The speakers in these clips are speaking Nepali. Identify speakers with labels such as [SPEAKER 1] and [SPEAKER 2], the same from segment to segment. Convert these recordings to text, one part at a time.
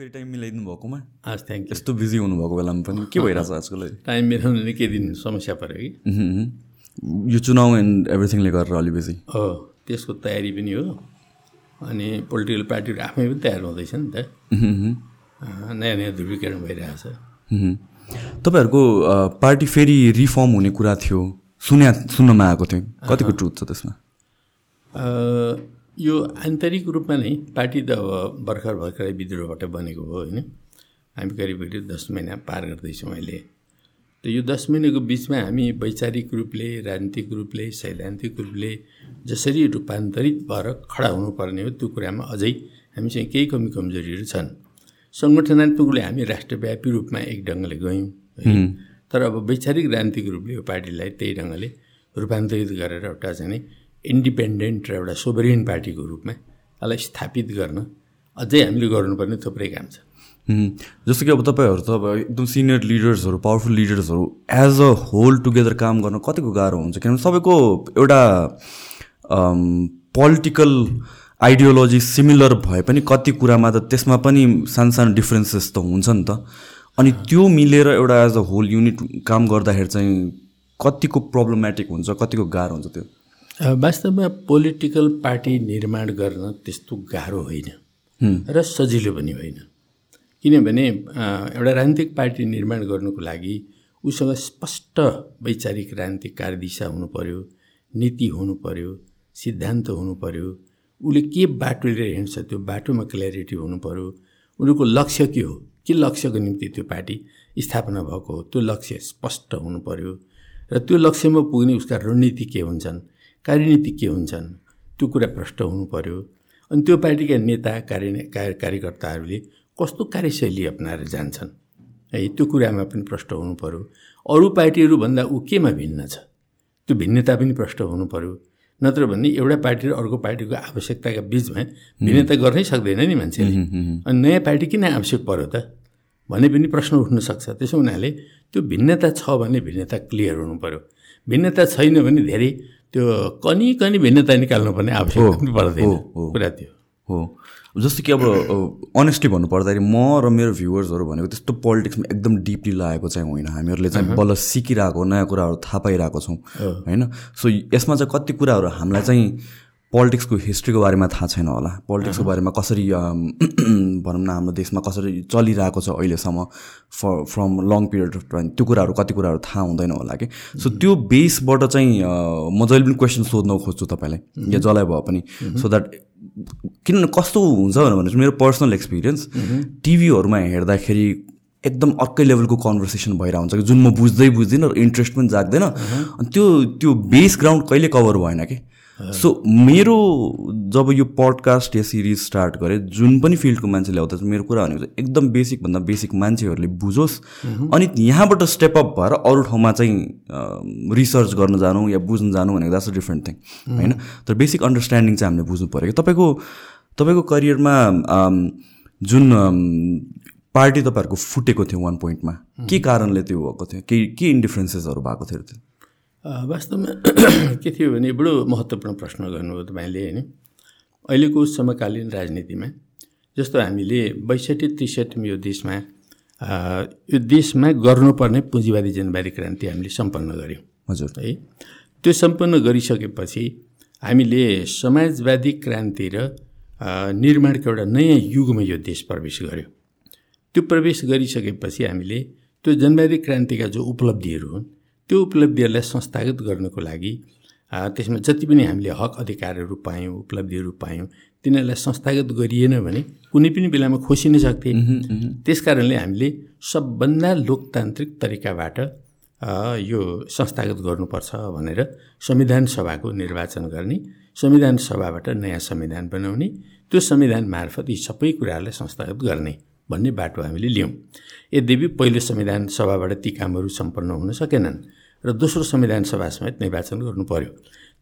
[SPEAKER 1] फेरि टाइम मिलाइदिनु भएकोमा?
[SPEAKER 2] हस् थ्याङ्क यू
[SPEAKER 1] यस्तो बिजी हुनुभएको बेलामा पनि के भइरहेछ आजकल
[SPEAKER 2] टाइम मिलाउनु निकै दिन समस्या पऱ्यो कि।
[SPEAKER 1] यो चुनाव एन्ड एभ्रिथिङले गरेर अलि बेसी
[SPEAKER 2] हो त्यसको तयारी पनि हो। अनि पोलिटिकल पार्टीहरू आफै पनि तयार हुँदैछ नि त। नयाँ नयाँ ध्रुवीकरण भइरहेछ।
[SPEAKER 1] तपाईँहरूको पार्टी फेरि रिफर्म हुने कुरा थियो। सुन्या सुन्नमा आएको थियो कतिको ट्रुथ छ त्यसमा?
[SPEAKER 2] यो आन्तरिक रूपमा नै पार्टी त अब भर्खर भर्खरै विद्रोहबाट बनेको हो होइन? हामी करिब करिब दस महिना पार गर्दैछौँ अहिले। त यो दस महिनाको बिचमा हामी वैचारिक रूपले राजनीतिक रूपले सैद्धान्तिक रूपले जसरी रूपान्तरित भएर खडा हुनुपर्ने हो त्यो कुरामा अझै हामीसँग केही कमी कमजोरीहरू छन्। सङ्गठनात्मक रूपले हामी राष्ट्रव्यापी रूपमा एक ढङ्गले गयौँ है तर अब वैचारिक राजनीतिक रूपले यो पार्टीलाई त्यही ढङ्गले रूपान्तरित गरेर एउटा चाहिँ इन्डिपेन्डेन्ट र एउटा सोभरिन पार्टीको रूपमा यसलाई स्थापित गर्न अझै हामीले गर्नुपर्ने थुप्रै काम छ।
[SPEAKER 1] जस्तो कि अब तपाईँहरू त अब एकदम सिनियर लिडर्सहरू पावरफुल लिडर्सहरू एज अ होल टुगेदर काम गर्न कतिको गाह्रो हुन्छ? किनभने सबैको एउटा पोलिटिकल आइडियोलोजी सिमिलर भए पनि कति कुरामा त त्यसमा पनि सानो सानो डिफ्रेन्सेस त हुन्छ नि त। अनि त्यो मिलेर एउटा एज अ होल युनिट काम गर्दाखेरि चाहिँ कतिको प्रब्लमेटिक हुन्छ कतिको गाह्रो हुन्छ त्यो?
[SPEAKER 2] वास्तवमा पोलिटिकल पार्टी निर्माण गर्न त्यस्तो गाह्रो होइन। र सजिलो पनि होइन। किनभने एउटा राजनीतिक पार्टी निर्माण गर्नुको लागि उसँग स्पष्ट वैचारिक राजनीतिक कार्यदिशा हुनु पर्यो नीति हुनु पर्यो सिद्धान्त हुनु पर्यो उसले के बाटो लिएर हिँड्छ त्यो बाटोमा क्ल्यारिटी हुनु पर्यो उनीहरूको लक्ष्य के हो के लक्ष्यको निम्ति त्यो पार्टी स्थापना भएको हो त्यो लक्ष्य स्पष्ट हुनु पर्यो र त्यो लक्ष्यमा पुग्ने उसका रणनीति के हुन्छन् कार्यनीति के हुन्छन्। त्यो कुरा प्रष्ट हुनु पर्यो। अनि त्यो पार्टीका नेता कार्य कार्य कार्यकर्ताहरूले कस्तो कार्यशैली अप्नाएर जान्छन्? है त्यो कुरामा पनि प्रष्ट हुनु पर्यो। अरू पार्टीहरूभन्दा ऊ केमा भिन्न छ? त्यो भिन्नता पनि प्रष्ट हुनु पर्यो। नत्र भने एउटा पार्टी र अर्को पार्टीको आवश्यकताका बिचमा भिन्नता गर्नै सक्दैन नि मान्छेले। अनि नयाँ पार्टी किन आवश्यक पर्यो त? भन्ने पनि प्रश्न उठ्न सक्छ। त्यसो हुनाले त्यो भिन्नता छ भने भिन्नता क्लियर हुनु पर्यो। भिन्नता छैन भने धेरै त्यो कनी कनी भिन्नता निकाल्नुपर्ने आवश्यकता पनि पर्दैन। कुरा त्यो।
[SPEAKER 1] हो। जस्तो कि अब अनेस्टली भन्नु पर्दाखेरि म र मेरो भ्युवर्सहरू भनेको त्यस्तो पोलिटिक्समा एकदम डिपली लागेको चाहिँ होइन। हामीहरूले चाहिँ बल्ल सिकिरहेको नयाँ कुराहरू थाहा पाइरहेको छौँ होइन? सो यसमा चाहिँ कति कुराहरू हामीलाई चाहिँ पोलिटिक्सको हिस्ट्रीको बारेमा थाहा छैन होला। पोलिटिक्सको बारेमा कसरी भनौँ न हाम्रो देशमा कसरी चलिरहेको छ अहिलेसम्म for from long period of time त्यो कुराहरू कति कुराहरू थाहा हुँदैन होला कि? सो त्यो बेसबाट चाहिँ म जहिले पनि क्वेसन सोध्न खोज्छु तपाईँलाई या जसलाई भए पनि। सो द्याट किनभने कस्तो हुन्छ भनेर मेरो पर्सनल एक्सपिरियन्स टिभीहरूमा हेर्दाखेरि एकदम अर्कै लेभलको कन्भर्सेसन भइरहेको हुन्छ कि जुन म बुझ्दै बुझ्दिनँ र इन्ट्रेस्ट पनि जाग्दैन। अनि त्यो त्यो बेस ग्राउन्ड कहिले कभर भएन कि? सो मेरो जब यो पडकास्ट या सिरिज स्टार्ट गरेँ जुन पनि फिल्डको मान्छेले आउँदा चाहिँ मेरो कुरा भनेको चाहिँ एकदम बेसिकभन्दा बेसिक मान्छेहरूले बुझोस्। अनि यहाँबाट स्टेप अप भएर अरू ठाउँमा चाहिँ रिसर्च गर्न जानु या बुझ्न जानु भनेको द्याट्स अ डिफ्रेन्ट थिङ होइन? तर बेसिक अन्डरस्ट्यान्डिङ चाहिँ हामीले बुझ्नु पऱ्यो। कि तपाईँको तपाईँको करियरमा जुन पार्टी तपाईँहरूको फुटेको थियो वान पोइन्टमा के कारणले त्यो भएको थियो? के के इन्डिफरेन्सेसहरू भएको थियो त्यो?
[SPEAKER 2] वास्तवमा के थियो भने बडो महत्त्वपूर्ण प्रश्न गर्नुभयो तपाईँले होइन। अहिलेको समकालीन राजनीतिमा जस्तो हामीले बैसठी त्रिसठीमा यो देशमा यो देशमा गर्नुपर्ने पुँजीवादी जनवादी क्रान्ति हामीले सम्पन्न गऱ्यौँ
[SPEAKER 1] हजुर।
[SPEAKER 2] है त्यो सम्पन्न गरिसकेपछि हामीले समाजवादी क्रान्ति र निर्माणको एउटा नयाँ युगमा यो देश प्रवेश गर्यो। त्यो प्रवेश गरिसकेपछि हामीले त्यो जनवादी क्रान्तिका जो उपलब्धिहरू हुन् त्यो उपलब्धिहरूलाई संस्थागत गर्नको लागि त्यसमा जति पनि हामीले हक अधिकारहरू पायौँ उपलब्धिहरू पायौँ तिनीहरूलाई संस्थागत गरिएन भने कुनै पनि बेलामा खोसिन सक्थे। त्यस कारणले हामीले सबभन्दा लोकतान्त्रिक तरिकाबाट यो संस्थागत गर्नुपर्छ भनेर संविधान सभाको निर्वाचन गर्ने संविधान सभाबाट नयाँ संविधान बनाउने त्यो संविधान मार्फत यी सबै कुराहरूलाई संस्थागत गर्ने भन्ने बाटो हामीले लियौँ। यद्यपि पहिलो संविधान सभाबाट ती कामहरू सम्पन्न हुन सकेनन् र दोस्रो संविधान सभा समेत निर्वाचन गर्नु पर्यो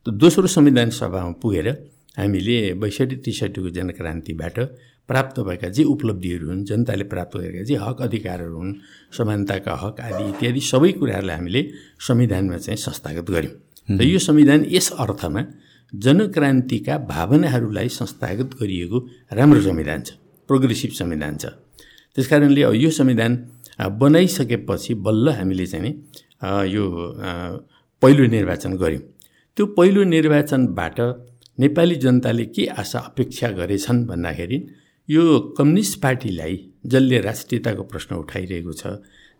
[SPEAKER 2] त दोस्रो संविधान सभामा पुगेर हामीले बैसठी त्रिसठीको जनक्रान्तिबाट प्राप्त भएका जे उपलब्धिहरू हुन् जनताले प्राप्त गरेका जे हक अधिकारहरू हुन् समानताका हक आदि इत्यादि सबै कुराहरूलाई हामीले संविधानमा चाहिँ संस्थागत गऱ्यौँ। र यो संविधान यस अर्थमा जनक्रान्तिका भावनाहरूलाई संस्थागत गरिएको राम्रो संविधान छ प्रोग्रेसिभ संविधान छ। त्यस कारणले अब यो संविधान बनाइसकेपछि बल्ल हामीले चाहिँ यो पहिलो निर्वाचन गऱ्यौँ। त्यो पहिलो निर्वाचनबाट नेपाली जनताले के आशा अपेक्षा गरेछन् भन्दाखेरि यो कम्युनिस्ट पार्टीलाई जसले राष्ट्रियताको प्रश्न उठाइरहेको छ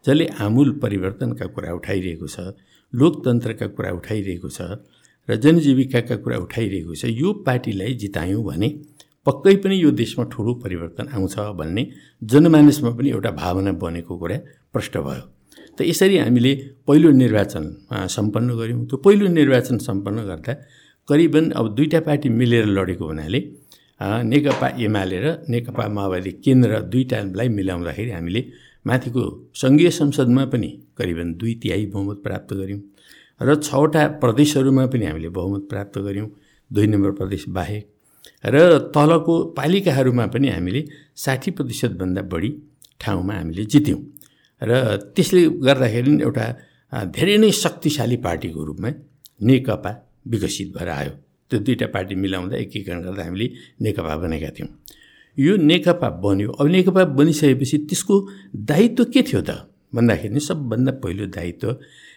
[SPEAKER 2] जसले आमूल परिवर्तनका कुरा उठाइरहेको छ लोकतन्त्रका कुरा उठाइरहेको छ र जनजीविकाका कुरा उठाइरहेको छ यो पार्टीलाई जितायौँ भने पक्कै पनि यो देशमा ठुलो परिवर्तन आउँछ भन्ने जनमानसमा पनि एउटा भावना बनेको कुरा प्रष्ट भयो। त यसरी हामीले पहिलो निर्वाचन सम्पन्न गऱ्यौँ। त्यो पहिलो निर्वाचन सम्पन्न गर्दा करिबन अब दुईवटा पार्टी मिलेर लडेको हुनाले नेकपा एमाले र नेकपा माओवादी केन्द्र दुईवटालाई मिलाउँदाखेरि हामीले माथिको सङ्घीय संसदमा पनि करिबन दुई तिहाई बहुमत प्राप्त गऱ्यौँ र छवटा प्रदेशहरूमा पनि हामीले बहुमत प्राप्त गऱ्यौँ दुई नम्बर प्रदेश बाहेक। र तलको पालिकाहरूमा पनि हामीले साठी प्रतिशतभन्दा बढी ठाउँमा हामीले जित्यौँ। र त्यसले गर्दाखेरि एउटा धेरै नै शक्तिशाली पार्टीको रूपमा नेकपा विकसित भएर आयो। त्यो दुईवटा पार्टी मिलाउँदा एकीकरण गर्दा हामीले नेकपा बनेका थियौँ। यो नेकपा बन्यो। अब नेकपा बनिसकेपछि त्यसको दायित्व के थियो त? भन्दाखेरि सबभन्दा पहिलो दायित्व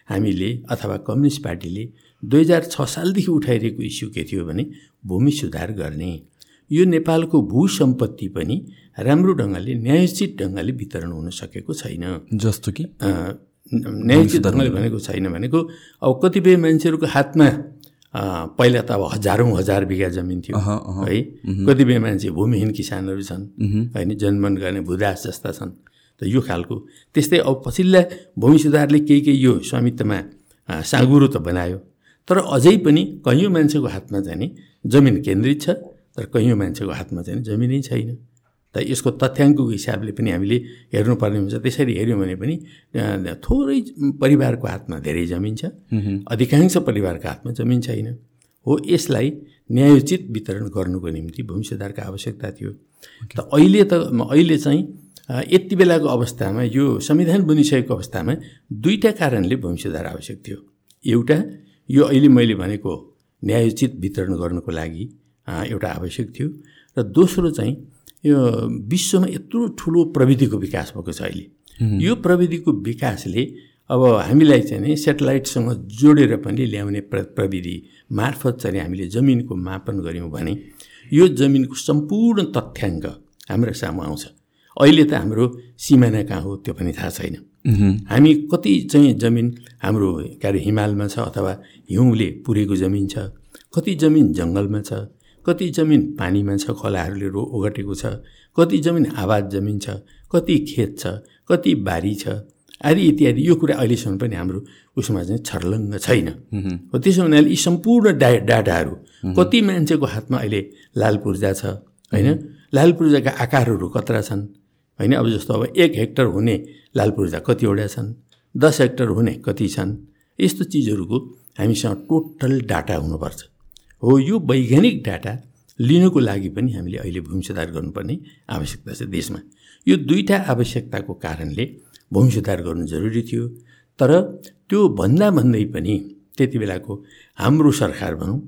[SPEAKER 2] हामीले अथवा कम्युनिस्ट पार्टीले दुई हजार छ सालदेखि उठाइरहेको इस्यु के थियो भने भूमि सुधार गर्ने। यो नेपालको भू सम्पत्ति पनि राम्रो ढङ्गले न्यायोचित ढङ्गले वितरण हुन सकेको छैन।
[SPEAKER 1] जस्तो कि?
[SPEAKER 2] न्यायोचित ढङ्गले भनेको छैन भनेको अब कतिपय मान्छेहरूको हातमा पहिला त अब हजारौँ हजार बिघा जमिन थियो। है? कतिपय मान्छे भूमिहीन किसानहरू छन्। होइन जनमन गर्ने भूदास जस्ता छन्। त यो खालको। त्यस्तै अब पछिल्ला भूमि सुधारले केही केही यो स्वामित्वमा साँगुरो त बनायो। तर अझै पनि कैयौँ मान्छेको हातमा चाहिँ नि जमिन केन्द्रित छ। तर कैयौँ मान्छेको हातमा चाहिँ जमिनै छैन। त यसको तथ्याङ्कको हिसाबले पनि हामीले हेर्नुपर्ने हुन्छ। त्यसरी हेऱ्यौँ भने पनि थोरै परिवारको हातमा धेरै जमिन छ। अधिकांश परिवारको हातमा जमिन छैन। हो यसलाई न्यायोचित वितरण गर्नुको निम्ति भूमि सुधारको आवश्यकता थियो। त अहिले त अहिले चाहिँ यति बेलाको अवस्थामा यो संविधान बनिसकेको अवस्थामा दुईवटा कारणले भूमि सुधार आवश्यक थियो। एउटा यो अहिले मैले भनेको न्यायोचित वितरण गर्नको लागि एउटा आवश्यक थियो। र दोस्रो चाहिँ यो विश्वमा यत्रो ठुलो प्रविधिको विकास भएको छ अहिले। यो प्रविधिको विकासले अब हामीलाई चाहिँ नि सेटेलाइटसँग जोडेर पनि ल्याउने प्र प्रविधि मार्फत चाहिँ हामीले जमिनको मापन गऱ्यौँ भने यो जमिनको सम्पूर्ण तथ्याङ्क हाम्रो सामु आउँछ। अहिले त हाम्रो सिमाना कहाँ हो त्यो पनि थाहा छैन। हामी कति चाहिँ जमिन हाम्रो के अरे हिमालमा छ अथवा हिउँले पुरेको जमिन छ कति जमिन जङ्गलमा छ कति जमिन पानीमा छ खोलाहरूले रो ओगटेको छ कति जमिन आवाज जमिन छ कति खेत छ कति बारी छ आदि इत्यादि। यो कुरा अहिलेसम्म पनि हाम्रो उसमा चाहिँ छर्लङ्ग छैन। हो त्यसो हुनाले यी सम्पूर्ण डा डाटाहरू कति मान्छेको हातमा अहिले लाल पूर्जा छ होइन? लाल पूर्जाका आकारहरू कत्रा छन् होइन? अब जस्तो अब एक हेक्टर हुने लाल पूर्जा कतिवटा छन् दस हेक्टर हुने कति छन् यस्तो चिजहरूको हामीसँग टोटल डाटा हुनुपर्छ। हो यो वैज्ञानिक डाटा लिनुको लागि पनि हामीले अहिले भूमि सुधार गर्नुपर्ने आवश्यकता छ देशमा। यो दुईवटा आवश्यकताको कारणले भूमि सुधार गर्नु जरुरी थियो तर त्यो भन्दा भन्दै पनि त्यति बेलाको हाम्रो सरकार भनौँ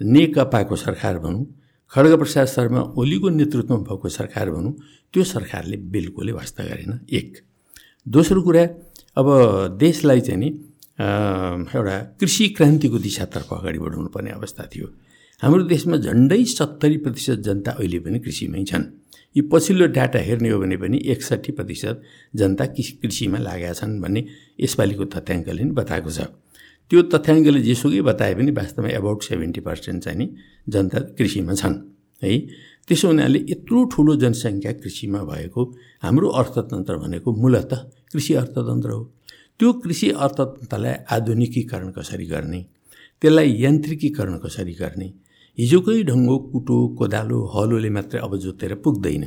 [SPEAKER 2] नेकपाको सरकार भनौँ खड्गप्रसाद शर्मा ओलीको नेतृत्वमा भएको सरकार भनौँ त्यो सरकारले बिल्कुलै वास्ता गरेन। एक। दोस्रो कुरा अब देशलाई चाहिँ नि एउटा कृषि क्रान्तिको दिशातर्फ अगाडि बढाउनु पर्ने अवस्था थियो। हाम्रो देशमा झन्डै सत्तरी प्रतिशत जनता अहिले पनि कृषिमै छन्। यी पछिल्लो डाटा हेर्ने हो भने पनि एकसट्ठी प्रतिशत जनता कृषिमा लागेका छन् भन्ने यसपालिको तथ्याङ्कले नि बताएको छ। त्यो तथ्याङ्कले जेसुकै बताए पनि वास्तवमा एबाउट सेभेन्टी पर्सेन्ट चाहिँ नि जनता कृषिमा छन्। है त्यसो हुनाले यत्रो ठुलो जनसङ्ख्या कृषिमा भएको हाम्रो अर्थतन्त्र भनेको मूलत कृषि अर्थतन्त्र हो। त्यो कृषि अर्थतन्त्रलाई आधुनिकीकरण कसरी गर्ने? त्यसलाई यान्त्रिकीकरण कसरी गर्ने? हिजोकै ढङ्गो कुटो कोदालो हलोले मात्रै अब जोतेर पुग्दैन।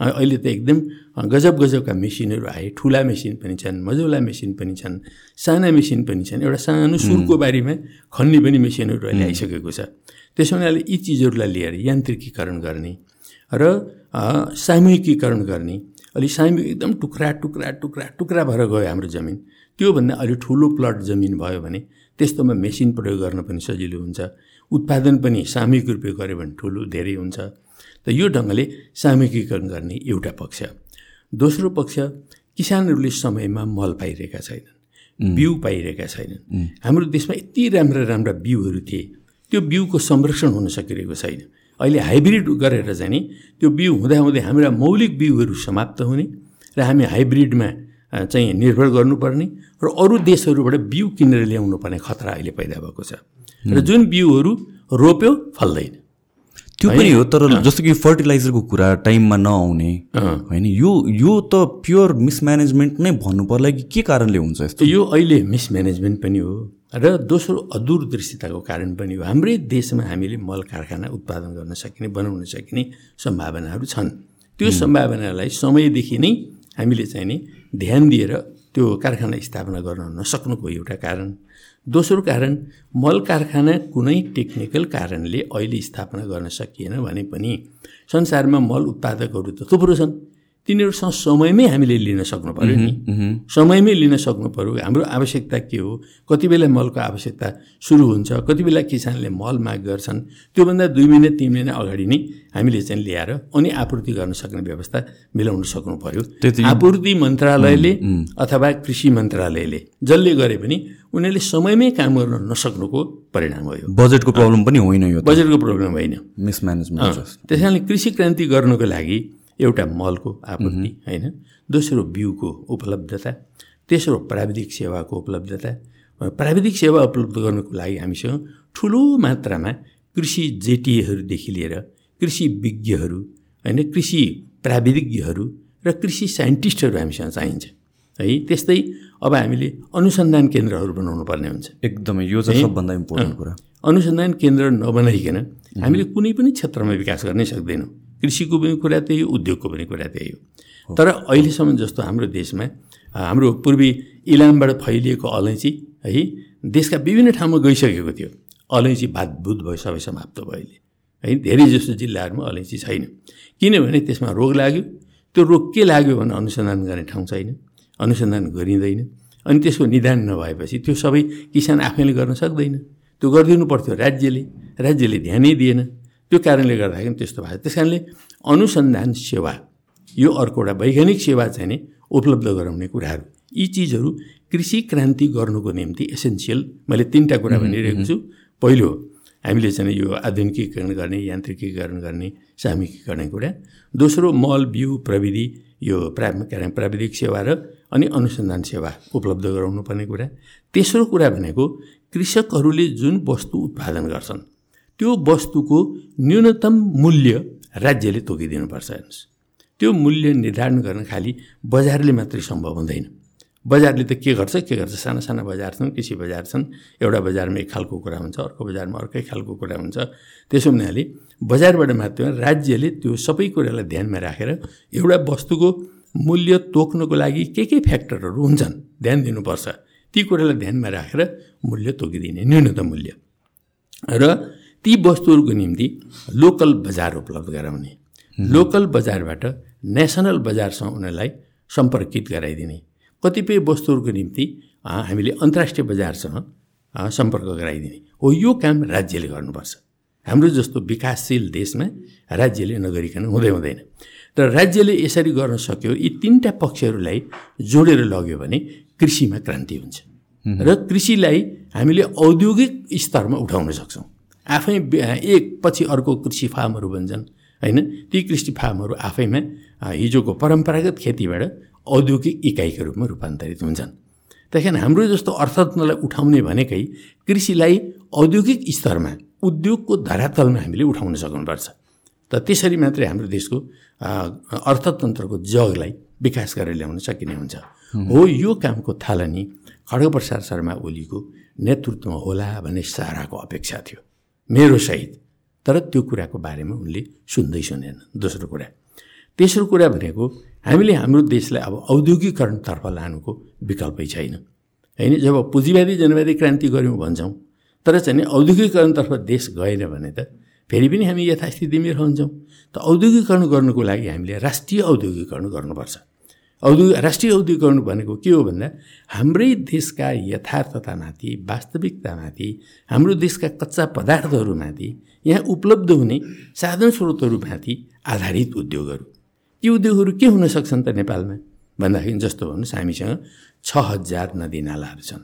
[SPEAKER 2] अहिले त एकदम गजब गजबका मेसिनहरू आए। ठुला मेसिन पनि छन् मजौला मेसिन पनि छन् साना मेसिन पनि छन्। एउटा सानो सुरको बारीमा खन्ने पनि मेसिनहरू अहिले आइसकेको छ। त्यसो हुनाले यी चिजहरूलाई लिएर यान्त्रिकीकरण गर्ने र सामूहिकीकरण गर्ने। अलि सामूहिक एकदम टुक्रा टुक्रा टुक्रा टुक्रा भएर गयो हाम्रो जमिन। त्योभन्दा अलि ठुलो प्लट जमिन भयो भने त्यस्तोमा मेसिन प्रयोग गर्न पनि सजिलो हुन्छ। उत्पादन पनि सामूहिक रूपले गऱ्यो भने ठुलो धेरै हुन्छ। त यो ढङ्गले सामूहिकीकरण गर्ने एउटा पक्ष। दोस्रो पक्ष किसानहरूले समयमा मल पाइरहेका छैनन् बिउ पाइरहेका छैनन्। हाम्रो देशमा यति राम्रा राम्रा बिउहरू थिए त्यो बिउको संरक्षण हुन सकिरहेको छैन। अहिले हाइब्रिड गरेर चाहिँ नि त्यो बिउ हुँदाहुँदै हाम्रा मौलिक बिउहरू समाप्त हुने र हामी हाइब्रिडमा चाहिँ निर्भर गर्नुपर्ने र अरू देशहरूबाट बिउ किनेर ल्याउनु पर्ने खतरा अहिले पैदा भएको छ। र जुन बिउहरू रोप्यो फल्दैन।
[SPEAKER 1] त्यो पनि हो तर जस्तो कि फर्टिलाइजरको कुरा टाइममा नआउने होइन? यो यो त प्योर मिसम्यानेजमेन्ट नै भन्नु पर्ला कि के कारणले हुन्छ यस्तो?
[SPEAKER 2] यो अहिले मिसम्यानेजमेन्ट पनि हो। र दोस्रो अदूरदृष्टिताको कारण पनि हो। हाम्रै देशमा हामीले मल कारखाना उत्पादन गर्न सकिने बनाउन सकिने सम्भावनाहरू छन्। त्यो सम्भावनालाई समयदेखि नै हामीले चाहिँ नि ध्यान दिएर त्यो कारखाना स्थापना गर्न नसक्नुको एउटा कारण। दोस्रो कारण मल कारखाना कुनै टेक्निकल कारणले अहिले स्थापना गर्न सकिएन भने पनि संसारमा मल उत्पादकहरू त थुप्रो छन्। तिनीहरूसँग समयमै हामीले लिन सक्नु पऱ्यो नि। समयमै लिन सक्नु पऱ्यो हाम्रो आवश्यकता के हो? कति बेला मलको आवश्यकता सुरु हुन्छ? कति बेला किसानले मल माग गर्छन्? त्योभन्दा दुई महिना तिन महिना अगाडि नै हामीले चाहिँ ल्याएर अनि आपूर्ति गर्न सक्ने व्यवस्था मिलाउन सक्नु पऱ्यो आपूर्ति मन्त्रालयले अथवा कृषि मन्त्रालयले जसले गरे पनि उनीहरूले समयमै काम गर्न नसक्नुको परिणाम हो
[SPEAKER 1] बजेटको प्रब्लम पनि होइन यो
[SPEAKER 2] बजेटको प्रब्लम होइन।
[SPEAKER 1] मिसम्यानेजमेन्ट
[SPEAKER 2] त्यस कारणले कृषि क्रान्ति गर्नुको लागि एउटा मलको आपूर्ति होइन? दोस्रो बिउको उपलब्धता तेस्रो प्राविधिक सेवाको उपलब्धता प्राविधिक सेवा उपलब्ध गर्नुको लागि हामीसँग ठुलो मात्रामा कृषि जेटिएहरूदेखि लिएर कृषि विज्ञहरू होइन? कृषि प्राविधिज्ञहरू र कृषि साइन्टिस्टहरू हामीसँग चाहिन्छ। है त्यस्तै अब हामीले अनुसन्धान केन्द्रहरू बनाउनु पर्ने हुन्छ।
[SPEAKER 1] एकदमै यो चाहिँ सबभन्दा इम्पोर्टेन्ट कुरा।
[SPEAKER 2] अनुसन्धान केन्द्र नबनाइकन हामीले कुनै पनि क्षेत्रमा विकास गर्नै सक्दैनौँ। कृषिको पनि कुरा त्यही हो उद्योगको पनि कुरा त्यही हो। तर अहिलेसम्म जस्तो हाम्रो देशमा हाम्रो पूर्वी इलामबाट फैलिएको अलैँची है देशका विभिन्न ठाउँमा गइसकेको थियो। अलैँची भातभुत भयो सबै समाप्त भयो अहिले। है धेरै जस्तो जिल्लाहरूमा अलैँची छैन। किनभने त्यसमा रोग लाग्यो। त्यो रोग के लाग्यो भने अनुसन्धान गर्ने ठाउँ छैन अनुसन्धान गरिँदैन। अनि त्यसको निदान नभएपछि त्यो सबै किसान आफैले गर्न सक्दैन। त्यो गरिदिनु पर्थ्यो राज्यले। राज्यले ध्यानै दिएन। त्यो कारणले गर्दाखेरि त्यस्तो भएको त्यस कारणले अनुसन्धान सेवा यो अर्को एउटा वैज्ञानिक सेवा चाहिँ नि उपलब्ध गराउने कुराहरू यी चिजहरू कृषि क्रान्ति गर्नुको निम्ति एसेन्सियल मैले तिनवटा कुरा भनिरहेको छु। पहिलो हामीले चाहिँ यो आधुनिकीकरण गर्ने यान्त्रिकीकरण गर्ने सामूहिकीकरण कुरा। दोस्रो मल बिउ प्रविधि यो प्रा प्राविधिक सेवा र अनि अनुसन्धान सेवा उपलब्ध गराउनु पर्ने कुरा। तेस्रो कुरा भनेको कृषकहरूले जुन वस्तु उत्पादन गर्छन् त्यो वस्तुको न्यूनतम मूल्य राज्यले तोकिदिनुपर्छ हेर्नुहोस्। त्यो मूल्य निर्धारण गर्न खालि बजारले मात्रै सम्भव हुँदैन। बजारले त के गर्छ के गर्छ? साना साना बजार छन् कृषि बजार छन्। एउटा बजारमा एक खालको कुरा हुन्छ अर्को बजारमा अर्कै खालको कुरा हुन्छ। त्यसो हुनाले बजारबाट मात्र राज्यले त्यो सबै कुरालाई ध्यानमा राखेर एउटा वस्तुको मूल्य तोक्नको लागि के के फ्याक्टरहरू हुन्छन् ध्यान दिनुपर्छ। ती कुरालाई ध्यानमा राखेर मूल्य तोकिदिने न्यूनतम मूल्य। र ती वस्तुहरूको निम्ति लोकल बजार उपलब्ध गराउने। लोकल बजारबाट नेसनल बजारसँग उनीहरूलाई सम्पर्कित गराइदिने। कतिपय वस्तुहरूको निम्ति हामीले अन्तर्राष्ट्रिय बजारसँग सम्पर्क गराइदिने। हो यो काम राज्यले गर्नुपर्छ। हाम्रो जस्तो विकासशील देशमा राज्यले नगरिकन हुँदै हुँदैन। तर राज्यले यसरी गर्न सक्यो यी तिनवटा पक्षहरूलाई जोडेर लग्यो भने कृषिमा क्रान्ति हुन्छ। र कृषिलाई हामीले औद्योगिक स्तरमा उठाउन सक्छौँ। आफै एक पछि अर्को कृषि फार्महरू बन्छन् होइन? ती कृषि फार्महरू आफैमा हिजोको परम्परागत खेतीबाट औद्योगिक इकाइको रूपमा रूपान्तरित हुन्छन्। त्यही कारण हाम्रो जस्तो अर्थतन्त्रलाई उठाउने भनेकै कृषिलाई औद्योगिक स्तरमा उद्योगको धरातलमा हामीले उठाउन सक्नुपर्छ। त त्यसरी मात्रै हाम्रो देशको अर्थतन्त्रको जगलाई विकास गरेर ल्याउन सकिने हुन्छ। हो। यो कामको थालनी खड्गप्रसाद शर्मा ओलीको नेतृत्वमा होला भन्ने साराको अपेक्षा थियो। मेरो सहित। तर त्यो कुराको बारेमा उनले सुन्दै सुनेन। दोस्रो कुरा तेस्रो कुरा भनेको हामीले हाम्रो देशलाई अब औद्योगिकरणतर्फ लानुको विकल्पै छैन। होइन जब पुँजीवादी जनवादी क्रान्ति गऱ्यौँ भन्छौँ तर चाहिँ औद्योगिकरणतर्फ देश गएन भने त फेरि पनि हामी यथास्थितिमै रहन्छौँ। त औद्योगिकरण गर्नुको लागि हामीले राष्ट्रिय औद्योगिकरण गर्नुपर्छ। औद्योगिक राष्ट्रिय औद्योगिकरण भनेको के हो भन्दा हाम्रै देशका यथार्थतामाथि वास्तविकतामाथि हाम्रो देशका कच्चा पदार्थहरूमाथि यहाँ उपलब्ध हुने साधन स्रोतहरूमाथि आधारित उद्योगहरू। ती उद्योगहरू के हुन सक्छन् त नेपालमा? भन्दाखेरि जस्तो भन्नुहोस् हामीसँग छ हजार नदी नालाहरू छन्।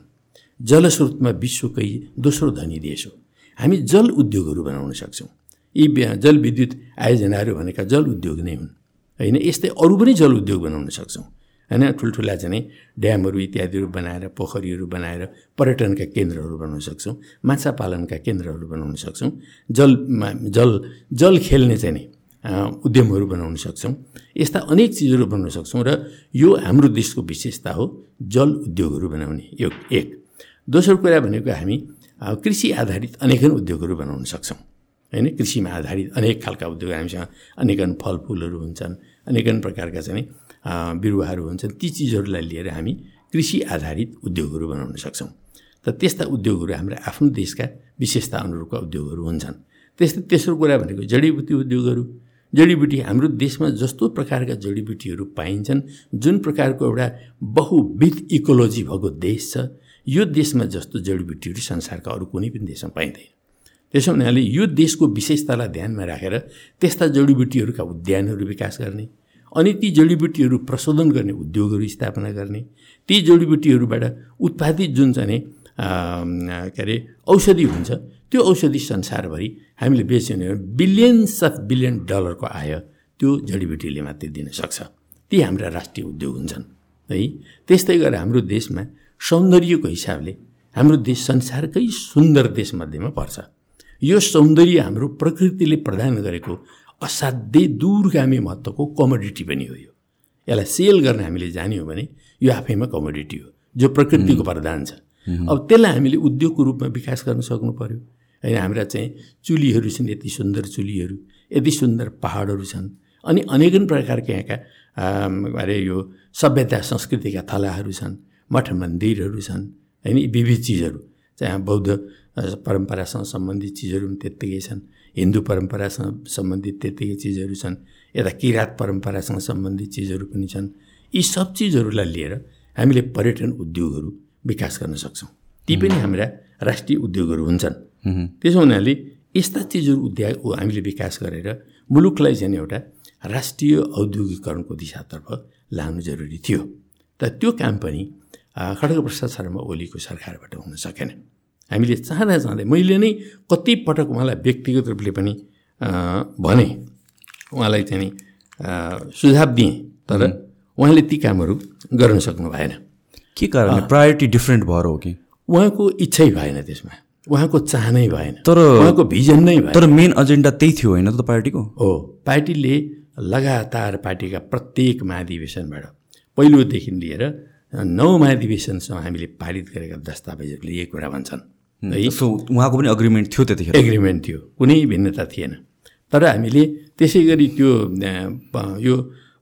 [SPEAKER 2] जलस्रोतमा विश्वकै दोस्रो धनी देश हो। हामी जल उद्योगहरू बनाउन सक्छौँ। यी जलविद्युत आयोजनाहरू भनेका जल उद्योग नै हुन्। होइन? यस्तै अरू पनि जल उद्योग बनाउन सक्छौँ। होइन? ठुल्ठुला चाहिँ ड्यामहरू इत्यादिहरू बनाएर पोखरीहरू बनाएर पर्यटनका केन्द्रहरू बनाउन सक्छौँ माछा पालनका केन्द्रहरू बनाउन सक्छौँ जलमा जल जल खेल्ने चाहिँ उद्यमहरू बनाउन सक्छौँ। यस्ता अनेक चिजहरू बनाउन सक्छौँ र यो हाम्रो देशको विशेषता हो जल उद्योगहरू बनाउने यो एक। दोस्रो कुरा भनेको हामी कृषि आधारित अनेकन उद्योगहरू बनाउन सक्छौँ। होइन? कृषिमा आधारित अनेक खालका उद्योग हामीसँग अनेकन फलफुलहरू हुन्छन् अनेकन प्रकारका चाहिँ बिरुवाहरू हुन्छन्। ती चिजहरूलाई लिएर हामी कृषि आधारित उद्योगहरू बनाउन सक्छौँ। त त्यस्ता उद्योगहरू हाम्रो आफ्नो देशका विशेषता अनुरूपका उद्योगहरू हुन्छन्। त्यस्तै तेस्रो कुरा भनेको जडीबुटी उद्योगहरू। जडीबुटी हाम्रो देशमा जस्तो प्रकारका जडीबुटीहरू पाइन्छन् जुन प्रकारको एउटा बहुविध इकोलोजी भएको देश छ। यो देशमा जस्तो जडीबुटीहरू संसारका अरू कुनै पनि देशमा पाइँदैन। त्यसो हुनाले यो देशको विशेषतालाई ध्यानमा राखेर त्यस्ता जडीबुटीहरूका उद्यानहरू विकास गर्ने अनि ती जडीबुटीहरू प्रशोधन गर्ने उद्योगहरू स्थापना गर्ने ती जडीबुटीहरूबाट उत्पादित जुन चाहिँ के अरे औषधि हुन्छ त्यो औषधि संसारभरि हामीले बेच्यो भने बिलियन्स अफ बिलियन डलरको आय त्यो जडीबुटीले मात्रै दिन सक्छ। ती हाम्रा राष्ट्रिय उद्योग हुन्छन् है। त्यस्तै गरेर हाम्रो देशमा सौन्दर्यको हिसाबले हाम्रो देश संसारकै सुन्दर देशमध्येमा पर्छ। यो सौन्दर्य हाम्रो प्रकृतिले प्रदान गरेको असाध्यै दूरगामी महत्त्वको कमोडिटी पनि हो यो। यसलाई सेल गर्न हामीले जान्यौँ भने यो आफैमा कमोडिटी हो जो प्रकृतिको वरदान छ। अब त्यसलाई हामीले उद्योगको रूपमा विकास गर्न सक्नु पऱ्यो होइन हाम्रा चाहिँ चुलीहरू छन् यति सुन्दर चुलीहरू यति सुन्दर पहाडहरू छन् अनि अनेकन प्रकारका यहाँका अरे यो सभ्यता संस्कृतिका थलाहरू छन् मठ मन्दिरहरू छन् होइन विविध चिजहरू। चाहिँ बौद्ध परम्परासँग सम्बन्धित चिजहरू पनि त्यत्तिकै छन्। हिन्दू परम्परासँग सम्बन्धित त्यत्तिकै चिजहरू छन्। यता किराँत परम्परासँग सम्बन्धित चिजहरू पनि छन्। यी सब चिजहरूलाई लिएर हामीले पर्यटन उद्योगहरू विकास गर्न सक्छौँ। ती पनि हाम्रा राष्ट्रिय उद्योगहरू हुन्छन्। त्यसो हुनाले यस्ता चिजहरू उद्योग हामीले विकास गरेर मुलुकलाई चाहिँ एउटा राष्ट्रिय औद्योगिकरणको दिशातर्फ लानु जरुरी थियो। त त्यो काम पनि खड्गप्रसाद शर्मा ओलीको सरकारबाट हुन सकेन। हामीले चाहँदा चाहँदै मैले नै कतिपटक उहाँलाई व्यक्तिगत रूपले पनि भने। उहाँलाई चाहिँ सुझाव दिएँ तर उहाँले ती कामहरू गर्न सक्नु भएन।
[SPEAKER 1] के कारण प्रायोरिटी डिफ्रेन्ट भएर हो कि?
[SPEAKER 2] उहाँको इच्छै भएन त्यसमा। उहाँको चाहनै भएन। तर उहाँको भिजन नै भएन।
[SPEAKER 1] तर मेन एजेन्डा त्यही थियो होइन त पार्टीको?
[SPEAKER 2] हो। पार्टीले लगातार पार्टीका प्रत्येक महाधिवेशनबाट पहिलोदेखि लिएर नौ महाधिवेशनसम्म हामीले पारित गरेका दस्तावेजहरूले यही कुरा भन्छन्।
[SPEAKER 1] है? सो उहाँको पनि अग्रिमेन्ट थियो त्यतिखेर।
[SPEAKER 2] एग्रिमेन्ट थियो। कुनै भिन्नता थिएन। तर हामीले त्यसै गरी त्यो यो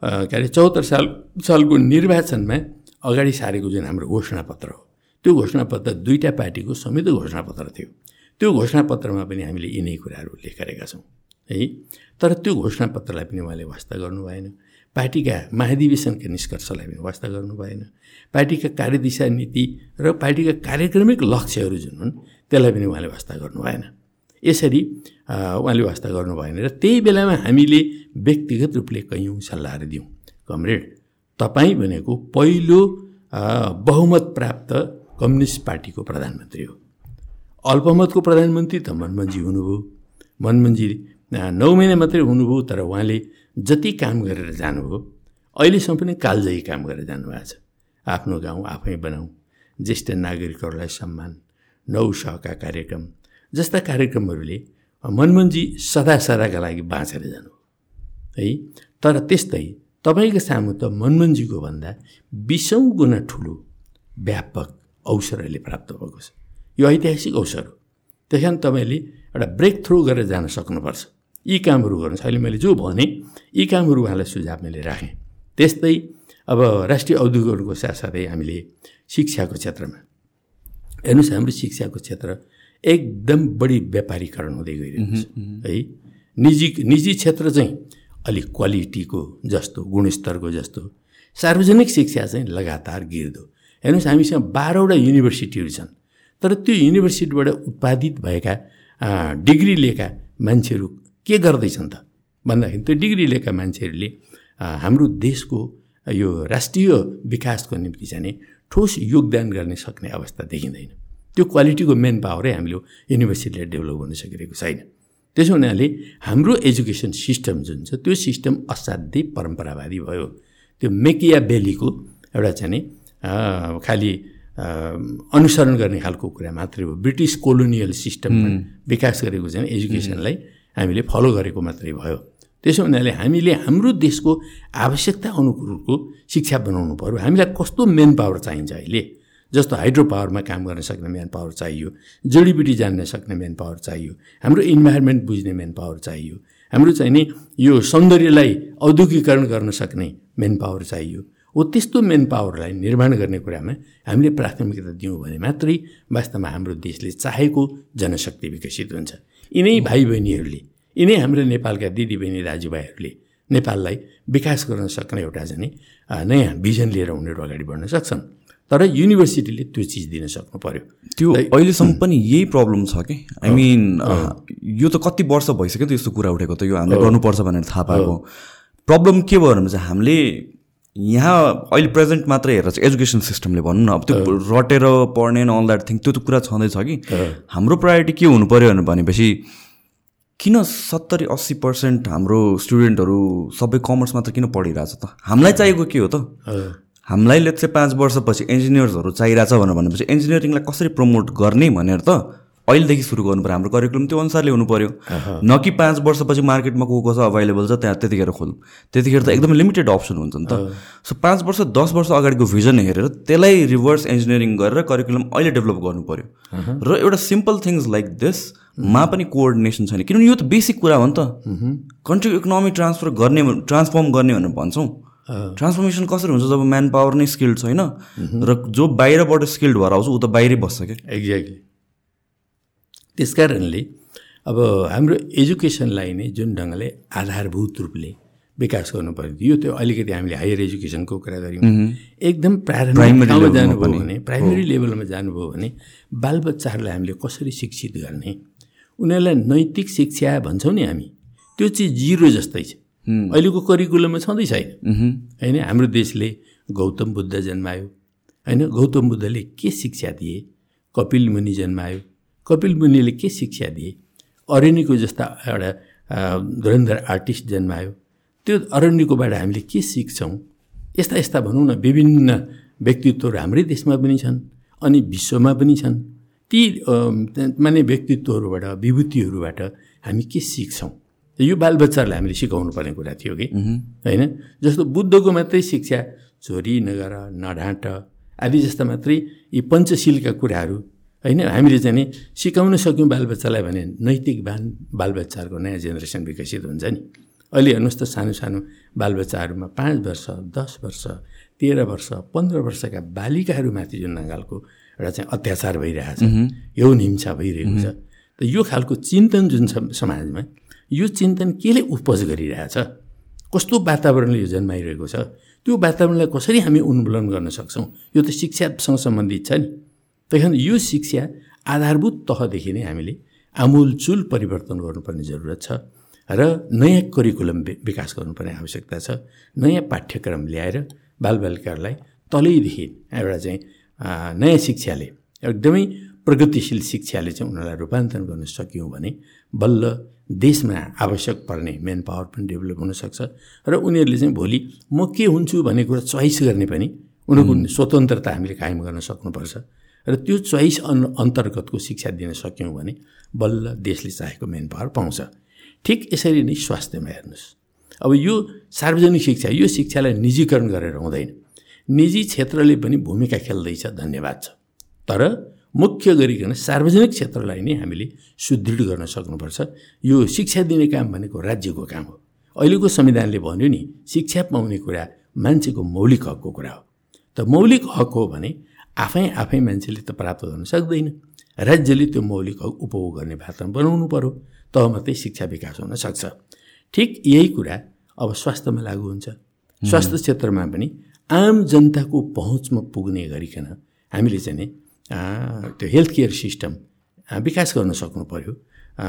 [SPEAKER 2] के अरे चौहत्तर साल सालको निर्वाचनमा अगाडि सारेको जुन हाम्रो घोषणापत्र हो त्यो घोषणापत्र दुईवटा पार्टीको संयुक्त घोषणापत्र थियो। त्यो घोषणापत्रमा पनि हामीले यिनै कुराहरू उल्लेख गरेका छौँ है? तर त्यो घोषणापत्रलाई पनि उहाँले वास्ता गर्नु भएन। पार्टीका महाधिवेशनका निष्कर्षलाई पनि वास्ता गर्नु भएन। पार्टीका कार्यदिशा नीति र पार्टीका कार्यक्रमिक लक्ष्यहरू जुन हुन् त्यसलाई पनि उहाँले वास्ता गर्नु भएन। यसरी उहाँले वास्ता गर्नु भएन र त्यही बेलामा हामीले व्यक्तिगत रूपले कैयौँ सल्लाहहरू दियौँ। कमरेड तपाईँ भनेको पहिलो बहुमत प्राप्त कम्युनिस्ट पार्टीको प्रधानमन्त्री हो। अल्पमतको प्रधानमन्त्री त मनमोहनजी हुनुभयो। मनमोहनजी नौ महिना मात्रै हुनुभयो तर उहाँले जति काम गरेर जानुभयो अहिलेसम्म पनि कालजयी काम गरेर जानुभएको छ। आफ्नो गाउँ आफै बनाऊ। ज्येष्ठ नागरिकहरूलाई सम्मान नौ सहका कार्यक्रम जस्ता कार्यक्रमहरूले मनमोहनजी सदा सदाका लागि बाँचेर जानु। है तर त्यस्तै तपाईँको सामु त मनमोहनजीको भन्दा बिसौँ गुणा ठुलो व्यापक अवसर अहिले प्राप्त भएको छ। यो ऐतिहासिक अवसर हो। त्यस कारण तपाईँले एउटा ब्रेक थ्रु गरेर जान सक्नुपर्छ। यी कामहरू गर्नुहोस्। अहिले मैले जो भने यी कामहरू उहाँलाई सुझाव मैले राखेँ। त्यस्तै अब राष्ट्रिय औद्योगिकहरूको साथसाथै हामीले शिक्षाको क्षेत्रमा हेर्नुहोस् हाम्रो शिक्षाको क्षेत्र एकदम बढी व्यापारीकरण हुँदै गइरहेको छ। है निजी निजी क्षेत्र चाहिँ अलिक क्वालिटीको जस्तो गुणस्तरको जस्तो सार्वजनिक शिक्षा चाहिँ लगातार गिर्दो हेर्नुहोस् हामीसँग बाह्रवटा युनिभर्सिटीहरू छन् तर त्यो युनिभर्सिटीबाट उत्पादित भएका डिग्री लिएका मान्छेहरू के गर्दैछन् त? भन्दाखेरि त्यो डिग्री लिएका मान्छेहरूले हाम्रो देशको यो राष्ट्रिय विकासको निम्ति चाहिँ ठोस योगदान गर्न सक्ने अवस्था देखिँदैन। त्यो क्वालिटीको मेन पावरै हामीले युनिभर्सिटीले डेभलप गर्न सकिरहेको छैन। त्यसो हुनाले हाम्रो एजुकेसन सिस्टम जुन छ त्यो सिस्टम असाध्यै परम्परावादी भयो। त्यो मेकिया बेलीको एउटा चाहिँ खालि अनुसरण गर्ने खालको कुरा मात्रै हो। ब्रिटिस कोलोनियल सिस्टममा विकास गरेको चाहिँ एजुकेसनलाई हामीले फलो गरेको मात्रै भयो। त्यसो हुनाले हामीले हाम्रो देशको आवश्यकता अनुकूलको शिक्षा बनाउनु पऱ्यो हामीलाई कस्तो मेन पावर चाहिन्छ अहिले? जस्तो हाइड्रो पावरमा काम गर्न सक्ने म्यान पावर चाहियो जडीबुटी जान्न सक्ने म्यान पावर चाहियो हाम्रो इन्भाइरोमेन्ट बुझ्ने म्यान पावर चाहियो हाम्रो चाहिँ नि यो सौन्दर्यलाई औद्योगिकरण गर्न सक्ने मेन पावर चाहियो। हो त्यस्तो मेन पावरलाई निर्माण गर्ने कुरामा हामीले प्राथमिकता दियौँ भने मात्रै वास्तवमा हाम्रो देशले चाहेको जनशक्ति विकसित हुन्छ। यिनै भाइ बहिनीहरूले यिनै हाम्रो नेपालका दिदीबहिनी दाजुभाइहरूले नेपाललाई विकास गर्न सक्ने एउटा चाहिँ नयाँ भिजन लिएर उनीहरू अगाडि बढ्न सक्छन्। तर युनिभर्सिटीले त्यो चिज दिन सक्नु पऱ्यो
[SPEAKER 1] त्यो अहिलेसम्म पनि यही प्रब्लम छ कि? आई मिन यो त कति वर्ष भइसक्यो त यस्तो कुरा उठेको त यो हामीले गर्नुपर्छ भनेर थाहा पाएको। प्रब्लम के भयो भने चाहिँ हामीले यहाँ अहिले प्रेजेन्ट मात्रै हेरेर चाहिँ एजुकेसन सिस्टमले भनौँ न अब त्यो रटेर पढ्ने अल द्याट थिङ त्यो त कुरा छँदैछ कि? हाम्रो प्रायोरिटी के हुनु पऱ्यो भनेपछि किन सत्तरी अस्सी पर्सेन्ट हाम्रो स्टुडेन्टहरू सबै कमर्स मात्र किन पढिरहेछ त? हामीलाई चाहिएको के हो त? हामीलाई लेट चाहिँ पाँच वर्षपछि इन्जिनियर्सहरू चाहिरहेछ भनेर भनेपछि इन्जिनियरिङलाई कसरी प्रमोट गर्ने भनेर त अहिलेदेखि सुरु गर्नु पऱ्यो हाम्रो करिकुलम त्यो अनुसारले हुनु पऱ्यो न कि पाँच वर्षपछि मार्केटमा को को छ अभाइलेबल छ त्यहाँ त्यतिखेर खोलौँ। त्यतिखेर त एकदमै लिमिटेड अप्सन हुन्छ नि त। सो पाँच वर्ष दस वर्ष अगाडिको भिजन हेरेर त्यसलाई रिभर्स इन्जिनियरिङ गरेर करिकुलम अहिले डेभलप गर्नु पऱ्यो र एउटा सिम्पल थिङ्स लाइक दिस मा पनि कोअर्डिनेसन छैन। किनभने यो त बेसिक कुरा हो नि त। कन्ट्री इकोनोमी ट्रान्सफर गर्ने ट्रान्सफर्म गर्ने भनेर भन्छौँ। ट्रान्सफर्मेसन कसरी हुन्छ जब म्यान पावर नै स्किल्ड छैन? र जो बाहिरबाट स्किल्ड भएर आउँछ ऊ त बाहिरै बस्छ क्या
[SPEAKER 2] एक्ज्याक्टली त्यस कारणले अब हाम्रो एजुकेसनलाई नै जुन ढङ्गले आधारभूत रूपले विकास गर्नु पऱ्यो। यो त्यो अलिकति हामीले हायर एजुकेसनको कुरा गऱ्यौँ एकदम प्रारम्भिक ठाउँमा जानुभयो भने प्राइमेरी लेभलमा जानुभयो भने बालबच्चाहरूलाई हामीले कसरी शिक्षित गर्ने? उनीहरूलाई नैतिक शिक्षा भन्छौँ नि हामी। त्यो चाहिँ जिरो जस्तै छ। अहिलेको करिकुलममा छँदै छैन। होइन हाम्रो देशले गौतम बुद्ध जन्मायो। होइन गौतम बुद्धले के शिक्षा दिए? कपिल मुनि जन्मायो। कपिल मुनिले के शिक्षा दिए? अरण्यको जस्ता एउटा धुरन्धर आर्टिस्ट जन्मायो। त्यो अरण्यकोबाट हामीले के सिक्छौँ? यस्ता यस्ता भनौँ न विभिन्न व्यक्तित्वहरू हाम्रै देशमा पनि छन् अनि विश्वमा पनि छन्। ती माने व्यक्तित्वहरूबाट विभूतिहरूबाट हामी के सिक्छौँ? यो बालबच्चाहरूलाई हामीले सिकाउनु पर्ने कुरा थियो कि? होइन? जस्तो बुद्धको मात्रै शिक्षा चोरी नगर नढाँट आदि जस्ता मात्रै यी पञ्चशीलका कुराहरू होइन? हामीले चाहिँ नि सिकाउन सक्यौँ बालबच्चालाई भने नैतिक बान बालबच्चाहरूको नयाँ जेनेरेसन विकसित हुन्छ नि। अहिले हेर्नुहोस् त सानो सानो बालबच्चाहरूमा पाँच वर्ष दस वर्ष तेह्र वर्ष पन्ध्र वर्षका बालिकाहरूमाथि जुन नङ्गालको एउटा चाहिँ अत्याचार भइरहेछ। यौन हिंसा भइरहेको छ। त यो खालको चिन्तन जुन छ समाजमा यो चिन्तन केले उपज गरिरहेछ? कस्तो वातावरणले यो जन्माइरहेको छ? त्यो वातावरणलाई कसरी हामी उन्मूलन गर्न सक्छौँ? यो त शिक्षासँग सम्बन्धित छ नि। त्यही यो शिक्षा आधारभूत तहदेखि नै हामीले आमूलचुल परिवर्तन गर्नुपर्ने जरुरत छ र नयाँ करिकुलम विकास गर्नुपर्ने आवश्यकता छ। नयाँ पाठ्यक्रम ल्याएर बालबालिकाहरूलाई तलैदेखि एउटा चाहिँ नयाँ शिक्षाले एकदमै प्रगतिशील शिक्षाले चाहिँ उनीहरूलाई रूपान्तरण गर्न सक्यौँ भने बल्ल देशमा आवश्यक पर्ने मेन पावर पनि डेभलप हुनसक्छ र उनीहरूले चाहिँ भोलि म के हुन्छु भन्ने कुरा चोइस गर्ने पनि उनीहरूको स्वतन्त्रता हामीले कायम गर्न सक्नुपर्छ र त्यो चोइस अन अन्तर्गतको शिक्षा दिन सक्यौँ भने बल्ल देशले चाहेको मेन पावर पाउँछ। ठिक यसरी नै स्वास्थ्यमा हेर्नुहोस्। अब यो सार्वजनिक शिक्षा यो शिक्षालाई निजीकरण गरेर हुँदैन। निजी क्षेत्रले पनि भूमिका खेल्दैछ धन्यवाद छ। तर मुख्य गरिकन सार्वजनिक क्षेत्रलाई नै हामीले सुदृढ गर्न सक्नुपर्छ। यो शिक्षा दिने काम भनेको राज्यको काम हो। अहिलेको संविधानले भन्यो नि शिक्षा पाउने कुरा मान्छेको मौलिक हकको कुरा हो। त मौलिक हक हो भने आफै आफै मान्छेले त प्राप्त गर्न सक्दैन। राज्यले त्यो मौलिक उपभोग गर्ने वातावरण बनाउनु पऱ्यो तब मात्रै शिक्षा विकास हुन सक्छ। ठिक यही कुरा अब स्वास्थ्यमा लागु हुन्छ। स्वास्थ्य क्षेत्रमा पनि आम जनताको पहुँचमा पुग्ने गरिकन हामीले चाहिँ नि त्यो हेल्थ केयर सिस्टम विकास गर्न सक्नु पऱ्यो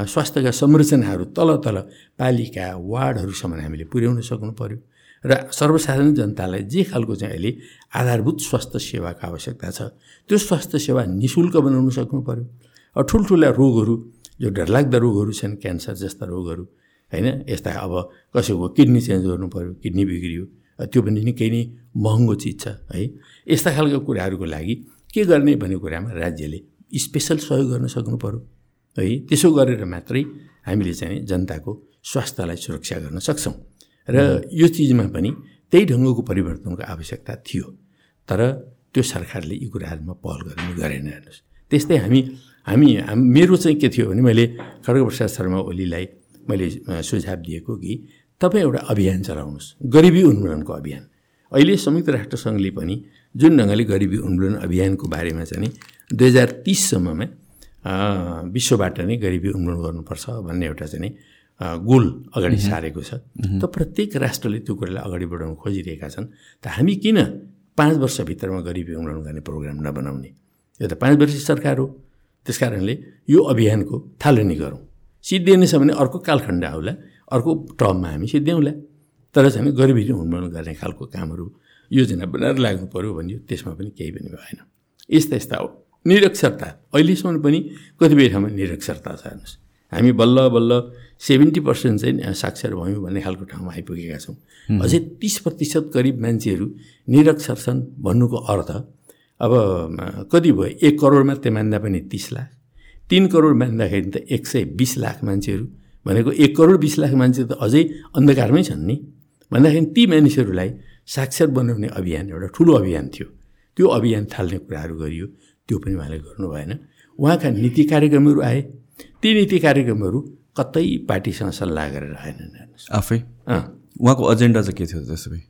[SPEAKER 2] स्वास्थ्यका संरचनाहरू तल तल पालिका वार्डहरूसम्म हामीले पुर्याउन सक्नु पऱ्यो र सर्वसाधारण जनतालाई जे खालको चाहिँ अहिले आधारभूत स्वास्थ्य सेवाको आवश्यकता छ त्यो स्वास्थ्य सेवा नि शुल्क बनाउनु सक्नु पऱ्यो अब ठुल्ठुला रोगहरू जो डरलाग्दा रोगहरू छन् क्यान्सर जस्ता रोगहरू होइन? यस्ता अब कसैको किडनी चेन्ज गर्नु पऱ्यो किडनी बिग्रियो। त्यो पनि निकै नै महँगो चिज छ है। यस्ता खालको कुराहरूको लागि के गर्ने भन्ने कुरामा राज्यले स्पेसल सहयोग गर्न सक्नु पऱ्यो है। त्यसो गरेर मात्रै हामीले चाहिँ जनताको स्वास्थ्यलाई सुरक्षा गर्न सक्छौँ। र यो चिजमा पनि त्यही ढङ्गको परिवर्तनको आवश्यकता थियो। तर त्यो सरकारले यी कुराहरूमा पहल गर्ने गरेन हेर्नुहोस्। त्यस्तै हामी हामी मेरो चाहिँ के थियो भने मैले खड्गप्रसाद शर्मा ओलीलाई मैले सुझाव दिएको कि तपाईँ एउटा अभियान चलाउनुहोस्। गरिबी उन्मूलनको अभियान। अहिले संयुक्त राष्ट्रसङ्घले पनि जुन ढङ्गले गरिबी उन्मूलन अभियानको बारेमा चाहिँ दुई हजार तिससम्ममा विश्वबाट नै गरिबी उन्मूलन गर्नुपर्छ भन्ने एउटा चाहिँ गोल अगाडि सारेको छ। त प्रत्येक राष्ट्रले त्यो कुरालाई अगाडि बढाउन खोजिरहेका छन्। त हामी किन पाँच वर्षभित्रमा गरिबी उन्मूलन गर्ने प्रोग्राम नबनाउने? यो त पाँच वर्ष सरकार हो। त्यस कारणले यो अभियानको थालनी गरौँ। सिद्धिने छ भने अर्को कालखण्ड आउला। अर्को टर्ममा हामी सिद्ध्याउँला तर चाहिँ गरिबी उन्मूलन गर्ने खालको कामहरू योजना बनाएर लाग्नु पऱ्यो भन्यो। त्यसमा पनि केही पनि भएन। यस्ता यस्ता हो। निरक्षरता। अहिलेसम्म पनि कतिपय ठाउँमा निरक्षरता छ हेर्नुहोस्। हामी बल्ल बल्ल सेभेन्टी पर्सेन्ट चाहिँ साक्षर भयौँ भन्ने खालको ठाउँमा आइपुगेका छौँ। अझै तिस प्रतिशत करिब मान्छेहरू निरक्षर छन् भन्नुको अर्थ अब कति भयो? एक करोड मात्रै मान्दा पनि तिस लाख। तिन करोड मान्दाखेरि त एक सय बिस लाख मान्छेहरू भनेको एक करोड बिस लाख मान्छे त अझै अन्धकारमै छन् नि। भन्दाखेरि ती मानिसहरूलाई साक्षर बनाउने अभियान एउटा ठुलो अभियान थियो। त्यो अभियान थाल्ने कुराहरू गरियो। त्यो पनि उहाँले गर्नु भएन। उहाँका नीति कार्यक्रमहरू आए। ती नीति कार्यक्रमहरू कतै पार्टीसँग सल्लाह गरेर आएनन् हेर्नुहोस्।
[SPEAKER 1] आफै? उहाँको एजेन्डा चाहिँ के थियो त्यसो भए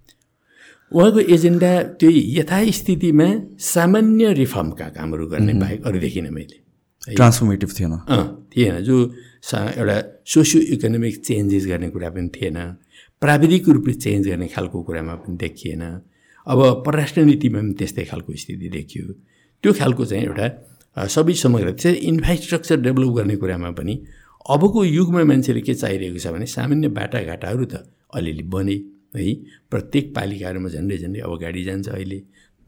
[SPEAKER 2] उहाँको एजेन्डा त्यो यथास्थितिमा सामान्य रिफर्मका कामहरू गर्ने बाहेक अरू देखिनँ मैले।
[SPEAKER 1] ट्रान्सफर्मेटिभ थिएन।
[SPEAKER 2] थिएन। जो एउटा सोसियो इकोनोमिक चेन्जेस गर्ने कुरा पनि थिएन। प्राविधिक रूपले चेन्ज गर्ने खालको कुरामा पनि देखिएन। अब परराष्ट्र नीतिमा पनि त्यस्तै खालको स्थिति देखियो। त्यो खालको चाहिँ एउटा सबै समग्र त्यसरी इन्फ्रास्ट्रक्चर डेभलप गर्ने कुरामा पनि अबको युगमा मान्छेले के चाहिरहेको छ भने सामान्य बाटाघाटाहरू त अलिअलि बने है। प्रत्येक पालिकाहरूमा झन्डै झन्डै अब गाडी जान्छ अहिले।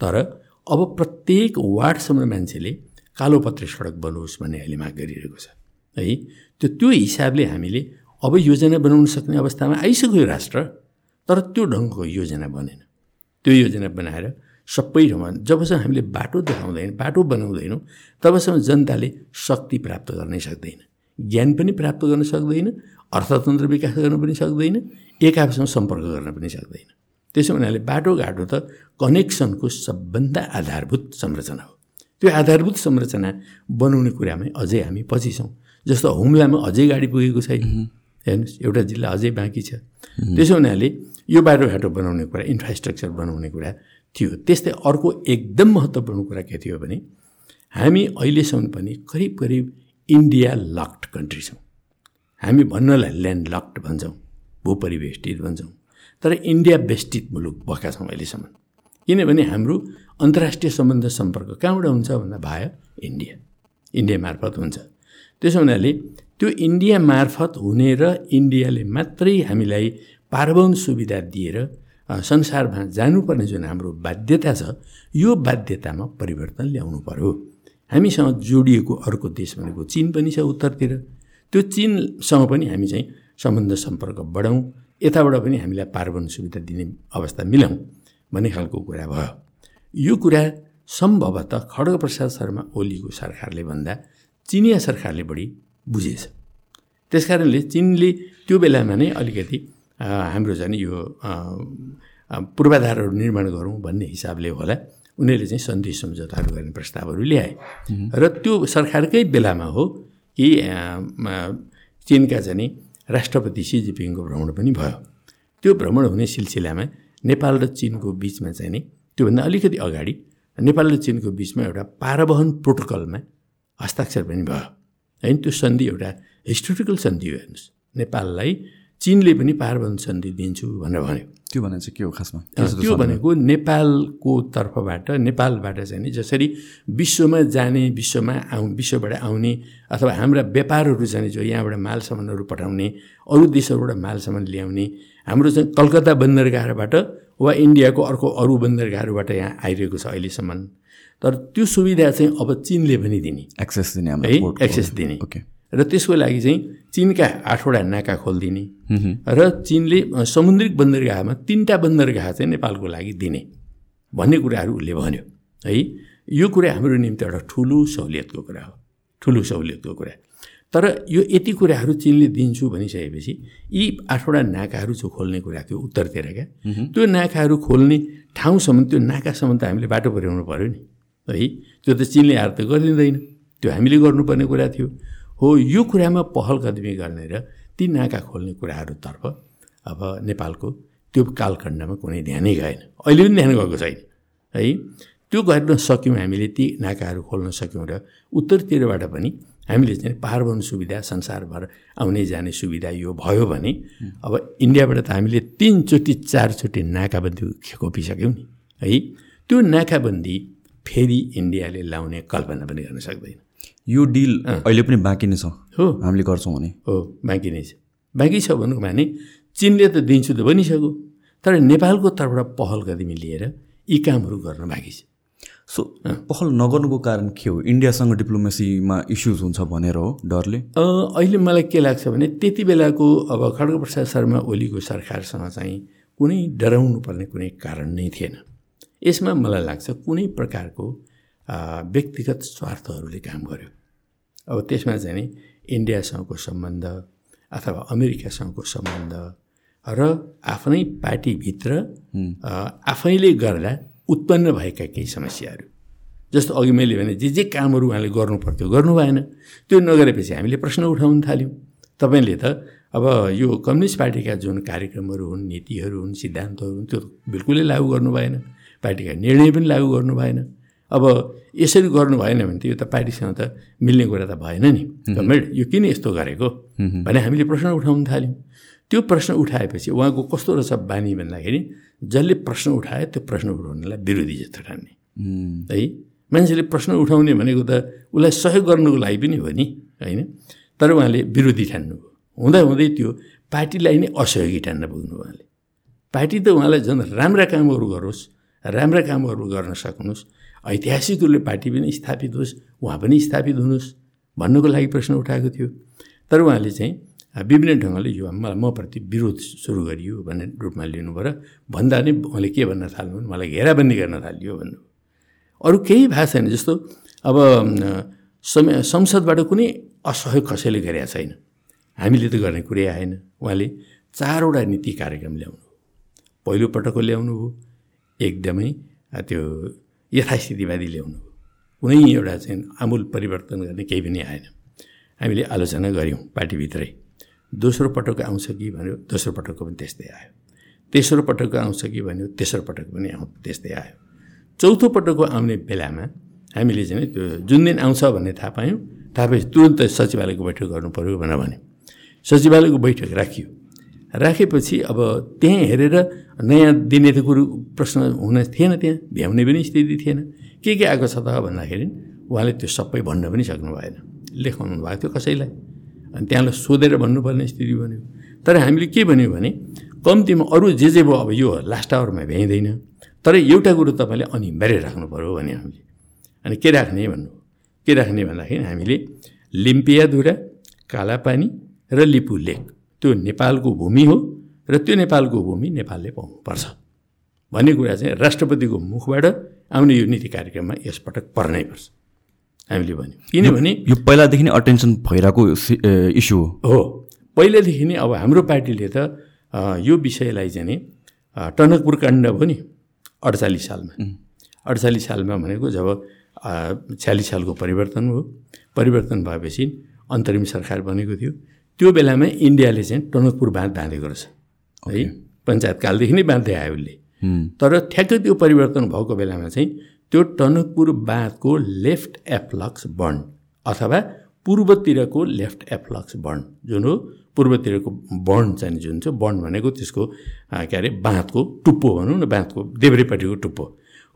[SPEAKER 2] तर अब प्रत्येक वार्डसम्म मान्छेले कालोपत्रे सडक बनोस् भन्ने अहिले माग गरिरहेको छ। है? त्यो त्यो हिसाबले हामीले अब योजना बनाउन सक्ने अवस्थामा आइसक्यो राष्ट्र तर त्यो ढङ्गको योजना बनेन। त्यो योजना बनाएर सबै ठाउँमा जबसम्म हामीले बाटो देखाउँदैन बाटो बनाउँदैनौँ तबसम्म जनताले शक्ति प्राप्त गर्नै सक्दैन। ज्ञान पनि प्राप्त गर्न सक्दैन अर्थतन्त्र विकास गर्न पनि सक्दैन एक आपसँग सम्पर्क गर्न पनि सक्दैन। त्यसो हुनाले बाटोघाटो त कनेक्सनको सबभन्दा आधारभूत संरचना हो। त्यो आधारभूत संरचना बनाउने कुरामै अझै हामी पछि छौँ। जस्तो हुम्लामा अझै गाडी पुगेको छैन। हेर्नुहोस् एउटा जिल्ला अझै बाँकी छ। त्यसो हुनाले यो बाटोघाटो बनाउने कुरा इन्फ्रास्ट्रक्चर बनाउने कुरा थियो। त्यस्तै अर्को एकदम महत्त्वपूर्ण कुरा के थियो भने हामी अहिलेसम्म पनि करिब करिब इन्डिया लक्ड कन्ट्री छौँ। हामी भन्नलाई ल्यान्ड लक्ड भन्छौँ भूपरिवेष्टित भन्छौँ तर इन्डिया बेष्टित मुलुक भएका छौँ अहिलेसम्म। किनभने हाम्रो अन्तर्राष्ट्रिय सम्बन्ध सम्पर्क कहाँबाट हुन्छ भन्दा भयो इन्डिया। इन्डिया मार्फत हुन्छ। त्यसो हुनाले त्यो इन्डिया मार्फत हुने र इन्डियाले मात्रै हामीलाई पार्वण सुविधा दिएर संसारमा जानुपर्ने जुन हाम्रो बाध्यता छ यो बाध्यतामा परिवर्तन ल्याउनु पर्यो। हामीसँग जोडिएको अर्को देश भनेको चिन पनि छ उत्तरतिर। त्यो चिनसँग पनि हामी चाहिँ सम्बन्ध सम्पर्क बढाउँ यताबाट पनि हामीलाई पार्वण सुविधा दिने अवस्था मिलाउँ भन्ने खालको कुरा भयो। यो कुरा सम्भवतः खड्गप्रसाद शर्मा ओलीको सरकारले भन्दा चिनिया सरकारले बढी बुझेछ। त्यस कारणले चिनले त्यो बेलामा नै अलिकति हाम्रो झन् यो पूर्वाधारहरू निर्माण गरौँ भन्ने हिसाबले होला उनीहरूले चाहिँ सन्धि सम्झौताहरू गर्ने प्रस्तावहरू ल्याए। र त्यो सरकारकै बेलामा हो कि चिनका चाहिँ राष्ट्रपति सी जिपिङको भ्रमण पनि भयो। त्यो भ्रमण हुने सिलसिलामा नेपाल र चिनको बिचमा चाहिँ नि त्योभन्दा अलिकति अगाडि नेपाल र चिनको बिचमा एउटा पारवहन प्रोटोकलमा हस्ताक्षर पनि भयो। होइन त्यो सन्धि एउटा हिस्टोरिकल सन्धि हो हेर्नुहोस्। नेपाललाई चिनले पनि पारबन्द सन्धि दिन्छु भनेर भन्यो।
[SPEAKER 1] त्यो भने चाहिँ के हो खासमा?
[SPEAKER 2] त्यो भनेको नेपालको तर्फबाट नेपालबाट चाहिँ नि जसरी विश्वमा जाने विश्वमा आउ विश्वबाट आउने अथवा हाम्रा व्यापारहरू चाहिँ जो यहाँबाट माल सामानहरू पठाउने अरू देशहरूबाट माल सामान ल्याउने हाम्रो चाहिँ कलकत्ता बन्दरगाहबाट वा इन्डियाको अर्को अरू बन्दरगाहहरूबाट यहाँ आइरहेको छ अहिलेसम्म। तर त्यो सुविधा चाहिँ अब चिनले पनि दिने।
[SPEAKER 1] एक्सेस दिने
[SPEAKER 2] है एक्सेस दिने।
[SPEAKER 1] ओके
[SPEAKER 2] र त्यसको लागि चाहिँ चिनका आठवटा नाका खोलिदिने। र चिनले समुद्रिक बन्दरगाहमा तिनवटा बन्दरगाह चाहिँ नेपालको लागि दिने भन्ने कुराहरू उसले भन्यो। है यो कुरा हाम्रो निम्ति एउटा ठुलो सहुलियतको कुरा हो। ठुलो सहुलियतको कुरा। तर यो यति कुराहरू चिनले दिन्छु भनिसकेपछि यी आठवटा नाकाहरू जो खोल्ने कुरा थियो उत्तरतिर क्या त्यो नाकाहरू खोल्ने ठाउँसम्म त्यो नाकासम्म त हामीले बाटो पुर्याउनु पऱ्यो नि। है त्यो त चिनले आएर त गरिदिँदैन। त्यो हामीले गर्नुपर्ने कुरा थियो। हो यो कुरामा पहल कदमी गर्ने र ती नाका खोल्ने कुराहरूतर्फ अब नेपालको त्यो कालखण्डमा कुनै ध्यानै गएन। अहिले पनि ध्यान गएको छैन। है त्यो गर्न सक्यौँ हामीले ती नाकाहरू खोल्न सक्यौँ र उत्तरतिरबाट पनि हामीले चाहिँ पारवन सुविधा संसारभर आउने जाने सुविधा यो भयो भने अब इन्डियाबाट त हामीले तिनचोटि चारचोटि नाकाबन्दी खोपिसक्यौँ नि। है? त्यो नाकाबन्दी फेरि इन्डियाले लाउने कल्पना पनि गर्न सक्दैन।
[SPEAKER 1] यो डिल अहिले पनि बाँकी नै छ।
[SPEAKER 2] हो।
[SPEAKER 1] हामीले गर्छौँ भने।
[SPEAKER 2] हो बाँकी नै छ। बाँकी छ भनौँ भने चिनले त दिन्छु त भनिसक्यो तर नेपालको तर्फबाट पहल कदमी लिएर यी कामहरू गर्न बाँकी छ।
[SPEAKER 1] सो पहल नगर्नुको कारण के हो? इन्डियासँग डिप्लोमेसीमा इस्युज हुन्छ भनेर हो डरले?
[SPEAKER 2] अहिले मलाई के लाग्छ भने त्यति बेलाको अब खड्गप्रसाद शर्मा ओलीको सरकारसँग चाहिँ कुनै डराउनु पर्ने कुनै कारण नै थिएन। यसमा मलाई लाग्छ कुनै प्रकारको व्यक्तिगत स्वार्थहरूले काम गर्यो। अब त्यसमा चाहिँ नि इन्डियासँगको सम्बन्ध अथवा अमेरिकासँगको सम्बन्ध र आफ्नै पार्टीभित्र आफैले गर्दा उत्पन्न भएका केही समस्याहरू। जस्तो अघि मैले भने जे जे कामहरू उहाँले गर्नु पर्थ्यो गर्नु भएन। त्यो नगरेपछि हामीले प्रश्न उठाउन थाल्यौँ। तपाईँले त अब यो कम्युनिस्ट पार्टीका जुन कार्यक्रमहरू हुन् नीतिहरू हुन् सिद्धान्तहरू हुन् त्यो बिल्कुलै लागू गर्नु भएन। पार्टीका निर्णय पनि लागू गर्नु भएन। अब यसरी गर्नु भएन भने त यो त पार्टीसँग त मिल्ने कुरा त भएन नि। गभर्मेन्ट यो किन यस्तो गरेको? भने हामीले प्रश्न उठाउन थाल्यौँ। त्यो प्रश्न उठाएपछि उहाँको कस्तो रहेछ बानी भन्दाखेरि जसले प्रश्न उठायो त्यो प्रश्न उठाउनेलाई विरोधी जस्तो ठान्ने। है? मान्छेले प्रश्न उठाउने भनेको त उसलाई सहयोग गर्नुको लागि पनि हो नि होइन? तर उहाँले विरोधी ठान्नुभयो। हुँदा हुँदै त्यो पार्टीलाई नै असहयोगी ठान्न पुग्नु उहाँले। पार्टी त उहाँलाई झन् राम्रा कामहरू गरोस् राम्रा कामहरू गर्न सक्नुहोस् ऐतिहासिक रूपले पार्टी पनि स्थापित होस् उहाँ पनि स्थापित हुनुहोस् भन्नुको लागि प्रश्न उठाएको थियो। तर उहाँले चाहिँ विभिन्न ढङ्गले यो मलाई मप्रति विरोध सुरु गरियो भन्ने रूपमा लिनुभयो र भन्दा नै उहाँले के भन्न थाल्नु मलाई घेराबन्दी गर्न थालियो भन्नु अरू केही भएको छैन जस्तो अब समय संसदबाट कुनै असहयोग कसैले गरेका छैन। हामीले त गर्ने कुरै आएन। उहाँले चारवटा नीति कार्यक्रम ल्याउनु पहिलो पटकको ल्याउनु हो एकदमै त्यो यथास्थितिवादी ल्याउनु कुनै एउटा चाहिँ आमूल परिवर्तन गर्ने केही पनि आएन। हामीले आलोचना गऱ्यौँ पार्टीभित्रै। दोस्रो पटक आउँछ कि भन्यो दोस्रो पटकको पनि त्यस्तै आयो। तेस्रो पटकको आउँछ कि भन्यो तेस्रो पटक पनि आउँ त्यस्तै आयो। चौथो पटकको आउने बेलामा हामीले चाहिँ त्यो जुन दिन आउँछ भन्ने थाहा पायौँ थाहा पाएपछि तुरन्त सचिवालयको बैठक गर्नु पऱ्यो भनेर भन्यो। सचिवालयको बैठक राखियो। राखेपछि अब त्यहीँ हेरेर नयाँ दिने त कुरो प्रश्न हुन थिएन त्यहाँ भ्याउने पनि स्थिति थिएन। के के आएको छ त भन्दाखेरि उहाँले त्यो सबै भन्न पनि सक्नु भएन। लेखाउनु भएको थियो कसैलाई। अनि त्यहाँलाई सोधेर भन्नुपर्ने स्थिति बन्यो। तर हामीले के भन्यो भने कम्तीमा अरू जे जे भयो अब यो लास्ट आवरमा भ्याइँदैन। तर एउटा कुरो तपाईँले अनिवार्य राख्नु पऱ्यो भने हामीले। अनि के राख्ने भन्नु? के राख्ने भन्दाखेरि हामीले लिम्पियाधुरा कालापानी र लिपु लेक त्यो नेपालको भूमि हो र त्यो नेपालको भूमि नेपालले पाउनुपर्छ। भन्ने कुरा चाहिँ राष्ट्रपतिको मुखबाट आउने यो नीति कार्यक्रममा यसपटक पर्नै पर्छ। हामीले भन्यौँ। किनभने
[SPEAKER 1] यो पहिलादेखि नै अटेन्सन भइरहेको इस्यु
[SPEAKER 2] हो। पहिलादेखि नै अब हाम्रो पार्टीले त यो विषयलाई चाहिँ टनकपुर काण्ड भयो नि अडचालिस सालमा। अडचालिस सालमा भनेको जब छ्यालिस सालको परिवर्तन हो। परिवर्तन भएपछि अन्तरिम सरकार बनेको थियो। त्यो बेलामा इन्डियाले चाहिँ टनकपुर बाँध बाँधेको रहेछ। है पञ्चायतकालदेखि नै बाँध्दै आयो उसले। तर ठ्याक्कै त्यो परिवर्तन भएको बेलामा चाहिँ त्यो टनकपुर बाँधको लेफ्ट एप्लक्स बन्ड अथवा पूर्वतिरको लेफ्ट एफ्लक्स बर्न जुन हो पूर्वतिरको बर्न चाहिँ जुन छ बर्न भनेको त्यसको के अरे बाँधको टुप्पो भनौँ न बाँधको देब्रेपट्टिको टुप्पो।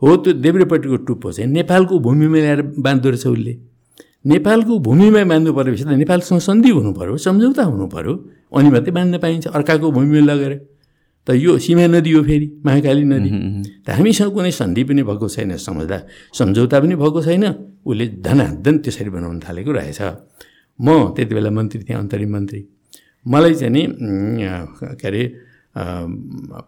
[SPEAKER 2] हो त्यो देब्रेपट्टिको टुप्पो चाहिँ नेपालको भूमिमा ल्याएर बाँध्दो रहेछ उसले। नेपालको भूमिमा बाँध्नु परेपछि त नेपालसँग सन्धि हुनु पऱ्यो सम्झौता हुनु पऱ्यो अनि मात्रै बाँध्न पाइन्छ अर्काको भूमिमा लगेर। त यो सीमा नदी हो फेरि महाकाली नदी। त हामीसँग कुनै सन्धि पनि भएको छैन सम्झौता सम्झौता पनि भएको छैन उसले धनाधन त्यसरी बनाउन थालेको रहेछ। म त्यति बेला मन्त्री थिएँ अन्तरिम मन्त्री। मलाई चाहिँ नि के अरे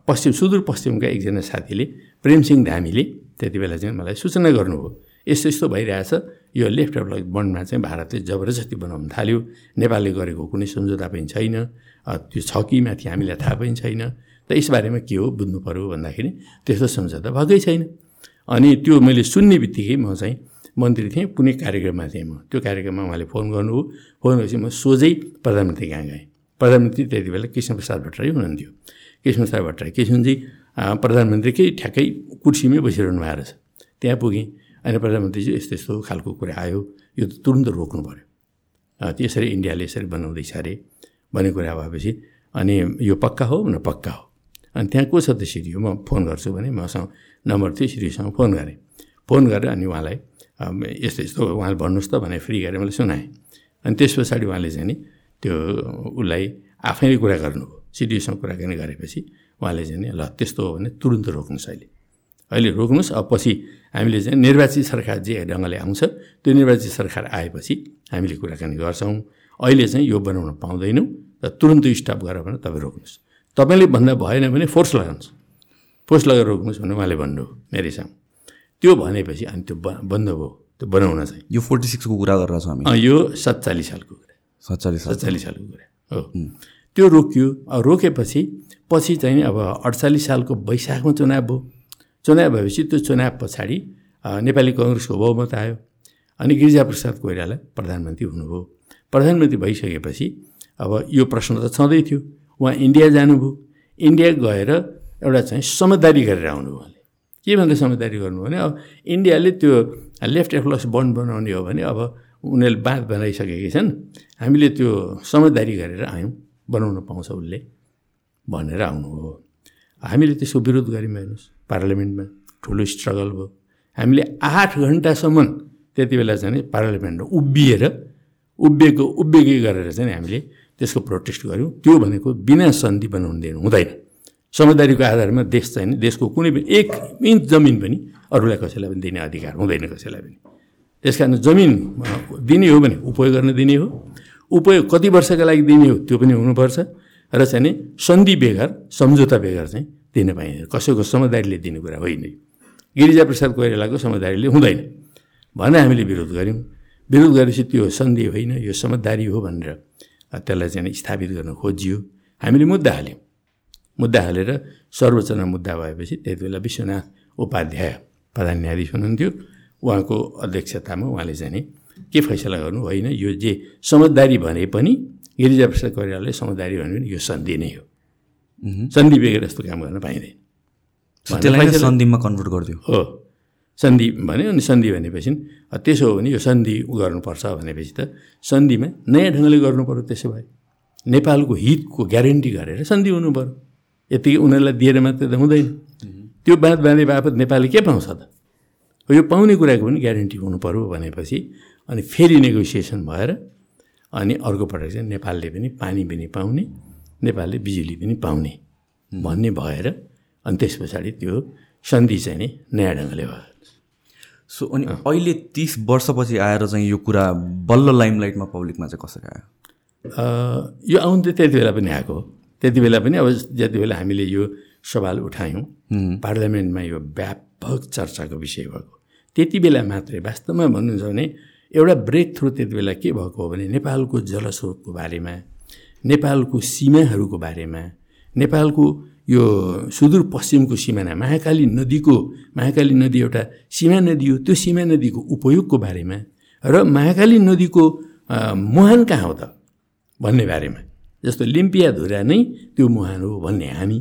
[SPEAKER 2] पश्चिम सुदूरपश्चिमका एकजना साथीले प्रेमसिंह धामीले त्यति बेला चाहिँ मलाई सूचना गर्नुभयो। यस्तो यस्तो भइरहेछ। यो लेफ्ट ब्लक बन्डमा चाहिँ भारतले जबरजस्ती बनाउन थाल्यो। नेपालले गरेको कुनै सम्झौता पनि छैन। त्यो छ कि माथि हामीलाई थाहा पनि छैन। त यसबारेमा के हो बुझ्नु पऱ्यो भन्दाखेरि त्यस्तो सम्झौता भएकै छैन। अनि त्यो मैले सुन्ने बित्तिकै म चाहिँ मन्त्री थिएँ कुनै कार्यक्रममा थिएँ म। त्यो कार्यक्रममा उहाँले फोन गर्नुभयो। फोन गरेपछि म सोझै प्रधानमन्त्री कहाँ गएँ? प्रधानमन्त्री त्यति बेला कृष्णप्रसाद भट्टराई हुनुहुन्थ्यो। कृष्णप्रसाद भट्टराई कृष्णजी प्रधानमन्त्रीकै ठ्याक्कै कुर्सीमै बसिरहनु भएको रहेछ। त्यहाँ पुगेँ। अनि प्रधानमन्त्रीजी यस्तो यस्तो खालको कुरा आयो। यो त तुरन्त रोक्नु पऱ्यो त्यसरी इन्डियाले यसरी बनाउँदैछ अरे भन्ने कुरा भएपछि अनि यो पक्का हो न पक्का हो? अनि त्यहाँ को छ त सिडी म फोन गर्छु भने मसँग नम्बर थियो सिडीसँग फोन गरेँ। फोन गरेर अनि उहाँलाई यस्तो यस्तो उहाँले भन्नुहोस् त भने फ्री गरेर मैले सुनाएँ। अनि त्यस पछाडि उहाँले चाहिँ नि त्यो उसलाई आफैले कुरा गर्नुभयो। सिडिओसँग कुराकानी गरेपछि उहाँले चाहिँ नि ल त्यस्तो हो भने तुरन्त रोक्नुहोस् अहिले। अहिले रोक्नुहोस् अब पछि हामीले चाहिँ निर्वाचित सरकार जे ढङ्गले आउँछ त्यो निर्वाचित सरकार आएपछि हामीले कुराकानी गर्छौँ। अहिले चाहिँ यो बनाउन पाउँदैनौँ र तुरन्त स्टप गरेर भने तपाईँ रोक्नुहोस्। तपाईँले भन्दा भएन भने फोर्स लगाउनुहोस्। फोर्स लगाएर रोक्नुहोस् भने उहाँले भन्नुभयो मेरै सामु त्यो भनेपछि अनि त्यो बन्द भयो। त्यो बनाउन चाहिँ।
[SPEAKER 1] यो फोर्टी सिक्सको कुरा गरेर छौँ हामी।
[SPEAKER 2] यो सत्तालिस सालको कुरा।
[SPEAKER 1] सत्तालिस
[SPEAKER 2] सत्तालिस सालको कुरा हो। त्यो रोकियो। रोकेपछि पछि चाहिँ अब अडचालिस सालको वैशाखमा चुनाव भयो। चुनाव भएपछि त्यो चुनाव पछाडि नेपाली कङ्ग्रेसको बहुमत आयो। अनि गिरिजाप्रसाद कोइराला प्रधानमन्त्री हुनुभयो। प्रधानमन्त्री भइसकेपछि अब यो प्रश्न त छँदै थियो। उहाँ इन्डिया जानुभयो। इन्डिया गएर एउटा चाहिँ समझदारी गरेर आउनु उहाँले। के भन्दा समझदारी गर्नु भने अब इन्डियाले त्यो लेफ्ट एफ्लस बन्ड बनाउने हो भने अब उनीहरूले बाँध बनाइसकेकै छन्। हामीले त्यो समझदारी गरेर आयौँ बनाउन पाउँछ उसले भनेर आउनु हो। हामीले त्यसको विरोध गऱ्यौँ हेर्नुहोस् पार्लियामेन्टमा ठुलो स्ट्रगल भयो। हामीले आठ घन्टासम्म त्यति बेला चाहिँ पार्लियामेन्टमा उभिएर उभिएको उभिएकै गरेर चाहिँ हामीले त्यसको प्रोटेस्ट गऱ्यौँ त्यो भनेको बिना सन्धि बनाउनु दिनु हुँदैन। समझदारीको आधारमा देश चाहिँ देशको कुनै पनि एक इन्च जमिन पनि अरूलाई कसैलाई पनि दिने अधिकार हुँदैन कसैलाई पनि। त्यस कारण जमिन दिने हो भने उपयोग गर्न दिने हो। उपयोग कति वर्षका लागि दिने हो त्यो पनि हुनुपर्छ। र चाहिँ सन्धि बेगर सम्झौता बेगर चाहिँ दिन पाइँदैन। कसैको समझदारीले दिने कुरा होइन। गिरिजाप्रसाद कोइरालाको समझदारीले हुँदैन। भनेर हामीले विरोध गऱ्यौँ। विरोध गरेपछि त्यो सन्धि होइन यो समझदारी हो भनेर त्यसलाई चाहिँ स्थापित गर्न खोजियो। हामीले मुद्दा हाल्यौँ। मुद्दा हालेर सर्वोच्चमा मुद्दा भएपछि त्यति बेला विश्वनाथ उपाध्याय प्रधान न्यायाधीश हुनुहुन्थ्यो। उहाँको अध्यक्षतामा उहाँले चाहिँ के फैसला गर्नु होइन यो जे समझदारी भने पनि गिरिजाप्रसाद कोइरालाले समझदारी भन्यो भने यो सन्धि नै हो। सन्धि बेगर यस्तो काम गर्न पाइँदैन।
[SPEAKER 1] सन्धिमा कन्भर्ट गरिदियो।
[SPEAKER 2] हो। सन्धि भन्यो अनि सन्धि भनेपछि त्यसो हो भने यो सन्धि गर्नुपर्छ भनेपछि त सन्धिमा नयाँ ढङ्गले गर्नु पऱ्यो त्यसो भए। नेपालको हितको ग्यारेन्टी गरेर सन्धि हुनु पऱ्यो यतिकै उनीहरूलाई दिएर मात्रै त हुँदैन। त्यो बाँध बाँधे बापत नेपालले के पाउँछ त? यो पाउने कुराको पनि ग्यारेन्टी पऱ्यो भनेपछि अनि फेरि नेगोसिएसन भएर अनि अर्कोपटक चाहिँ नेपालले पनि पानी पनि पाउने नेपालले बिजुली पनि पाउने भन्ने भएर अनि त्यस पछाडि त्यो सन्धि चाहिँ नि नयाँ ढङ्गले भयो।
[SPEAKER 1] सो अनि अहिले तिस वर्षपछि आएर चाहिँ यो कुरा बल्ल लाइमलाइटमा पब्लिकमा चाहिँ कसरी
[SPEAKER 2] आयो? यो आउनु त त्यति बेला पनि आएको त्यति बेला पनि अब जति बेला हामीले यो सवाल उठायौँ पार्लियामेन्टमा यो व्यापक चर्चाको विषय भएको। त्यति बेला मात्रै वास्तवमा भन्नुहुन्छ भने एउटा ब्रेक थ्रु त्यति बेला के भएको हो भने नेपालको जलस्रोतको बारेमा नेपालको सीमाहरूको बारेमा नेपालको यो सुदूरपश्चिमको सिमाना महाकाली नदीको महाकाली नदी एउटा सीमा नदी हो त्यो सीमा नदीको उपयोगको बारेमा र महाकाली नदीको मुहान कहाँ हो त भन्ने बारेमा। जस्तो लिम्पिया धुरा नै त्यो मुहान हो भन्ने हामी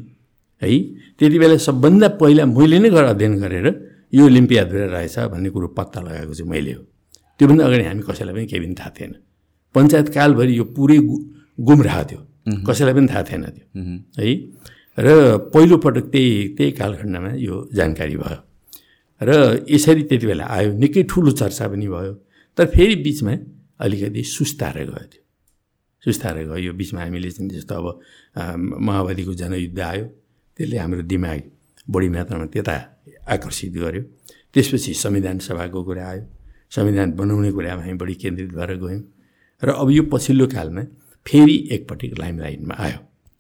[SPEAKER 2] है? त्यति बेला सबभन्दा पहिला मैले नै गरेर अध्ययन गरेर यो लिम्पिया धुरा रहेछ भन्ने कुरो पत्ता लगाएको चाहिँ मैले हो। त्योभन्दा अगाडि हामी कसैलाई पनि केही पनि थाहा थिएन। पञ्चायत कालभरि यो पुरै गुमराह थियो। कसैलाई पनि थाहा थिएन त्यो। है? र पहिलोपटक त्यही त्यही कालखण्डमा यो जानकारी भयो। र यसरी त्यति बेला आयो निकै ठुलो चर्चा पनि भयो। तर फेरि बिचमा अलिकति सुस्ताएर गयो त्यो। सुस्ताएर गयो। यो बिचमा हामीले चाहिँ जस्तो अब माओवादीको जनयुद्ध आयो। त्यसले हाम्रो दिमाग बढी मात्रामा त्यता आकर्षित गर्यो। त्यसपछि संविधान सभाको कुरा आयो। संविधान बनाउने कुरामा हामी बढी केन्द्रित भएर गयौँ। र अब यो पछिल्लो कालमा फेरि एकपट्टि लाइमलाइटमा आयो।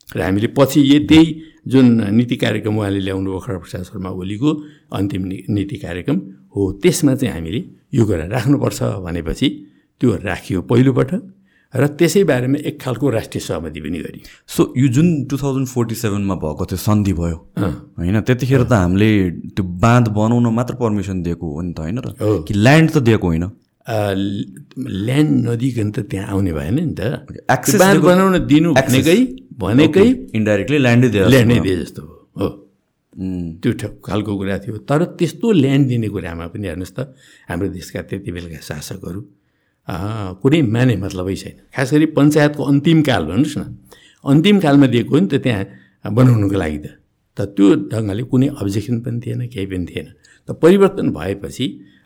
[SPEAKER 2] र हामीले पछि यही त्यही जुन नीति कार्यक्रम उहाँले ल्याउनु भयो खडा प्रसाद शर्मा ओलीको अन्तिम नीति कार्यक्रम हो त्यसमा चाहिँ हामीले यो कुरा राख्नुपर्छ भनेपछि त्यो राखियो पहिलोपटक र त्यसै बारेमा एक खालको राष्ट्रिय सहमति पनि गरियो।
[SPEAKER 1] सो यो जुन टु थाउजन्ड फोर्टी सेभेनमा भएको त्यो सन्धि भयो होइन त्यतिखेर त हामीले त्यो बाँध बनाउन मात्र पर्मिसन दिएको हो नि त होइन र कि ल्यान्ड त दिएको होइन।
[SPEAKER 2] ल्यान्ड नदिकन त त्यहाँ आउने भएन नि त। बाँध बनाउन दिनु भनेकै भनेकै
[SPEAKER 1] इन्डाइरेक्टली ल्यान्डै दिए
[SPEAKER 2] ल्यान्डै दिए जस्तो। हो। त्यो खालको कुरा थियो। तर त्यस्तो ल्यान्ड दिने कुरामा पनि हेर्नुहोस् त हाम्रो देशका त्यति बेलाका शासकहरू कुनै माने मतलबै छैन। खास गरी पञ्चायतको अन्तिम काल भन्नुहोस् न। अन्तिम कालमा दिएको हो नि त त्यहाँ बनाउनुको लागि त। त त्यो ढङ्गले कुनै अब्जेक्सन पनि थिएन केही पनि थिएन। त परिवर्तन भएपछि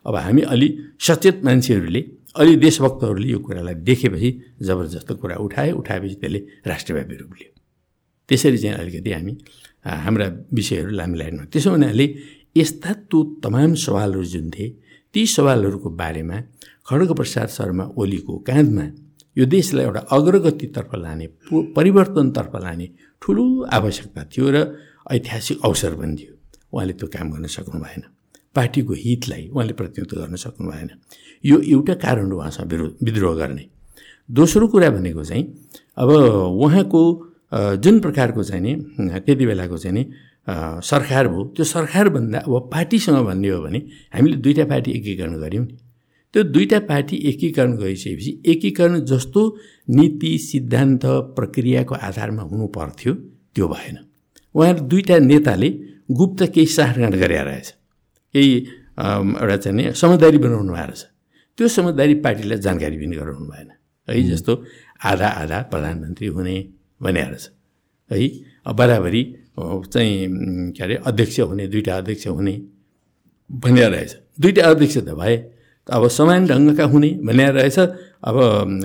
[SPEAKER 2] अब हामी अलि सचेत मान्छेहरूले अलि देशभक्तहरूले यो कुरालाई देखेपछि जबरजस्त कुरा उठाए उठाएपछि त्यसले राष्ट्रव्यापी रूप लियो। त्यसरी चाहिँ अलिकति हामी हाम्रा विषयहरू लामो लाइनमा त्यसो हुनाले यस्ता त्यो तमाम सवालहरू जुन थिए ती सवालहरूको बारेमा खड्गप्रसाद शर्मा ओलीको काँधमा यो देशलाई एउटा अग्रगतितर्फ लाने परिवर्तनतर्फ लाने ठुलो आवश्यकता थियो र ऐतिहासिक अवसर पनि थियो। उहाँले त्यो काम गर्न सक्नु भएन पार्टीको हितलाई उहाँले प्रतिनिधित्व गर्न सक्नु भएन यो एउटा कारण हो उहाँसँग विरोध विद्रोह गर्ने। दोस्रो कुरा भनेको चाहिँ अब उहाँको जुन प्रकारको चाहिँ नि त्यति बेलाको चाहिँ नि सरकार भयो त्यो सरकारभन्दा अब पार्टीसँग भन्ने हो भने हामीले दुईवटा पार्टी एकीकरण गऱ्यौँ नि। त्यो दुईवटा पार्टी एकीकरण गरिसकेपछि एकीकरण जस्तो नीति सिद्धान्त प्रक्रियाको आधारमा हुनु पर्थ्यो त्यो भएन। उहाँहरू दुईवटा नेताले गुप्त केही साठगाँठ गरेर रहेछ केही एउटा चाहिँ नि समझदारी बनाउनु भएको रहेछ। त्यो समझदारी पार्टीलाई जानकारी पनि गराउनु भएन। है जस्तो आधा आधा प्रधानमन्त्री हुने भने रहेछ। है बराबरी चाहिँ के अरे अध्यक्ष हुने दुईवटा अध्यक्ष हुने भने रहेछ। दुईवटा अध्यक्ष त भए अब समान ढङ्गका हुने भन्ने रहेछ। अब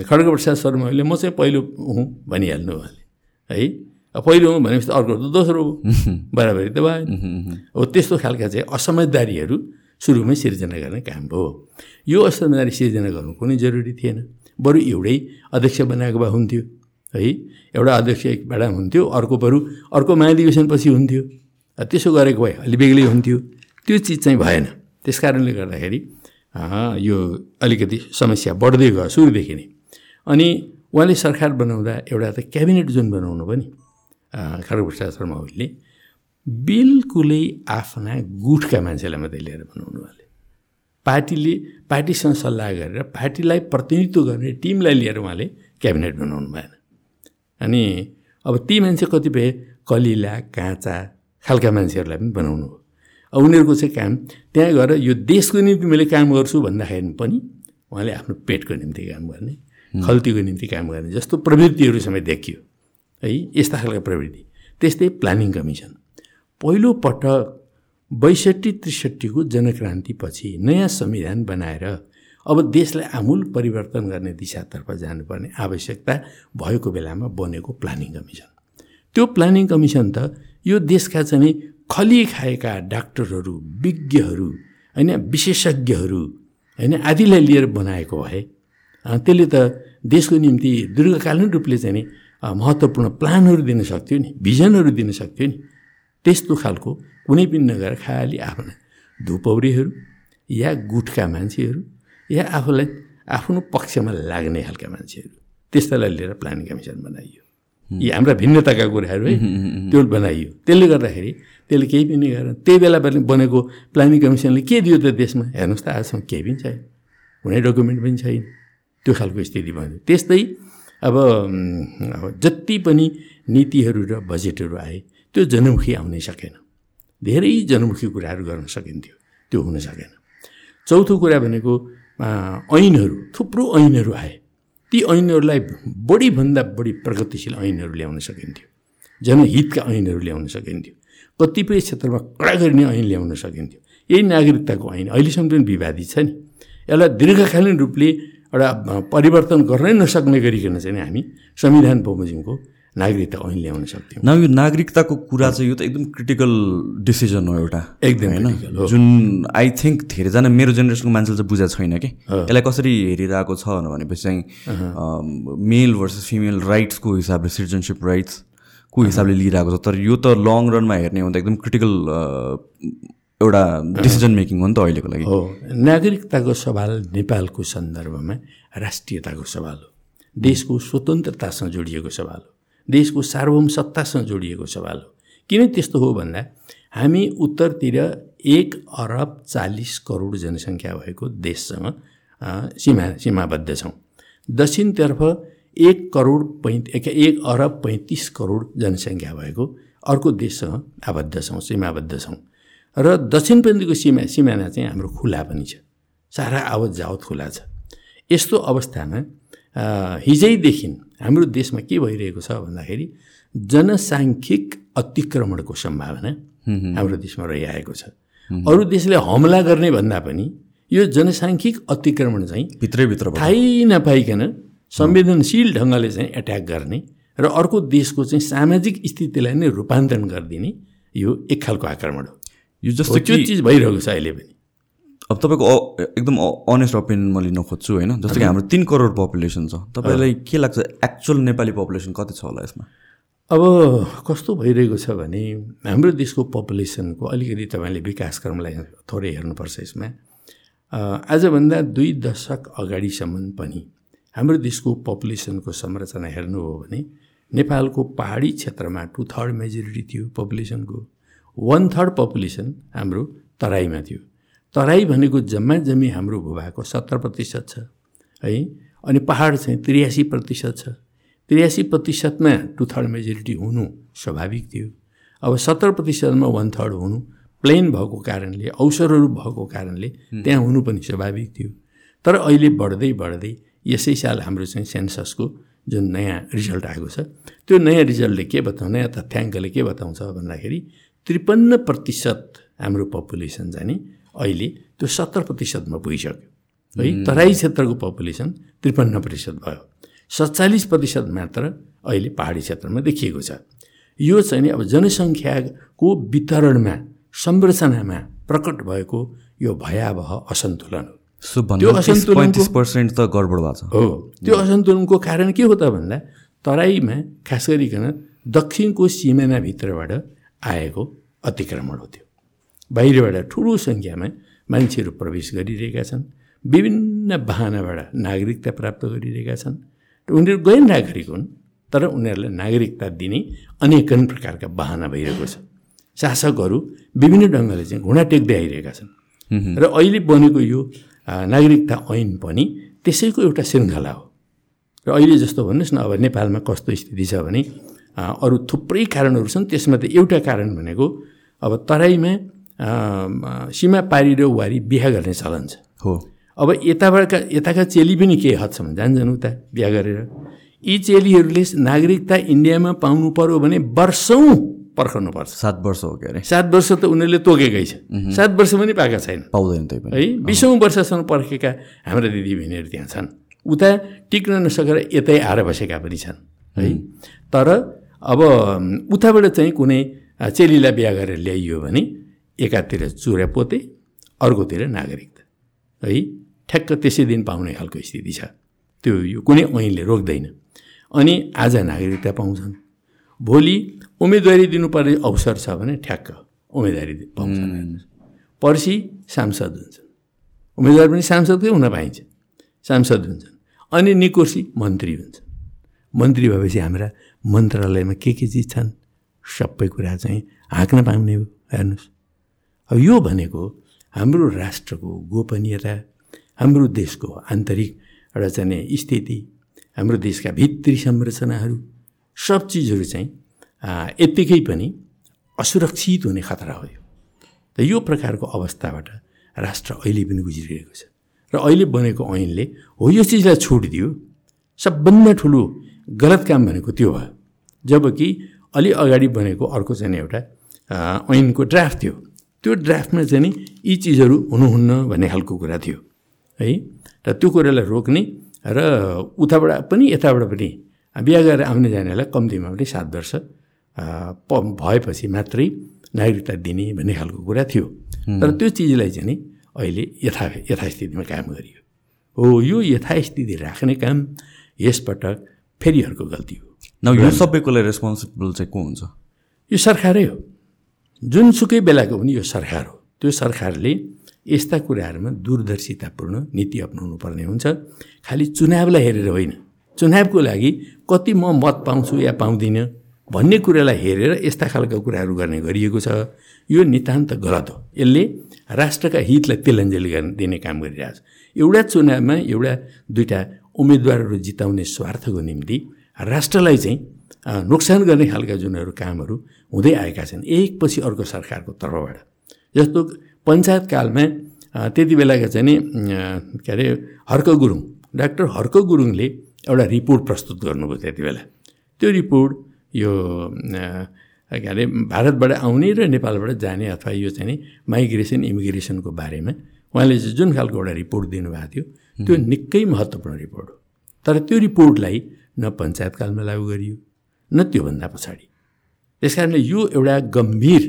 [SPEAKER 2] खड्गप्रसाद शर्माले म चाहिँ पहिलो हुँ भनिहाल्नु उहाँले है पहिलो भनेपछि अर्को त दोस्रो हो। बराबरी त भयो। हो त्यस्तो खालका चाहिँ असमझदारीहरू सुरुमै सिर्जना गर्ने काम भयो। यो असमझदारी सिर्जना गर्नु कुनै जरुरी थिएन। बरु एउटै अध्यक्ष बनाएको भए हुन्थ्यो है? एउटा अध्यक्ष एकबाट हुन्थ्यो अर्को बरु अर्को महाधिवेशनपछि हुन्थ्यो। त्यसो गरेको भए अलि बेग्लै हुन्थ्यो। त्यो चिज चाहिँ भएन। त्यस कारणले गर्दाखेरि यो अलिकति समस्या बढ्दै गयो सुरुदेखि नै। अनि उहाँले सरकार बनाउँदा एउटा त क्याबिनेट जुन बनाउनु पनि। खड्गप्रसाद शर्मा ओलीले बिल्कुलै आफ्ना गुठका मान्छेलाई मात्रै लिएर बनाउनु उहाँले पार्टीले पार्टीसँग सल्लाह गरेर पार्टीलाई प्रतिनिधित्व गर्ने टिमलाई लिएर उहाँले क्याबिनेट बनाउनु भएन। अनि अब ती मान्छे कतिपय कलिला काँचा खालका मान्छेहरूलाई पनि बनाउनु हो। उनीहरूको चाहिँ काम त्यहाँ गएर यो देशको निम्ति मैले काम गर्छु भन्दाखेरि पनि उहाँले आफ्नो पेटको निम्ति काम गर्ने खल्तीको निम्ति काम गर्ने जस्तो प्रवृत्तिहरू समेत देखियो। है यस्ता खालका प्रवृत्ति। त्यस्तै प्लानिङ कमिसन। पहिलोपटक बैसठी त्रिसठीको जनक्रान्तिपछि नयाँ संविधान बनाएर अब देशलाई आमूल परिवर्तन गर्ने दिशातर्फ जानुपर्ने आवश्यकता भएको बेलामा बनेको प्लानिङ कमिसन। त्यो प्लानिङ कमिसन त यो देशका चाहिँ खली खाएका डाक्टरहरू विज्ञहरू होइन विशेषज्ञहरू होइन आदिलाई लिएर बनाएको भए त्यसले त देशको निम्ति दीर्घकालीन रूपले चाहिँ महत्त्वपूर्ण प्लानहरू दिन सक्थ्यो नि भिजनहरू दिन सक्थ्यो नि। त्यस्तो खालको कुनै पनि नगएर खालि आफ्ना धुपौरीहरू या गुटका मान्छेहरू या आफूलाई आफ्नो पक्षमा लाग्ने खालका मान्छेहरू। त्यस्तालाई लिएर प्लान कमिसन बनाइयो। यी हाम्रा भिन्नताका कुराहरू है त्यो बनाइयो। त्यसले गर्दाखेरि त्यसले केही पनि गरेन। त्यही बेला बनेको प्लानिङ कमिसनले के दियो त देशमा? हेर्नुहोस् त आजसम्म केही पनि छैन। कुनै डकुमेन्ट पनि छैन। त्यो खालको स्थिति भयो त्यस्तै अब जति पनि नीतिहरू र बजेटहरू आए त्यो जनमुखी आउनै सकेन। धेरै जनमुखी कुराहरू गर्न सकिन्थ्यो त्यो हुन सकेन। चौथो कुरा भनेको ऐनहरू थुप्रो ऐनहरू आए। ती ऐनहरूलाई बढीभन्दा बढी प्रगतिशील ऐनहरू ल्याउन सकिन्थ्यो। जनहितका ऐनहरू ल्याउन सकिन्थ्यो। कतिपय क्षेत्रमा कडा गरिने ऐन ल्याउन सकिन्थ्यो। यही नागरिकताको ऐन अहिलेसम्म पनि विवादित छ नि। यसलाई दीर्घकालीन रूपले एउटा परिवर्तन गर्नै नसक्ने गरिकन चाहिँ हामी संविधान बमोजिमको नागरिकता ऐन ल्याउन सक्थ्यौँ।
[SPEAKER 1] न यो नागरिकताको कुरा चाहिँ यो त एकदम क्रिटिकल डिसिजन हो एउटा
[SPEAKER 2] एकदम होइन?
[SPEAKER 1] जुन आई थिङ्क धेरैजना मेरो जेनेरेसनको मान्छेले चाहिँ बुझाएको छैन कि? यसलाई कसरी हेरिरहेको छ भनेपछि चाहिँ मेल भर्सेस फिमेल राइट्सको हिसाबले सिटिजनसिप राइट्सको हिसाबले लिइरहेको छ। तर यो त लङ रनमा हेर्ने हो भने त एकदम क्रिटिकल एउटा डिसिजन मेकिङ हो नि त अहिलेको लागि।
[SPEAKER 2] हो। नागरिकताको सवाल नेपालको सन्दर्भमा राष्ट्रियताको सवाल हो। देशको स्वतन्त्रतासँग जोडिएको सवाल हो। देशको सार्वभौम सत्तासँग जोडिएको सवाल हो। किन त्यस्तो हो भन्दा हामी उत्तरतिर एक अरब चालिस करोड जनसङ्ख्या भएको देशसँग सीमा सीमाबद्ध छौँ। दक्षिणतर्फ एक करोड पैँत एक अरब पैँतिस करोड जनसङ्ख्या भएको अर्को देशसँग आबद्ध छौँ सीमाबद्ध छौँ। र दक्षिणपन्थीको सीमा सिमाना चाहिँ हाम्रो खुला पनि छ। सारा आवत जावत खुला छ। यस्तो अवस्थामा हिजैदेखि हाम्रो देशमा के भइरहेको छ भन्दाखेरि जनसाङ्ख्यिक अतिक्रमणको सम्भावना हाम्रो देशमा रहिआएको छ। अरू देशले हमला गर्ने भन्दा पनि यो जनसाङ्ख्यिक अतिक्रमण चाहिँ
[SPEAKER 1] भित्रैभित्र
[SPEAKER 2] थाहै नपाइकन संवेदनशील ढङ्गले चाहिँ एट्याक गर्ने र अर्को देशको चाहिँ सामाजिक स्थितिलाई नै रूपान्तरण गरिदिने यो एक खालको आक्रमण हो। यो जस्तो त्यो चिज भइरहेको छ अहिले पनि।
[SPEAKER 1] अब तपाईँको एकदम अनेस्ट ओपिनियन म लिन खोज्छु होइन? जस्तो कि हाम्रो तिन करोड पपुलेसन छ। तपाईँलाई के लाग्छ एक्चुअल नेपाली पपुलेसन कति छ होला यसमा?
[SPEAKER 2] अब कस्तो भइरहेको छ भने हाम्रो देशको पपुलेसनको अलिकति तपाईँले विकासक्रमलाई थोरै हेर्नुपर्छ यसमा। आजभन्दा दुई दशक अगाडिसम्म पनि हाम्रो देशको पपुलेसनको संरचना हेर्नु हो भने नेपालको पहाडी क्षेत्रमा टु थर्ड मेजोरिटी थियो पपुलेसनको वान थर्ड पपुलेसन हाम्रो तराईमा थियो। तराई भनेको जम्मा जम्मी हाम्रो भूभागको सत्र प्रतिशत छ है? अनि पहाड चाहिँ त्रियासी प्रतिशत छ। त्रियासी प्रतिशतमा टु थर्ड मेजोरिटी हुनु स्वाभाविक थियो। अब सत्र प्रतिशतमा वान थर्ड हुनु प्लेन भएको कारणले अवसरहरू भएको कारणले त्यहाँ हुनु पनि स्वाभाविक थियो। तर अहिले बढ्दै बढ्दै यसै साल हाम्रो चाहिँ सेन्ससको जुन नयाँ रिजल्ट आएको छ त्यो नयाँ रिजल्टले के बताउँ नयाँ तथ्याङ्कले के बताउँछ भन्दाखेरि त्रिपन्न प्रतिशत हाम्रो पपुलेसन चाहिँ अहिले त्यो सत्तर प्रतिशतमा पुगिसक्यो। है तराई क्षेत्रको पपुलेसन त्रिपन्न प्रतिशत भयो। सत्तालिस प्रतिशत मात्र अहिले पहाडी क्षेत्रमा देखिएको छ। यो चाहिँ अब जनसङ्ख्याको वितरणमा संरचनामा प्रकट भएको यो भयावह असन्तुलन
[SPEAKER 1] हो। त्यो असन्तुलन पर्सेन्ट त गडबड भएको छ।
[SPEAKER 2] हो त्यो असन्तुलनको कारण के हो त भन्दा तराईमा खास गरिकन दक्षिणको सिमानाभित्रबाट आएको अतिक्रमण हो त्यो। बाहिरबाट ठुलो सङ्ख्यामा मान्छेहरू प्रवेश गरिरहेका छन्। विभिन्न बाहनाबाट नागरिकता प्राप्त गरिरहेका छन्। र उनीहरू गैर नागरिक हुन् तर उनीहरूलाई नागरिकता दिने अनेकन प्रकारका बाहना भइरहेको छ। शासकहरू विभिन्न ढङ्गले चाहिँ घुँडा टेक्दै आइरहेका छन्। र अहिले बनेको यो नागरिकता ऐन पनि त्यसैको एउटा श्रृङ्खला हो। र अहिले जस्तो भन्नुहोस् न अब नेपालमा कस्तो स्थिति छ भने अरू थुप्रै कारणहरू छन्। त्यसमा त एउटा कारण भनेको अब तराईमा सीमा पारी र वारी बिहा गर्ने चलन छ।
[SPEAKER 1] हो।
[SPEAKER 2] अब यताबाट यताका चेली पनि के हदसम्म जान्छन् उता बिहा गरेर। यी चेलीहरूले नागरिकता इन्डियामा पाउनु पर्यो भने वर्षौँ पर्खाउनु पर्छ
[SPEAKER 1] सात वर्ष हो के अरे
[SPEAKER 2] सात वर्ष त उनीहरूले तोकेकै छ। सात वर्ष पनि पाएका छैन।
[SPEAKER 1] पाउँदैन त्यही पनि।
[SPEAKER 2] है बिसौँ वर्षसम्म पर्खेका हाम्रा दिदीबहिनीहरू त्यहाँ छन्। उता टिक्न नसकेर यतै आएर बसेका पनि छन्। है तर अब उताबाट चाहिँ कुनै चेलीलाई बिहा गरेर ल्याइयो भने एकातिर चुरा पोते अर्कोतिर नागरिकता है ठ्याक्क त्यसै दिन पाउने खालको स्थिति छ। त्यो यो कुनै ऐनले रोक्दैन। अनि आज नागरिकता पाउँछन्। भोलि उम्मेदवारी दिनुपर्ने अवसर छ भने ठ्याक्क उम्मेदवारी पाउँछन्। पर्सि सांसद हुन्छन्। उम्मेदवार पनि सांसदकै हुन पाइन्छ। सांसद हुन्छन्। अनि निकोर्सी मन्त्री हुन्छन्। मन्त्री भएपछि हाम्रा मन्त्रालयमा के के चिज छन्? सबै कुरा चाहिँ हाँक्न पाउने हो। हेर्नुहोस्। अब यो भनेको हाम्रो राष्ट्रको गोपनीयता हाम्रो देशको आन्तरिक एउटा चाहिँ स्थिति हाम्रो देशका भित्री संरचनाहरू सब चिजहरू चाहिँ यत्तिकै पनि असुरक्षित हुने खतरा हो यो। त यो प्रकारको अवस्थाबाट राष्ट्र अहिले पनि गुज्रिरहेको छ। र अहिले बनेको ऐनले हो यो चिजलाई छुट दियो। सबभन्दा ठुलो गलत काम भनेको त्यो भयो जबकि अलि अगाडि बनेको अर्को चाहिँ एउटा ऐनको ड्राफ्ट थियो। त्यो ड्राफ्टमा चाहिँ नि यी चिजहरू हुनुहुन्न भन्ने खालको कुरा थियो। है र त्यो कुरालाई रोक्ने र उताबाट पनि यताबाट पनि बिहा गरेर आउने जानेलाई कम्तीमा पनि सात वर्ष प भएपछि मात्रै नागरिकता दिने भन्ने खालको कुरा थियो। तर त्यो चिजलाई चाहिँ नि अहिले यथा यथास्थितिमा काम गरियो। हो यो यथास्थिति राख्ने काम यसपटक फेरि अर्को गल्ती हो।
[SPEAKER 1] न यो सबैको लागि रेस्पोन्सिबल चाहिँ को हुन्छ?
[SPEAKER 2] यो सरकारै हो। जुनसुकै बेलाको पनि यो सरकार हो। त्यो सरकारले यस्ता कुराहरूमा दूरदर्शितापूर्ण नीति अप्नाउनु पर्ने हुन्छ। खालि चुनावलाई हेरेर होइन। चुनावको लागि कति म मत पाउँछु या पाउँदिनँ भन्ने कुरालाई हेरेर यस्ता खालका कुराहरू गर्ने गरिएको छ। यो नितान्त गलत हो। यसले राष्ट्रका हितलाई तेलन्जेली गर्ने दिने काम गरिरहेको छ। एउटा चुनावमा एउटा दुईवटा उम्मेदवारहरू जिताउने स्वार्थको निम्ति राष्ट्रलाई चाहिँ नोक्सान गर्ने खालका जुनहरू कामहरू हुँदै आएका छन् एकपछि अर्को सरकारको तर्फबाट। जस्तो पञ्चायतकालमा त्यति बेलाका चाहिँ नि के अरे हर्क गुरुङ डाक्टर हर्क गुरुङले एउटा रिपोर्ट प्रस्तुत गर्नुभयो त्यति बेला। त्यो रिपोर्ट यो के अरे भारतबाट आउने र नेपालबाट जाने अथवा यो चाहिँ माइग्रेसन इमिग्रेसनको बारेमा उहाँले जुन खालको एउटा रिपोर्ट दिनुभएको थियो त्यो निकै महत्त्वपूर्ण रिपोर्ट हो। तर त्यो रिपोर्टलाई न पञ्चायतकालमा लागू गरियो न त्योभन्दा पछाडि। त्यस कारणले यो एउटा गम्भीर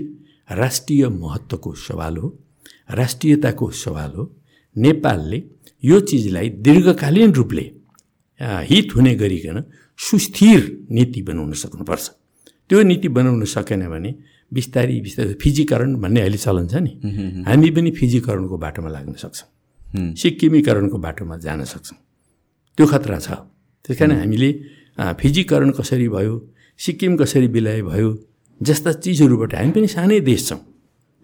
[SPEAKER 2] राष्ट्रिय महत्त्वको सवाल हो राष्ट्रियताको सवाल हो। नेपालले यो चिजलाई दीर्घकालीन रूपले हित हुने गरिकन सुस्थिर नीति बनाउन सक्नुपर्छ। त्यो नीति बनाउन सकेन भने बिस्तारी बिस्तारै फिजिकरण भन्ने अहिले चलन छ नि। हामी पनि फिजिकरणको बाटोमा लाग्न सक्छौँ। सिक्किमीकरणको बाटोमा जान सक्छौँ। त्यो खतरा छ। त्यस कारण हामीले फिजिकरण कसरी भयो सिक्किम कसरी बिलाइ भयो जस्ता चिजहरूबाट हामी पनि सानै देश छौँ।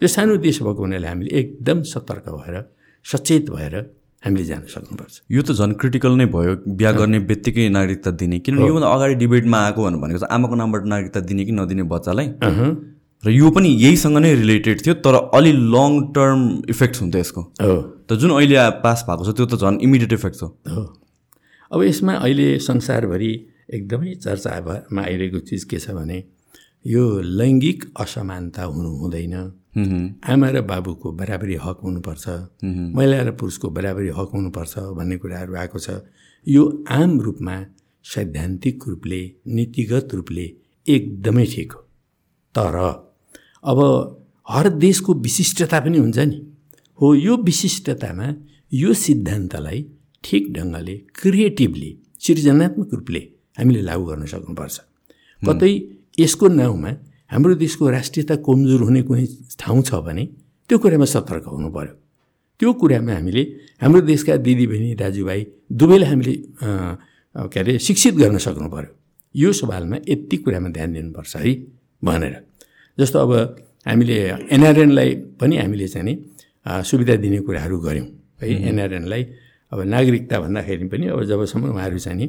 [SPEAKER 2] त्यो सानो देश भएको हुनाले हामीले एकदम सतर्क भएर सचेत भएर हामीले जान सक्नुपर्छ।
[SPEAKER 1] यो त झन् क्रिटिकल नै भयो बिहा गर्ने बित्तिकै नागरिकता दिने। किनभने योभन्दा अगाडि डिबेटमा आएको भनेको चाहिँ आमाको नामबाट नागरिकता दिने कि नदिने बच्चालाई? र यो पनि यहीसँग नै रिलेटेड थियो तर अलि लङ टर्म इफेक्ट हुन्छ यसको त जुन अहिले पास भएको छ त्यो त झन् इमिडिएट इफेक्ट छ।
[SPEAKER 2] हो। अब यसमा अहिले संसारभरि एकदमै चर्चामा आइरहेको चिज के छ भने यो लैङ्गिक असमानता हुनु हुँदैन। आमा र बाबुको बराबरी हक हुनुपर्छ। महिला र पुरुषको बराबरी हक हुनुपर्छ भन्ने कुराहरू आएको छ। यो आम रूपमा सैद्धान्तिक रूपले नीतिगत रूपले एकदमै ठिक हो। तर अब हर देशको विशिष्टता पनि हुन्छ नि। हो यो विशिष्टतामा यो सिद्धान्तलाई ठिक ढङ्गले क्रिएटिभली सृजनात्मक रूपले हामीले लागू गर्न सक्नुपर्छ। कतै यसको नाउँमा हाम्रो देशको राष्ट्रियता कमजोर हुने कुनै ठाउँ छ भने त्यो कुरामा सतर्क हुनु पऱ्यो त्यो कुरामा हामीले हाम्रो देशका दिदीबहिनी दाजुभाइ दुवैलाई हामीले के अरे शिक्षित गर्न सक्नु पऱ्यो यो सवालमा यति कुरामा ध्यान दिनुपर्छ है भनेर। जस्तो अब हामीले एनआरएनलाई पनि हामीले चाहिँ नि सुविधा दिने कुराहरू गऱ्यौँ। है एनआरएनलाई अब नागरिकता भन्दाखेरि पनि अब जबसम्म उहाँहरू चाहिँ नि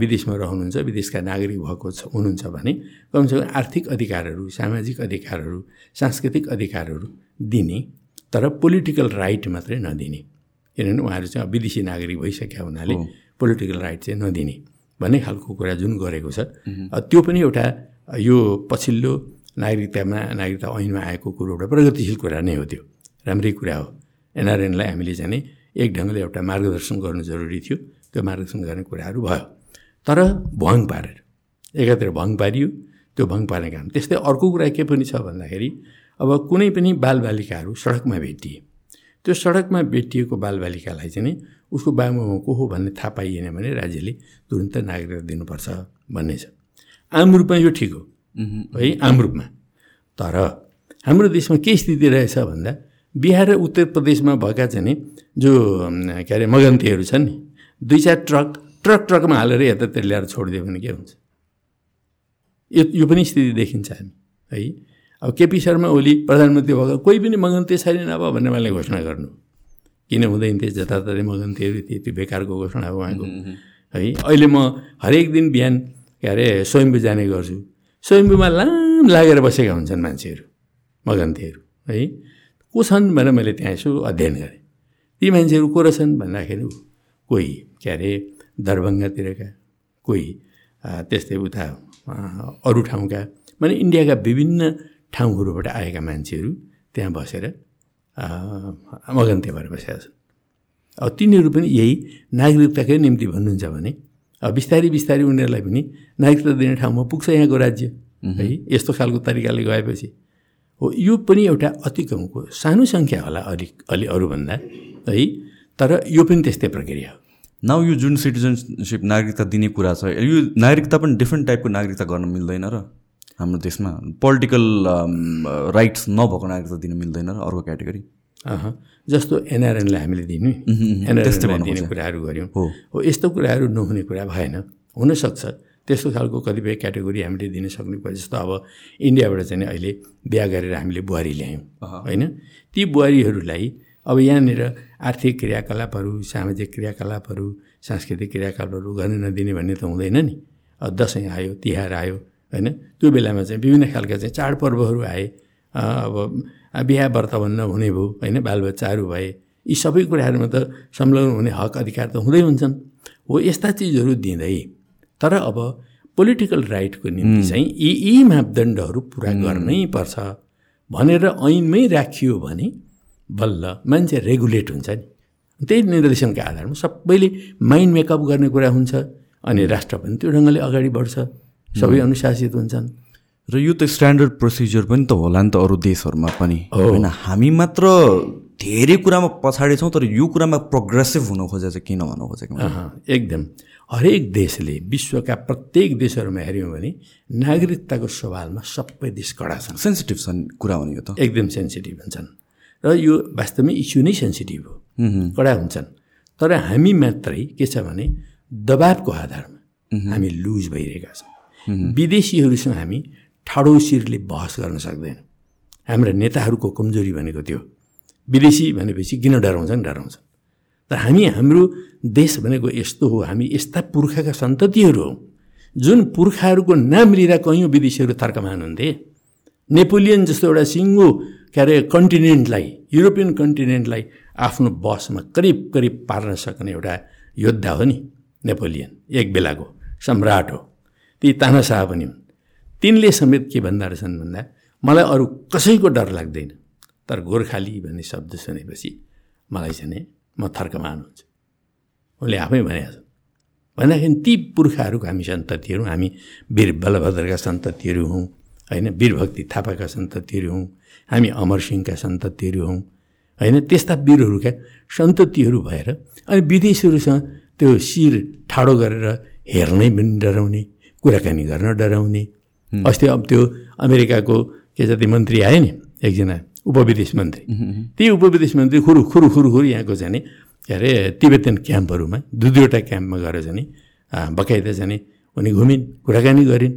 [SPEAKER 2] विदेशमा रहनुहुन्छ विदेशका नागरिक भएको छ हुनुहुन्छ भने कमसेकम आर्थिक अधिकारहरू सामाजिक अधिकारहरू सांस्कृतिक अधिकारहरू दिने तर पोलिटिकल राइट मात्रै नदिने। किनभने उहाँहरू चाहिँ विदेशी नागरिक भइसक्यो हुनाले पोलिटिकल राइट चाहिँ नदिने भन्ने खालको कुरा जुन गरेको छ। त्यो पनि एउटा यो पछिल्लो नागरिकतामा नागरिकता ऐनमा आएको कुरो एउटा प्रगतिशील कुरा नै हो त्यो। राम्रै कुरा हो। एनआरएनलाई हामीले चाहिँ एक ढङ्गले एउटा मार्गदर्शन गर्नु जरुरी थियो। त्यो मार्गदर्शन गर्ने कुराहरू भयो। तर भङ पारेर एकातिर भङ पारियो त्यो भङ पार्ने काम त्यस्तै अर्को कुरा के पनि छ भन्दाखेरि अब कुनै पनि बालबालिकाहरू सडकमा भेटिए त्यो सडकमा भेटिएको बालबालिकालाई चाहिँ नि उसको बाबुआमा को हो भन्ने थाहा पाइएन भने राज्यले तुरन्त नागरिकता दिनुपर्छ भन्ने छ। आम रूपमा यो ठिक हो। है आम रूपमा। तर हाम्रो देशमा के स्थिति रहेछ भन्दा बिहार र उत्तर प्रदेशमा भएका चाहिँ नि जो के अरे मगन्तीहरू छन् नि दुई चार ट्रक ट्रक ट्रकमा हालेर यतातिर ल्याएर छोडिदियो भने के हुन्छ? यो यो पनि स्थिति देखिन्छ हामी है? अब केपी शर्मा ओली प्रधानमन्त्री भएको कोही पनि मगन्ते छैन अब भनेर उहाँले घोषणा गर्नु। किन हुँदैन थिए जताततै मगन्तेहरू थिए त्यो बेकारको घोषणा हो उहाँको है? अहिले म हरेक दिन बिहान के अरे स्वयम्भू जाने गर्छु। स्वयम्भूमा लाम लागेर बसेका हुन्छन् मान्छेहरू मगन्तेहरू है? को छन् भनेर मैले त्यहाँ यसो अध्ययन गरेँ। ती मान्छेहरू को रहेछन् भन्दाखेरि कोही के अरे दरभङ्गातिरका कोही त्यस्तै उता अरू ठाउँका माने इन्डियाका विभिन्न ठाउँहरूबाट आएका मान्छेहरू त्यहाँ बसेर मगन्ते भएर बसेका छन्। अब तिनीहरू पनि यही नागरिकताकै निम्ति भन्नुहुन्छ भने अब बिस्तारै बिस्तारै उनीहरूलाई पनि नागरिकता दिने ठाउँमा पुग्छ यहाँको राज्य। है यस्तो खालको तरिकाले गएपछि। हो यो पनि एउटा अति कमको सानो सङ्ख्या होला अलिक अलि अरूभन्दा है? तर यो पनि त्यस्तै प्रक्रिया हो।
[SPEAKER 1] नाउ यो जुन सिटिजनसिप नागरिकता दिने कुरा छ यो नागरिकता पनि डिफ्रेन्ट टाइपको नागरिकता गर्न मिल्दैन र हाम्रो देशमा। पोलिटिकल राइट्स नभएको नागरिकता दिन मिल्दैन र अर्को क्याटेगोरी
[SPEAKER 2] जस्तो एनआरएनलाई हामीले दिनु एनआरएनलाई दिने कुराहरू गऱ्यौँ। हो यस्तो कुराहरू नहुने कुरा भएन। हुनसक्छ। त्यस्तो खालको कतिपय क्याटेगोरी हामीले दिन सक्ने जस्तो अब इन्डियाबाट चाहिँ अहिले बिहा गरेर हामीले बुहारी ल्यायौँ होइन? ती बुहारीहरूलाई अब यहाँनिर आर्थिक क्रियाकलापहरू सामाजिक क्रियाकलापहरू सांस्कृतिक क्रियाकलापहरू गर्न नदिने भन्ने त हुँदैन नि। दसैँ आयो तिहार आयो होइन? त्यो बेलामा चाहिँ विभिन्न खालका चाहिँ चाडपर्वहरू आए। अब बिहा व्रत भन्न हुने भयो होइन? बालबच्चाहरू भए। यी सबै कुराहरूमा त संलग्न हुने हक अधिकार त हुँदै हुन्छन्। हो यस्ता चिजहरू दिँदै तर अब पोलिटिकल राइटको निम्ति चाहिँ यी यी मापदण्डहरू पुरा गर्नै पर्छ भनेर ऐनमै राखियो भने बल्ल मान्छे रेगुलेट हुन्छ नि। त्यही निर्देशनका आधारमा सबैले माइन्ड मेकअप गर्ने कुरा हुन्छ अनि राष्ट्र पनि त्यो ढङ्गले अगाडि बढ्छ सबै अनुशासित हुन्छन्।
[SPEAKER 1] र यो त स्ट्यान्डर्ड प्रोसिजर पनि त होला नि त अरू देशहरूमा पनि। होइन हामी मात्र धेरै कुरामा पछाडि छौँ तर यो कुरामा प्रोग्रेसिभ हुनु खोजेको चाहिँ किन भन्नु खोजेको?
[SPEAKER 2] एकदम। हरेक देशले विश्वका प्रत्येक देशहरूमा हेऱ्यौँ भने नागरिकताको सवालमा सबै देश कडा छन्।
[SPEAKER 1] सेन्सिटिभ छन् कुरा हो यो त।
[SPEAKER 2] एकदम सेन्सिटिभ हुन्छन्। र यो वास्तवमै इस्यु नै सेन्सिटिभ हो। कडा हुन्छन्। तर हामी मात्रै के छ भने दबावको आधारमा हामी लुज भइरहेका छौँ। विदेशीहरूसँग हामी ठाडो शिरले बहस गर्न सक्दैन। हाम्रा नेताहरूको कमजोरी भनेको त्यो। विदेशी भनेपछि किन डराउँछन्? डराउँछन्। तर हामी हाम्रो देश भनेको यस्तो हो हामी यस्ता पुर्खाका सन्ततिहरू हौँ। जुन पुर्खाहरूको नाम लिँदा कयौँ विदेशीहरू तर्कमान हुन्थे। नेपोलियन जस्तो एउटा सिङ्गो के अरे कन्टिनेन्टलाई युरोपियन कन्टिनेन्टलाई आफ्नो बसमा करिब करिब पार्न सक्ने एउटा योद्धा हो नि नेपोलियन। एक बेलाको सम्राट हो। ती तानाशाह पनि हुन्। तिनले समेत के भन्दो रहेछन् भन्दा मलाई अरू कसैको डर लाग्दैन। तर गोर्खाली भन्ने शब्द सुनेपछि मलाई चाहिँ म थर्कमान हुन्छु उनले आफै भनेका छन् भन्दाखेरि ती पुर्खाहरूको हामी सन्ततिहरू हामी वीर बलभद्रका सन्ततिहरू हौँ होइन? वीरभक्ति थापाका सन्ततिहरू हौँ हामी अमरसिंहका सन्ततिहरू हौँ होइन? त्यस्ता वीरहरूका सन्ततिहरू भएर अनि विदेशीहरूसँग त्यो शिर ठाडो गरेर हेर्नै पनि डराउने कुराकानी गर्न डराउने। अस्ति अब त्यो अमेरिकाको के जति मन्त्री आयो नि एकजना उपविदेश मन्त्री। ती उपविदेश मन्त्री खुरु खुरु खुरु खुरु यहाँको चाहिँ के अरे तिब्बतन क्याम्पहरूमा दुई दुईवटा क्याम्पमा गएर चाहिँ बकाइदा चाहिँ उनी घुमिन् कुराकानी गरिन्।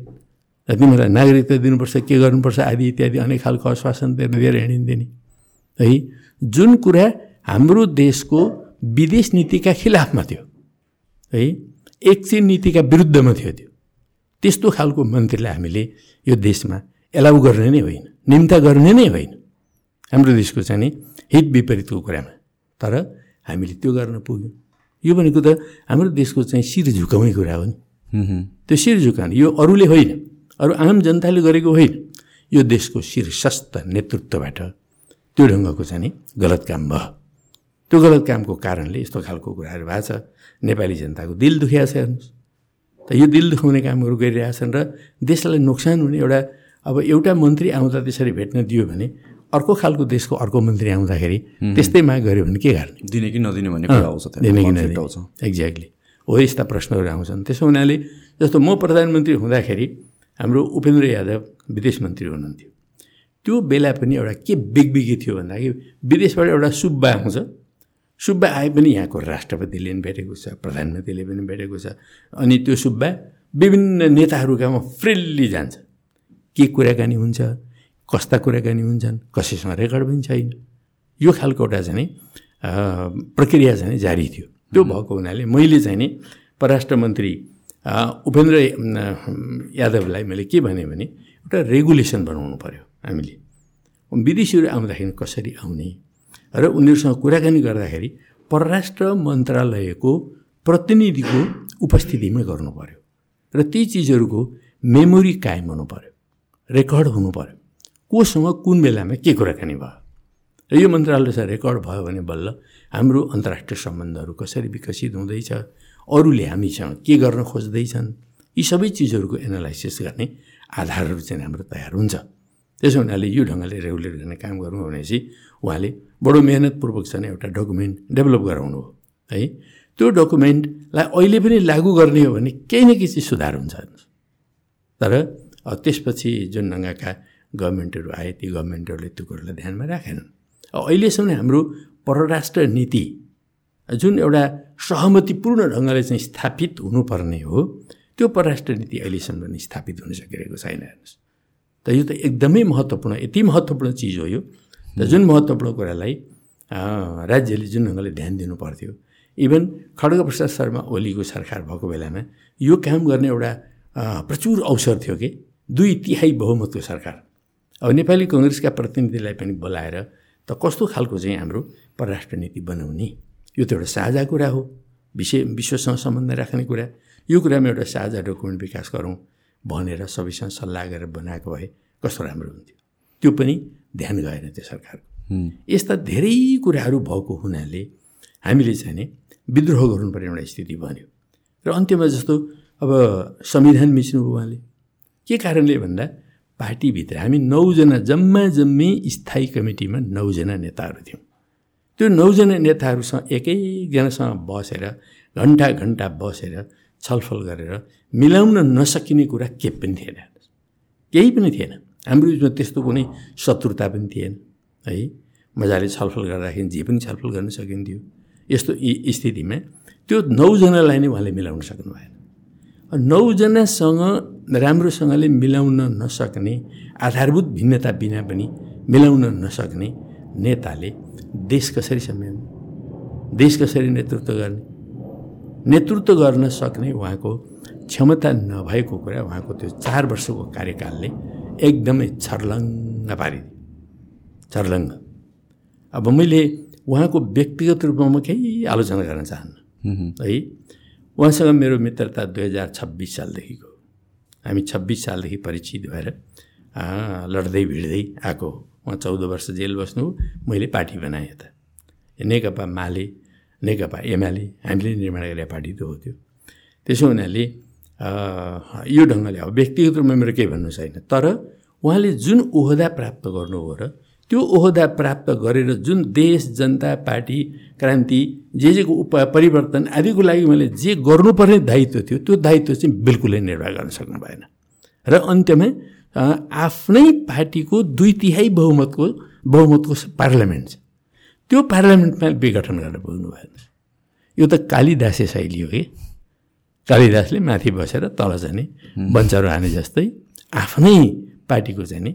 [SPEAKER 2] र तिमीलाई नागरिकता दिनुपर्छ के गर्नुपर्छ आदि इत्यादि अनेक खालको आश्वासन दिएर हिँडिन्थे नि है जुन कुरा हाम्रो देशको विदेश नीतिका खिलाफमा थियो है एकछिन नीतिका विरुद्धमा थियो त्यो त्यस्तो खालको मन्त्रीलाई हामीले यो देशमा एलाउ गर्ने नै होइन निम्ता गर्ने नै होइन। हाम्रो देशको चाहिँ नि हित विपरीतको कुरामा। तर हामीले त्यो गर्न पुग्यौँ। यो भनेको त हाम्रो देशको चाहिँ शिर झुकाउने कुरा हो नि। त्यो शिर झुकाउने यो अरूले होइन अरू आम जनताले गरेको होइन। यो देशको शीर्षस्थ नेतृत्वबाट त्यो ढङ्गको चाहिँ नि गलत काम भयो। त्यो गलत कामको कारणले यस्तो खालको कुराहरू भएको छ। नेपाली जनताको दिल दुखिया छ हेर्नुहोस्। त यो दिल दुखाउने कामहरू गरिरहेछन् र देशलाई नोक्सान हुने एउटा अब एउटा मन्त्री आउँदा त्यसरी भेट्न दियो भने अर्को खालको देशको अर्को मन्त्री आउँदाखेरि त्यस्तै माग गऱ्यो भने के गर्ने?
[SPEAKER 1] दिने कि नदिने भन्ने कुरा आउँछ
[SPEAKER 2] दिने कि नदिने। एक्ज्याक्टली हो यस्ता प्रश्नहरू आउँछन्। त्यसो हुनाले जस्तो म प्रधानमन्त्री हुँदाखेरि हाम्रो उपेन्द्र यादव विदेश मन्त्री हुनुहुन्थ्यो। त्यो बेला पनि एउटा के बिगबिगी थियो भन्दाखेरि विदेशबाट एउटा सुब्बा आउँछ। सुब्बा आए पनि यहाँको राष्ट्रपतिले पनि भेटेको छ प्रधानमन्त्रीले पनि भेटेको छ। अनि त्यो सुब्बा विभिन्न नेताहरूकामा फ्रिल्ली जान्छ। के कुराकानी हुन्छ? कस्ता कुराकानी हुन्छन् कसैसँग रेकर्ड पनि छैन। यो खालको एउटा चाहिँ प्रक्रिया चाहिँ जारी थियो। त्यो भएको हुनाले मैले चाहिँ नि परराष्ट्र मन्त्री उपेन्द्र यादवलाई मैले के भने भने एउटा रेगुलेसन बनाउनु पऱ्यो हामीले। विदेशीहरू आउँदाखेरि कसरी आउने र उनीहरूसँग कुराकानी गर्दाखेरि परराष्ट्र मन्त्रालयको प्रतिनिधिको उपस्थितिमै गर्नु पऱ्यो र ती चिजहरूको मेमोरी कायम हुनु पऱ्यो रेकर्ड हुनु पऱ्यो कोसँग कुन बेलामा के कुराकानी भयो? र यो मन्त्रालय रेकर्ड भयो भने बल्ल हाम्रो अन्तर्राष्ट्रिय सम्बन्धहरू कसरी विकसित हुँदैछ अरूले हामीसँग के गर्न खोज्दैछन् यी सबै चिजहरूको एनालाइसिस गर्ने आधारहरू चाहिँ हाम्रो तयार हुन्छ। त्यसो हुनाले यो ढङ्गले रेगुलेट गर्ने काम गरौँ भनेपछि उहाँले बडो मेहनतपूर्वक चाहिँ एउटा डकुमेन्ट डेभलप गराउनु हो। है? त्यो डकुमेन्टलाई अहिले पनि लागू गर्ने हो भने केही न केही चिज सुधार हुन्छ। तर त्यसपछि जुन ढङ्गका गभर्मेन्टहरू आए ती गभर्मेन्टहरूले त्यो कुरोलाई ध्यानमा राखेनन् अहिलेसम्म हाम्रो परराष्ट्र नीति जुन एउटा सहमतिपूर्ण ढङ्गले चाहिँ स्थापित हुनुपर्ने हो त्यो परराष्ट्र नीति अहिलेसम्म पनि स्थापित हुन सकिरहेको छैन हेर्नुहोस्। त यो त एकदमै महत्त्वपूर्ण यति महत्त्वपूर्ण चिज हो यो। र जुन महत्त्वपूर्ण कुरालाई राज्यले जुन ढङ्गले ध्यान दिनु पर्थ्यो इभन खड्गप्रसाद शर्मा ओलीको सरकार भएको बेलामा यो काम गर्ने एउटा प्रचुर अवसर थियो कि दुई तिहाई बहुमतको सरकार। अब नेपाली कङ्ग्रेसका प्रतिनिधिलाई पनि बोलाएर त कस्तो खालको चाहिँ हाम्रो परराष्ट्र नीति बनाउने? यो त एउटा साझा कुरा हो। विषय विश्वसँग सम्बन्ध राख्ने कुरा। यो कुरामा एउटा साझा डकुमेन्ट विकास गरौँ भनेर सबैसँग सल्लाह गरेर बनाएको भए कस्तो राम्रो हुन्थ्यो? त्यो पनि ध्यान गएन त्यो सरकारको। यस्ता धेरै कुराहरू भएको हुनाले हामीले चाहिँ नि विद्रोह गर्नुपर्ने एउटा स्थिति बन्यो। र अन्त्यमा जस्तो अब संविधान मिच्नुभयो उहाँले। के कारणले भन्दा पार्टीभित्र हामी नौजना जम्मा जम्मै स्थायी कमिटीमा नौजना नेताहरू थियौँ। त्यो नौजना नेताहरूसँग एकैजनासँग बसेर घन्टा घन्टा बसेर छलफल गरेर मिलाउन नसकिने कुरा के पनि थिएन। केही पनि थिएन। हाम्रो बिचमा त्यस्तो कुनै शत्रुता पनि थिएन है। मजाले छलफल गर्दाखेरि जे पनि छलफल गर्न सकिन्थ्यो। यस्तो स्थितिमा त्यो नौजनालाई नै उहाँले मिलाउन सक्नु भएन नौजनासँग राम्रोसँगले मिलाउन नसक्ने आधारभूत भिन्नता बिना पनि मिलाउन नसक्ने नेताले देश कसरी सम्हाल्ने देश कसरी नेतृत्व गर्ने नेतृत्व गर्न सक्ने उहाँको क्षमता नभएको कुरा उहाँको त्यो चार वर्षको कार्यकालले एकदमै छर्लङ्ग पारिदियो। छर्लङ्ग। अब मैले उहाँको व्यक्तिगत रूपमा म केही आलोचना गर्न चाहन्न। है उहाँसँग मेरो मित्रता दुई हजार छब्बिस सालदेखिको। हामी छब्बिस सालदेखि परिचित भएर लड्दै भिड्दै आएको उहाँ चौध वर्ष जेल बस्नु मैले पार्टी बनाएँ यता नेकपा माले नेकपा एमाले हामीले निर्माण गरेका पार्टी त हो त्यो। त्यसो हुनाले यो ढङ्गले अब व्यक्तिगत रूपमा मेरो केही भन्नु छैन तर उहाँले जुन ओहदा प्राप्त गर्नुभयो र त्यो ओहदा प्राप्त गरेर जुन देश जनता पार्टी क्रान्ति जे जेको उप परिवर्तन आदिको लागि मैले जे गर्नुपर्ने दायित्व थियो त्यो दायित्व चाहिँ बिल्कुलै निर्वाह गर्न सक्नु भएन। र अन्त्यमा आफ्नै पार्टीको दुई तिहाई बहुमतको बहुमतको पार्लियामेन्ट छ। त्यो पार्लियामेन्टमा विघटन गरेर पुग्नु भएन। यो त कालिदासे शैली हो कि? कालिदासले माथि बसेर तल जाने बन्चरो हाने जस्तै आफ्नै पार्टीको चाहिँ नि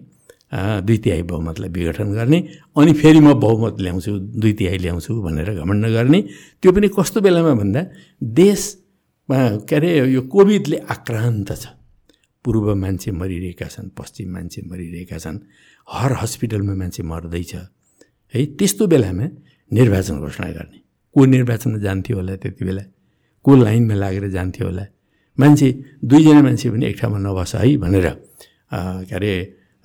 [SPEAKER 2] दुई तिहाई बहुमतलाई विघटन गर्ने अनि फेरि म बहुमत ल्याउँछु दुई तिहाई ल्याउँछु भनेर घमण्ड गर्ने। त्यो पनि कस्तो बेलामा भन्दा देशमा के अरे यो कोभिडले आक्रान्त छ। पूर्व मान्छे मरिरहेका छन् पश्चिम मान्छे मरिरहेका छन् हर हस्पिटलमा मान्छे मर्दैछ है त्यस्तो बेलामा निर्वाचन घोषणा गर्ने। को निर्वाचनमा जान्थ्यो होला त्यति बेला? को लाइनमा लागेर जान्थ्यो होला? मान्छे दुईजना मान्छे पनि एक ठाउँमा नबस है भनेर के अरे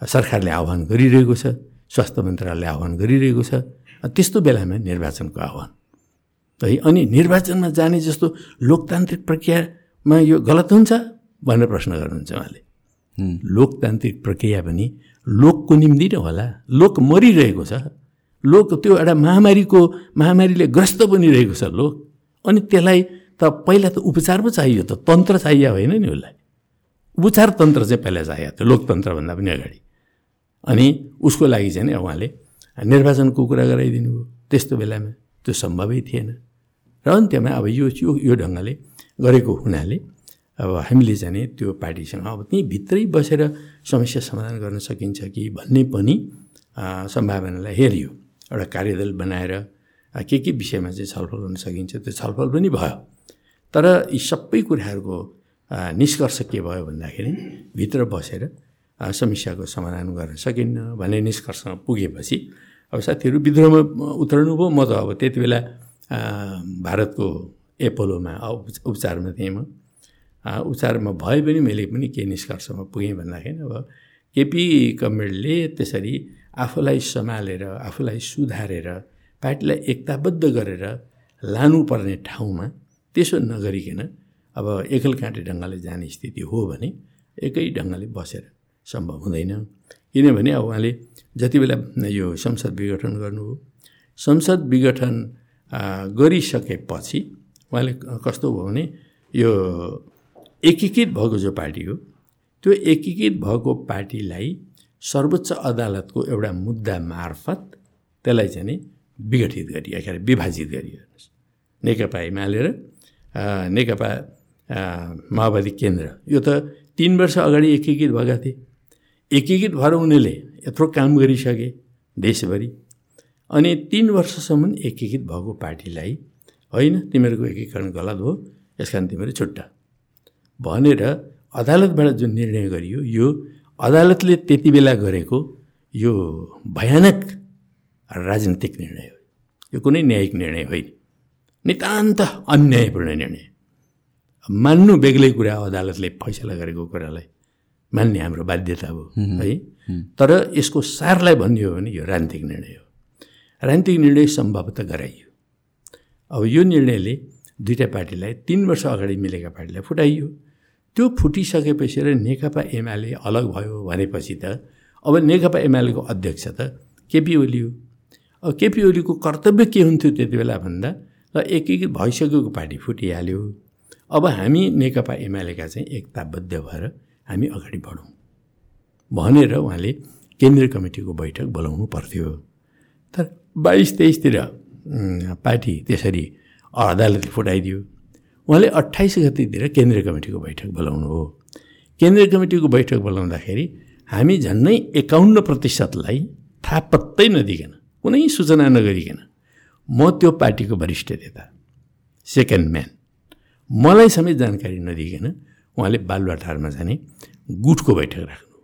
[SPEAKER 2] सरकारले आह्वान गरिरहेको छ स्वास्थ्य मन्त्रालयले आह्वान गरिरहेको छ त्यस्तो बेलामा निर्वाचनको आह्वान। है अनि निर्वाचनमा जाने जस्तो लोकतान्त्रिक प्रक्रियामा यो गलत हुन्छ भनेर प्रश्न गर्नुहुन्छ उहाँले। लोकतान्त्रिक प्रक्रिया पनि लोकको निम्ति नै होला। लोक मरिरहेको छ। लोक त्यो एउटा महामारीको महामारीले ग्रस्त बनिरहेको छ लोक। अनि त्यसलाई त पहिला त उपचार पो चाहियो त तन्त्र चाहियो होइन नि उसलाई। उपचार तन्त्र चाहिँ पहिला चाहियो थियो लोकतन्त्रभन्दा पनि अगाडि। अनि उसको लागि चाहिँ उहाँले निर्वाचनको कुरा गराइदिनु भयो। त्यस्तो बेलामा त्यो सम्भवै थिएन। र अन्त्यमा अब यो यो ढङ्गले गरेको हुनाले अब हामीले चाहिँ त्यो पार्टीसँग अब त्यहीँ भित्रै बसेर समस्या समाधान गर्न सकिन्छ कि भन्ने पनि सम्भावनालाई हेरियो। एउटा कार्यदल बनाएर के के विषयमा चाहिँ छलफल गर्न सकिन्छ त्यो छलफल पनि भयो। तर यी सबै कुराहरूको निष्कर्ष के भयो भन्दाखेरि भित्र बसेर समस्याको समाधान गर्न सकिन्न भन्ने निष्कर्षमा पुगेपछि अब साथीहरू विद्रोहमा उत्रनु भयो। म त अब त्यति बेला भारतको एपोलोमा उपचारमा थिएँ म। उचारमा भए पनि मैले पनि के निष्कर्षमा पुगेँ भन्दाखेरि अब केपी कमरेडले त्यसरी आफूलाई सम्हालेर आफूलाई सुधारेर पार्टीलाई एकताबद्ध गरेर लानुपर्ने ठाउँमा त्यसो नगरिकन अब एकल काँटे ढङ्गले जाने स्थिति हो भने एकै ढङ्गले बसेर सम्भव हुँदैन। किनभने अब उहाँले जति बेला यो संसद विघटन गर्नुभयो संसद विघटन गरिसकेपछि उहाँले कस्तो भयो भने यो एकीकृत भएको जो पार्टी हो त्यो एकीकृत भएको पार्टीलाई सर्वोच्च अदालतको एउटा मुद्दा मार्फत त्यसलाई चाहिँ नि विघटित गरियो के अरे विभाजित गरियो। नेकपा एमाले र नेकपा माओवादी केन्द्र। यो त तिन वर्ष अगाडि एकीकृत भएका थिए। एकीकृत भएर उनीहरूले यत्रो काम गरिसके देशभरि। अनि तिन वर्षसम्म एकीकृत भएको पार्टीलाई होइन तिमीहरूको एकीकरण गलत हो यस कारण तिमीहरू छुट्टा। भनेर अदालतबाट जुन निर्णय गरियो यो अदालतले त्यति बेला गरेको यो भयानक राजनीतिक निर्णय हो। यो कुनै न्यायिक निर्णय होइन नितान्त अन्यायपूर्ण निर्णय। मान्नु बेग्लै कुरा अदालतले फैसला गरेको कुरालाई। मान्ने हाम्रो बाध्यता हो है? तर यसको सारलाई भनियो भने यो राजनीतिक निर्णय हो। राजनीतिक निर्णय सम्भवतः गराइयो। अब यो निर्णयले दुईवटा पार्टीलाई तिन वर्ष अगाडि मिलेका पार्टीलाई फुटाइयो। त्यो फुटिसकेपछि र नेकपा एमाले अलग भयो भनेपछि त अब नेकपा एमालेको अध्यक्ष त केपी ओली हो। अब केपी ओलीको कर्तव्य के हुन्थ्यो त्यति बेला भन्दा र एकीकृत भइसकेको पार्टी फुटिहाल्यो। अब हामी नेकपा एमालेका चाहिँ एकताबद्ध भएर हामी अगाडि बढौँ। भनेर उहाँले केन्द्रीय कमिटीको बैठक बोलाउनु पर्थ्यो। तर बाइस तेइसतिर पार्टी त्यसरी अदालतले फुटाइदियो। उहाँले अट्ठाइस गतितिर केन्द्रीय कमिटीको बैठक बोलाउनु हो। केन्द्रीय कमिटीको बैठक बोलाउँदाखेरि हामी झन्डै एकाउन्न प्रतिशतलाई थाहा पत्तै नदिकन कुनै सूचना नगरिकन म त्यो पार्टीको वरिष्ठ नेता सेकेन्ड म्यान मलाई समेत जानकारी नदिकन उहाँले बालुवाटारमा जाने गुटको बैठक राख्नु।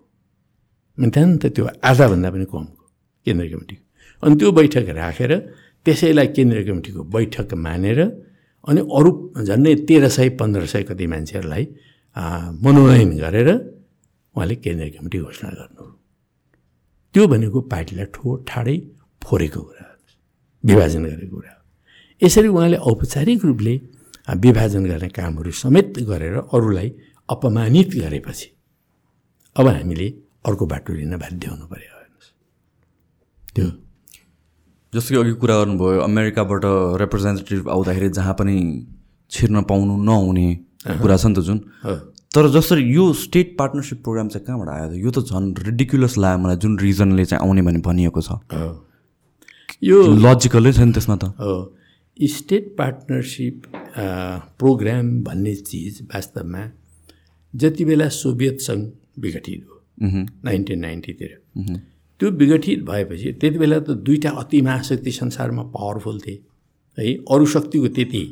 [SPEAKER 2] त त्यो आधाभन्दा पनि कमको केन्द्रीय कमिटीको। अनि त्यो बैठक राखेर त्यसैलाई केन्द्रीय कमिटीको बैठक मानेर अनि अरू झन्डै तेह्र सय पन्ध्र सय कति मान्छेहरूलाई मनोनयन गरेर उहाँले केन्द्रीय कमिटी घोषणा गर्नु। त्यो भनेको पार्टीलाई ठो ठाडै फोरेको कुरा विभाजन गरेको कुरा यसरी उहाँले औपचारिक रूपले विभाजन गर्ने कामहरू समेत गरेर अरूलाई अपमानित गरेपछि अब हामीले अर्को बाटो लिन बाध्य हुनु पऱ्यो हेर्नुहोस्।
[SPEAKER 1] त्यो जस्तो कि अघि कुरा गर्नुभयो अमेरिकाबाट रिप्रेजेन्टेटिभ आउँदाखेरि जहाँ पनि छिर्न पाउनु नहुने कुरा छ नि त जुन। तर जसरी यो स्टेट पार्टनरसिप प्रोग्राम चाहिँ कहाँबाट आयो यो त झन् रिडिकुलस लाग्यो मलाई जुन रिजनले चाहिँ आउने भने भनिएको छ। यो लजिकलै छ नि त्यसमा त।
[SPEAKER 2] स्टेट पार्टनरसिप प्रोग्राम भन्ने चिज वास्तवमा जति बेला सोभियत सङ्घ विघटित हो नाइन्टिन नाइन्टीतिर। त्यो विघटित भएपछि त्यति बेला त दुईवटा अति महाशक्ति संसारमा पावरफुल थिए। है अरू शक्तिको त्यति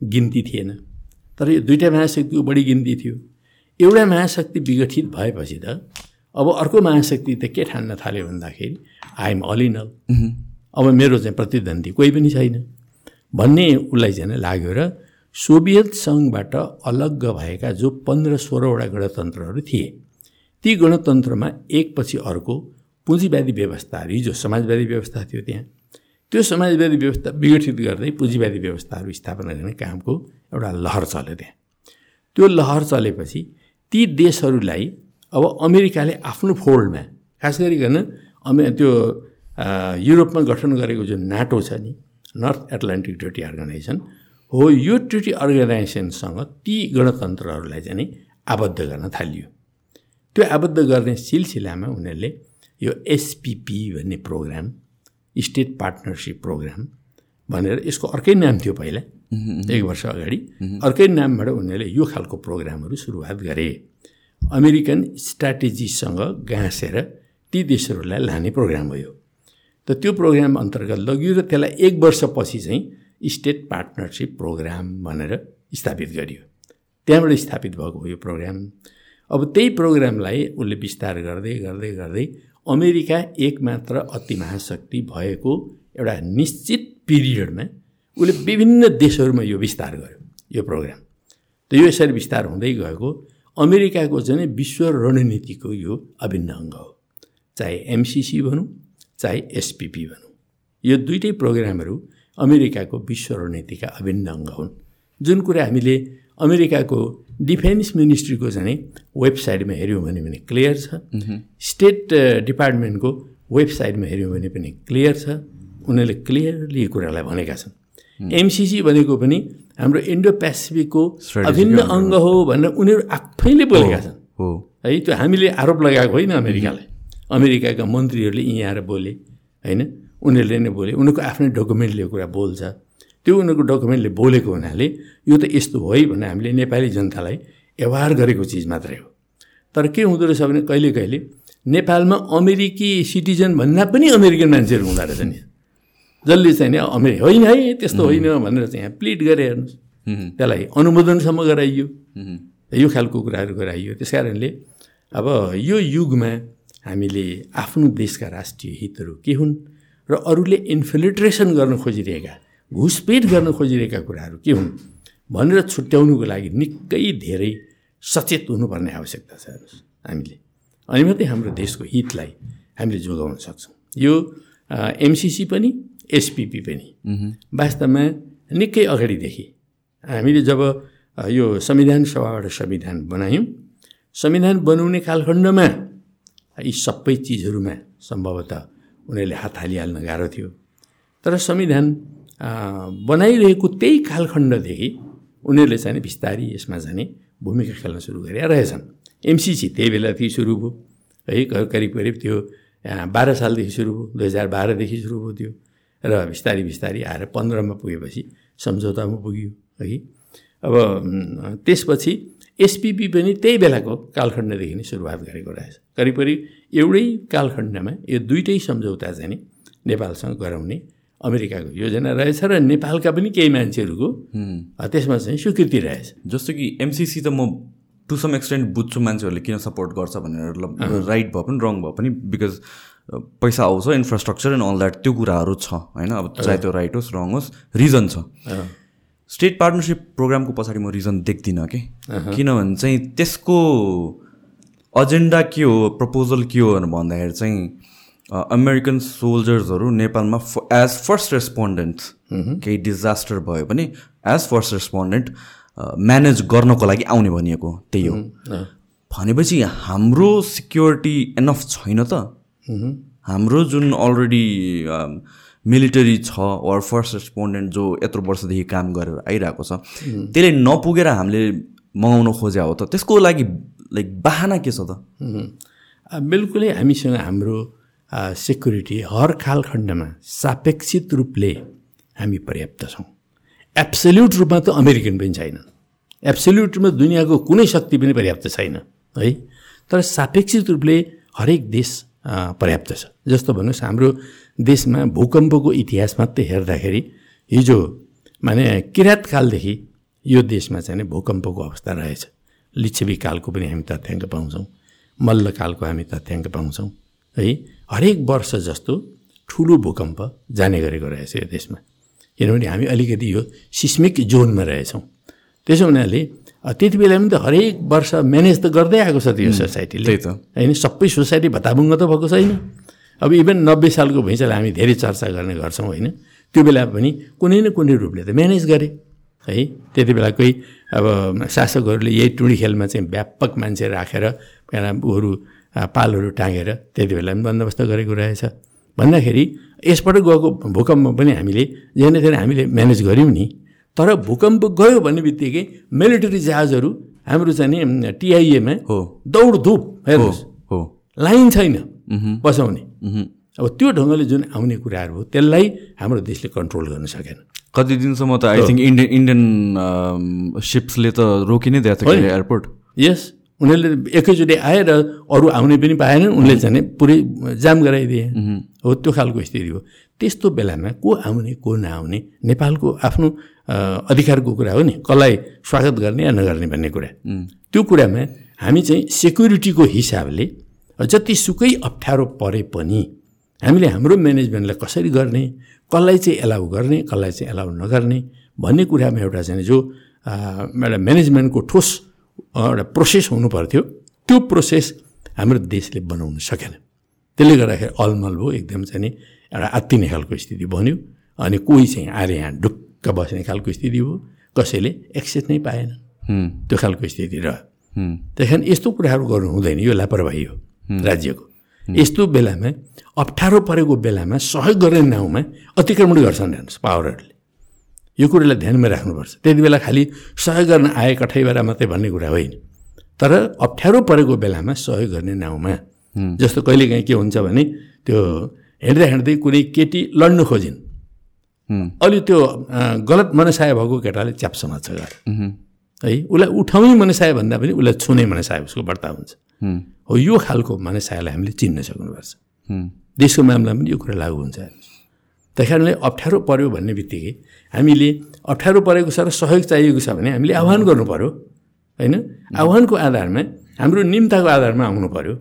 [SPEAKER 2] गिन्ती थिएन। तर यो दुईवटा महाशक्तिको बढी गिन्ती थियो। एउटा महाशक्ति विघटित भएपछि त अब अर्को महाशक्ति त के ठान्न थाल्यो भन्दाखेरि आइएम अल इन अल अब मेरो चाहिँ प्रतिद्वन्दी कोही पनि छैन। भन्ने उसलाई चाहिँ लाग्यो र सोभियत सङ्घबाट अलग्ग भएका जो पन्ध्र सोह्रवटा गणतन्त्रहरू थिए ती गणतन्त्रमा एकपछि अर्को पुँजीवादी व्यवस्थाहरू हिजो समाजवादी व्यवस्था थियो त्यहाँ। त्यो समाजवादी व्यवस्था विघटित गर्दै पुँजीवादी व्यवस्थाहरू स्थापना गर्ने कामको एउटा लहर चल्यो त्यहाँ। त्यो लहर चलेपछि ती देशहरूलाई अब अमेरिकाले आफ्नो फोल्डमा खास गरिकन अमे त्यो युरोपमा गठन गरेको जुन नाटो छ नि नर्थ एटलान्टिक ट्रिटी अर्गनाइजेसन हो यो ट्रिटी अर्गनाइजेसनसँग ती गणतन्त्रहरूलाई चाहिँ नि आबद्ध गर्न थालियो। त्यो आबद्ध गर्ने सिलसिलामा उनीहरूले यो एसपिपी भन्ने प्रोग्राम स्टेट पार्टनरसिप प्रोग्राम भनेर यसको अर्कै नाम थियो पहिला एक वर्ष अगाडि। अर्कै नामबाट उनीहरूले यो खालको प्रोग्रामहरू सुरुवात गरे। अमेरिकन स्ट्राटेजीसँग गाँसेर ती देशहरूलाई लाने प्रोग्राम हो यो त त्यो प्रोग्राम अन्तर्गत लगियो र त्यसलाई एक वर्षपछि चाहिँ स्टेट पार्टनरसिप प्रोग्राम भनेर स्थापित गरियो। त्यहाँबाट स्थापित भएको यो प्रोग्राम। अब त्यही प्रोग्रामलाई उसले विस्तार गर्दै गर्दै गर्दै अमेरिका एक मात्र अति महाशक्ति भएको एउटा निश्चित पिरियडमा उसले विभिन्न देशहरूमा यो विस्तार गर्यो यो प्रोग्राम। त यो यसरी विस्तार हुँदै गएको अमेरिकाको चाहिँ विश्व रणनीतिको यो अभिन्न अङ्ग हो। चाहे एमसिसी भनौँ चाहे एसपिपी भनौँ। यो दुइटै प्रोग्रामहरू अमेरिकाको विश्व रणनीतिका अभिन्न अङ्ग हुन्। जुन कुरा हामीले अमेरिकाको डिफेन्स मिनिस्ट्रीको चाहिँ वेबसाइटमा हेऱ्यौँ भने पनि क्लियर छ। स्टेट डिपार्टमेन्टको वेबसाइटमा हेऱ्यौँ भने पनि क्लियर छ। उनीहरूले क्लियरली यो कुरालाई भनेका छन्। एमसिसी भनेको पनि हाम्रो इन्डो पेसिफिकको अभिन्न अङ्ग हो। भनेर उनीहरू आफैले बोलेका छन्।
[SPEAKER 1] हो।
[SPEAKER 2] है त्यो हामीले आरोप लगाएको होइन अमेरिकालाई। अमेरिकाका मन्त्रीहरूले यहीँ आएर बोले होइन? उनीहरूले नै बोले। उनीहरूको आफ्नै डकुमेन्टले यो कुरा बोल्छ। त्यो उनीहरूको डकुमेन्टले बोलेको हुनाले यो त यस्तो हो है भनेर हामीले नेपाली जनतालाई व्यवहार गरेको चिज मात्रै हो। तर के हुँदो रहेछ भने कहिले कहिले नेपालमा अमेरिकी सिटिजन भन्दा पनि अमेरिकन मान्छेहरू हुँदो रहेछ नि। जसले चाहिँ अमेरि होइन है त्यस्तो होइन भनेर चाहिँ यहाँ प्लिट गरे हेर्नुहोस्। त्यसलाई अनुमोदनसम्म गराइयो। यो खालको कुराहरू गराइयो। त्यस कारणले अब यो युगमा हामीले आफ्नो देशका राष्ट्रिय हितहरू के हुन् र अरूले इन्फिल्ट्रेसन गर्न खोजिरहेका घुसपेट गर्न खोजिरहेका कुराहरू के हुन् भनेर छुट्याउनुको लागि निकै धेरै सचेत हुनुपर्ने आवश्यकता छ हेर्नुहोस् हामीले। अनि मात्रै हाम्रो देशको हितलाई हामीले जोगाउन सक्छौँ। यो एमसिसी पनि एसपिपी पनि वास्तवमा निकै अगाडिदेखि हामीले जब यो संविधान सभाबाट संविधान बनायौँ संविधान बनाउने कालखण्डमा यी सबै चिजहरूमा सम्भवतः उनीहरूले हात हालिहाल्न गाह्रो थियो। तर संविधान बनाइरहेको त्यही कालखण्डदेखि उनीहरूले चाहिँ बिस्तारी यसमा जाने भूमिका खेल्न सुरु गरे रहेछन्। एमसिसी त्यही बेलादेखि सुरु भयो। है करिब करिब त्यो बाह्र सालदेखि सुरु भयो। दुई हजार बाह्रदेखि सुरु भयो त्यो। र बिस्तारी बिस्तारी आएर पन्ध्रमा पुगेपछि सम्झौतामा पुग्यो। है अब त्यसपछि एसपिपी पनि त्यही बेलाको कालखण्डदेखि नै सुरुवात गरेको रहेछ। करिब करिब एउटै कालखण्डमा यो दुइटै सम्झौता चाहिँ नि नेपालसँग गराउने अमेरिकाको योजना रहेछ र नेपालका पनि केही मान्छेहरूको त्यसमा चाहिँ स्वीकृति रहेछ।
[SPEAKER 1] जस्तो कि एमसिसी त म टु सम एक्सटेन्ट बुझ्छु मान्छेहरूले किन सपोर्ट गर्छ भनेर राइट भए पनि रङ भए पनि बिकज पैसा आउँछ इन्फ्रास्ट्रक्चर एन्ड अल द्याट त्यो कुराहरू छ होइन? अब चाहे त्यो राइट होस् रङ होस् रिजन छ। स्टेट पार्टनरसिप प्रोग्रामको पछाडि म रिजन देख्दिनँ कि? किनभने चाहिँ त्यसको एजेन्डा के हो प्रपोजल के हो भनेर भन्दाखेरि चाहिँ अमेरिकन सोल्जर्सहरू नेपालमा एज फर्स्ट रेस्पोन्डेन्ट केही डिजास्टर भयो भने एज फर्स्ट रेस्पोन्डेन्ट म्यानेज गर्नको लागि आउने भनिएको त्यही हो। भनेपछि हाम्रो सिक्योरिटी एनफ छैन त। हाम्रो जुन अलरेडी मिलिटरी छ वा फर्स्ट रेस्पोन्डेन्ट जो यत्रो वर्षदेखि काम गरेर आइरहेको छ त्यसले नपुगेर हामीले मगाउन खोजे हो त त्यसको लागि लाइक बाहना के छ
[SPEAKER 2] त? बिल्कुलै हामीसँग हाम्रो सेक्युरिटी हर कालखण्डमा सापेक्षित रूपले हामी पर्याप्त छौँ। एब्सोल्युट रूपमा त अमेरिकन पनि छैन। एब्सोल्युट रूपमा दुनियाँको कुनै शक्ति पनि पर्याप्त छैन है? तर सापेक्षित रूपले हरेक देश पर्याप्त छ। जस्तो भन्नुहोस् हाम्रो देशमा भूकम्पको इतिहास मात्रै हेर्दाखेरि हिजो माने किराँत कालदेखि यो देशमा चाहिँ भूकम्पको अवस्था रहेछ। लिच्छवी कालको पनि हामी तथ्याङ्क पाउँछौँ मल्लकालको हामी तथ्याङ्क पाउँछौँ है? हरेक वर्ष जस्तो ठुलो भूकम्प जाने गरेको रहेछ यो देशमा। किनभने हामी अलिकति यो सिस्मिक जोनमा रहेछौँ। त्यसो हुनाले त्यति बेला पनि त हरेक वर्ष म्यानेज त गर्दै आएको छ त्यो सोसाइटीले।
[SPEAKER 1] त्यही त।
[SPEAKER 2] होइन सबै सोसाइटी भत्ताभुङ्ग त भएको छैन। अब इभन नब्बे सालको भैँचालाई हामी धेरै चर्चा गर्ने गर्छौँ होइन। त्यो बेला पनि कुनै न कुनै रूपले त म्यानेज गरे। है त्यति बेला कोही अब शासकहरूले यही टुँडी खेलमा चाहिँ व्यापक मान्छे राखेर ऊहरू पालहरू टाँगेर त्यति बेला पनि बन्दोबस्त गरेको रहेछ। भन्दाखेरि यसबाट गएको भूकम्प पनि हामीले जेन हामीले म्यानेज गऱ्यौँ नि। तर भूकम्प गयो भन्ने बित्तिकै मिलिटरी जहाजहरू हाम्रो चाहिँ नि टिआइएमा
[SPEAKER 1] हो।
[SPEAKER 2] दौडधुप हेर्नुहोस्।
[SPEAKER 1] हो
[SPEAKER 2] लाइन छैन बसाउने। अब त्यो ढङ्गले जुन आउने कुराहरू हो त्यसलाई हाम्रो देशले कन्ट्रोल गर्न सकेन।
[SPEAKER 1] कति दिनसम्म त आई थिङ्क इन्डियन इन्डियन सिप्सले त रोकि नै दिएको थियो एयरपोर्ट
[SPEAKER 2] यस उनीहरूले एकैचोटि आए र अरू आउने पनि पाएनन् उनले चाहिँ पुरै जाम गराइदिए। हो त्यो खालको स्थिति हो। त्यस्तो बेलामा को आउने को नआउने नेपालको आफ्नो अधिकारको कुरा हो नि कसलाई स्वागत गर्ने या नगर्ने भन्ने कुरा। त्यो कुरामा हामी चाहिँ सेक्युरिटीको हिसाबले जतिसुकै अप्ठ्यारो परे पनि हामीले हाम्रो म्यानेजमेन्टलाई कसरी गर्ने कसलाई चाहिँ एलाउ गर्ने कसलाई चाहिँ एलाउ नगर्ने भन्ने कुरामा एउटा चाहिँ जो एउटा म्यानेजमेन्टको ठोस एउटा प्रोसेस हुनु पर्थ्यो त्यो प्रोसेस हाम्रो देशले बनाउन सकेन। त्यसले गर्दाखेरि अलमल भयो एकदम चाहिँ नि एउटा आत्तिने खालको स्थिति बन्यो अनि कोही चाहिँ आएर यहाँ ढुक्क बस्ने खालको स्थिति भयो कसैले एक्सेस नै पाएन। त्यो खालको स्थिति रह्यो। त्यही कारण यस्तो कुराहरू गर्नु हुँदैन यो लापरवाही हो राज्यको। यस्तो बेलामा अप्ठ्यारो परेको बेलामा सहयोग गर्ने नाउँमा अतिक्रमण गर्छन् हेर्नुहोस् पावरहरूले यो कुरोलाई ध्यानमा राख्नुपर्छ। त्यति बेला खालि सहयोग गर्न आए कठैबाट मात्रै भन्ने कुरा होइन। तर अप्ठ्यारो परेको बेलामा सहयोग गर्ने नाउँमा जस्तो कहिलेकाहीँ के हुन्छ भने त्यो हिँड्दा हिँड्दै कुनै केटी लड्नु खोजिन्। अलि त्यो गलत मनसाय भएको केटाले च्याप समात्छ घर है उसलाई उठाउने मनसाय भन्दा पनि उसलाई छुने मनसाय उसको बढ्ता हुन्छ। हो। यो खालको मनसायलाई हामीले चिन्न सक्नुपर्छ। देशको मामलामा पनि यो कुरा लागु हुन्छ। त्यही कारणले अप्ठ्यारो पऱ्यो भन्ने बित्तिकै हामीले अप्ठ्यारो परेको छ र सहयोग चाहिएको छ भने हामीले आह्वान गर्नु पऱ्यो होइन? आह्वानको आधारमा हाम्रो निम्ताको आधारमा आउनु पऱ्यो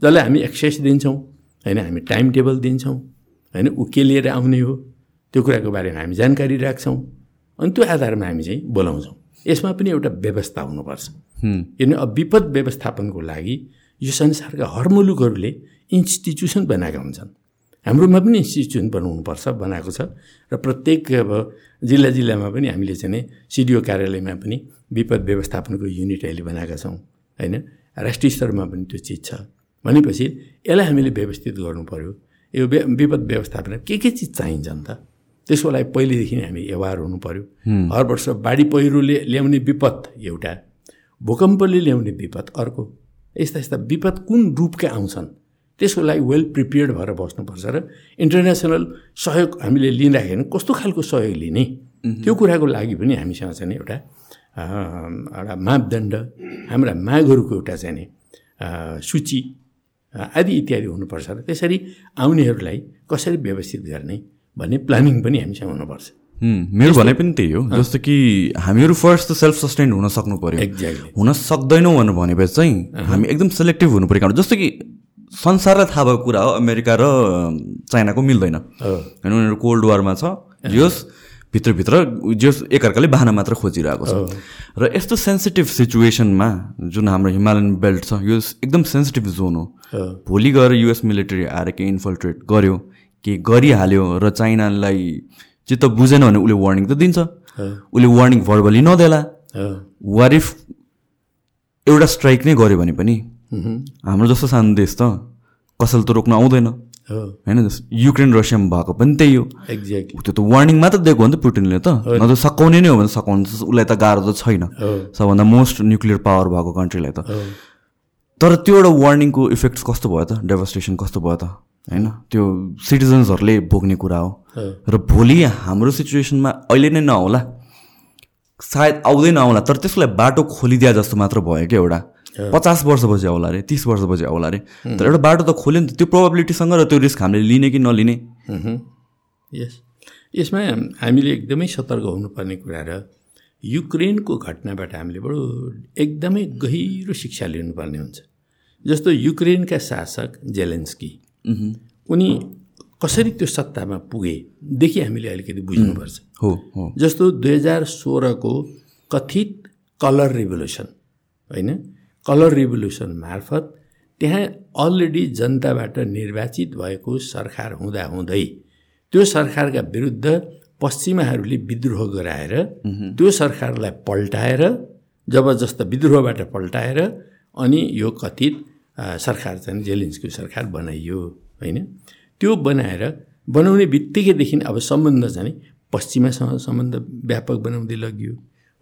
[SPEAKER 2] जसलाई हामी एक्सेस दिन्छौँ। होइन हामी टाइम टेबल दिन्छौँ होइन ऊ के लिएर आउने हो। त्यो कुराको बारेमा हामी जानकारी राख्छौँ अनि त्यो आधारमा हामी चाहिँ बोलाउँछौँ। यसमा पनि एउटा व्यवस्था हुनुपर्छ। किनभने अब विपद व्यवस्थापनको लागि यो संसारका हर मुलुकहरूले इन्स्टिट्युसन बनाएका हुन्छन्। हाम्रोमा पनि इन्स्टिट्युसन बनाउनुपर्छ बनाएको छ। र प्रत्येक अब जिल्ला जिल्लामा पनि हामीले चाहिँ सिडिओ कार्यालयमा पनि विपद व्यवस्थापनको युनिट अहिले बनाएका छौँ होइन। राष्ट्रिय स्तरमा पनि त्यो चिज छ। भनेपछि यसलाई हामीले व्यवस्थित गर्नु पऱ्यो यो विपद व्यवस्थापन के के चिज चाहिन्छ नि त? त्यसको लागि पहिलेदेखि नै हामी व्यवहार हुनु पऱ्यो हर वर्ष बाढी पहिरोले ल्याउने विपद एउटा भूकम्पले ल्याउने विपद अर्को। यस्ता यस्ता विपद कुन रूपका आउँछन्? त्यसको लागि वेल प्रिपेयर्ड भएर बस्नुपर्छ र इन्टरनेसनल सहयोग हामीले लिइराखेको कस्तो खालको सहयोग लिने? त्यो कुराको लागि पनि हामीसँग चाहिँ एउटा एउटा मापदण्ड हाम्रा मागहरूको एउटा चाहिँ सूची आदि इत्यादि हुनुपर्छ र त्यसरी आउनेहरूलाई कसरी व्यवस्थित गर्ने भन्ने प्लानिङ पनि हामीसँग हुनुपर्छ।
[SPEAKER 1] मेरो भनाइ पनि त्यही हो। जस्तो कि हामीहरू फर्स्ट त सेल्फ सस्टेन्ड हुन सक्नु पऱ्यो
[SPEAKER 2] एक्ज्याक्टली
[SPEAKER 1] हुन सक्दैनौँ भनेर भनेपछि चाहिँ हामी एकदम सेलेक्टिभ हुनु पऱ्यो। जस्तो कि संसारलाई थाहा भएको कुरा हो अमेरिका र चाइनाको मिल्दैन। होइन उनीहरू कोल्ड वारमा छ। जस भित्रभित्र जस एकअर्काले बाहना मात्र खोजिरहेको छ। र यस्तो सेन्सिटिभ सिचुएसनमा जुन हाम्रो हिमालयन बेल्ट छ यो एकदम सेन्सिटिभ जोन हो। भोलि गएर युएस मिलिट्री आएर केही इन्फल्ट्रेट गर्यो के गरिहाल्यो र चाइनालाई चित्त बुझेन भने उसले वार्निङ त दिन्छ। उसले वार्निङ भर्बली नदेला। वारिफ एउटा स्ट्राइक नै गर्यो भने पनि हाम्रो जस्तो सानो देश त कसैले त रोक्न आउँदैन। होइन युक्रेन रसियामा भएको पनि त्यही हो
[SPEAKER 2] एक्ज्याक्टली
[SPEAKER 1] त्यो त वार्निङ मात्र दिएको हो नि त पुटिनले त न त सकाउने नै हो भने सकाउनु उसलाई त गाह्रो त छैन सबभन्दा मोस्ट न्युक्लियर पावर भएको कन्ट्रीलाई त तर त्यो एउटा वार्निङको इफेक्ट कस्तो भयो त डेभस्टेसन कस्तो भयो त होइन त्यो सिटिजन्सहरूले भोग्ने कुरा हो र भोलि हाम्रो सिचुएसनमा अहिले नै नहोला सायद आउँदै नआउला तर त्यसलाई बाटो खोलिदिया जस्तो मात्र भयो क्या एउटा पचास वर्षपछि आउला अरे तिस वर्षपछि आउला अरे तर एउटा बाटो त खोल्यो नि त त्यो प्रोभाबिलिटीसँग र त्यो रिस्क हामीले लिने कि नलिने?
[SPEAKER 2] यस यसमा हामीले एकदमै सतर्क हुनुपर्ने कुरा र युक्रेनको घटनाबाट हामीले बडो एकदमै गहिरो शिक्षा लिनुपर्ने हुन्छ। जस्तो युक्रेनका शासक जेलेन्स्की उनी कसरी त्यो सत्तामा पुगेदेखि हामीले अलिकति बुझ्नुपर्छ।
[SPEAKER 1] हो हो।
[SPEAKER 2] जस्तो दुई हजार सोह्रको कथित कलर रिभोल्युसन होइन? कलर रिभोल्युसन मार्फत त्यहाँ अलरेडी जनताबाट निर्वाचित भएको सरकार हुँदाहुँदै त्यो सरकारका विरुद्ध पश्चिमाहरूले विद्रोह गराएर त्यो सरकारलाई पल्टाएर जबरजस्त विद्रोहबाट पल्टाएर अनि यो कथित सरकार चाहिँ जेलिन्सको सरकार बनाइयो होइन? त्यो बनाएर बनाउने बित्तिकैदेखि अब सम्बन्ध चाहिँ पश्चिमासँग सम्बन्ध व्यापक बनाउँदै लगियो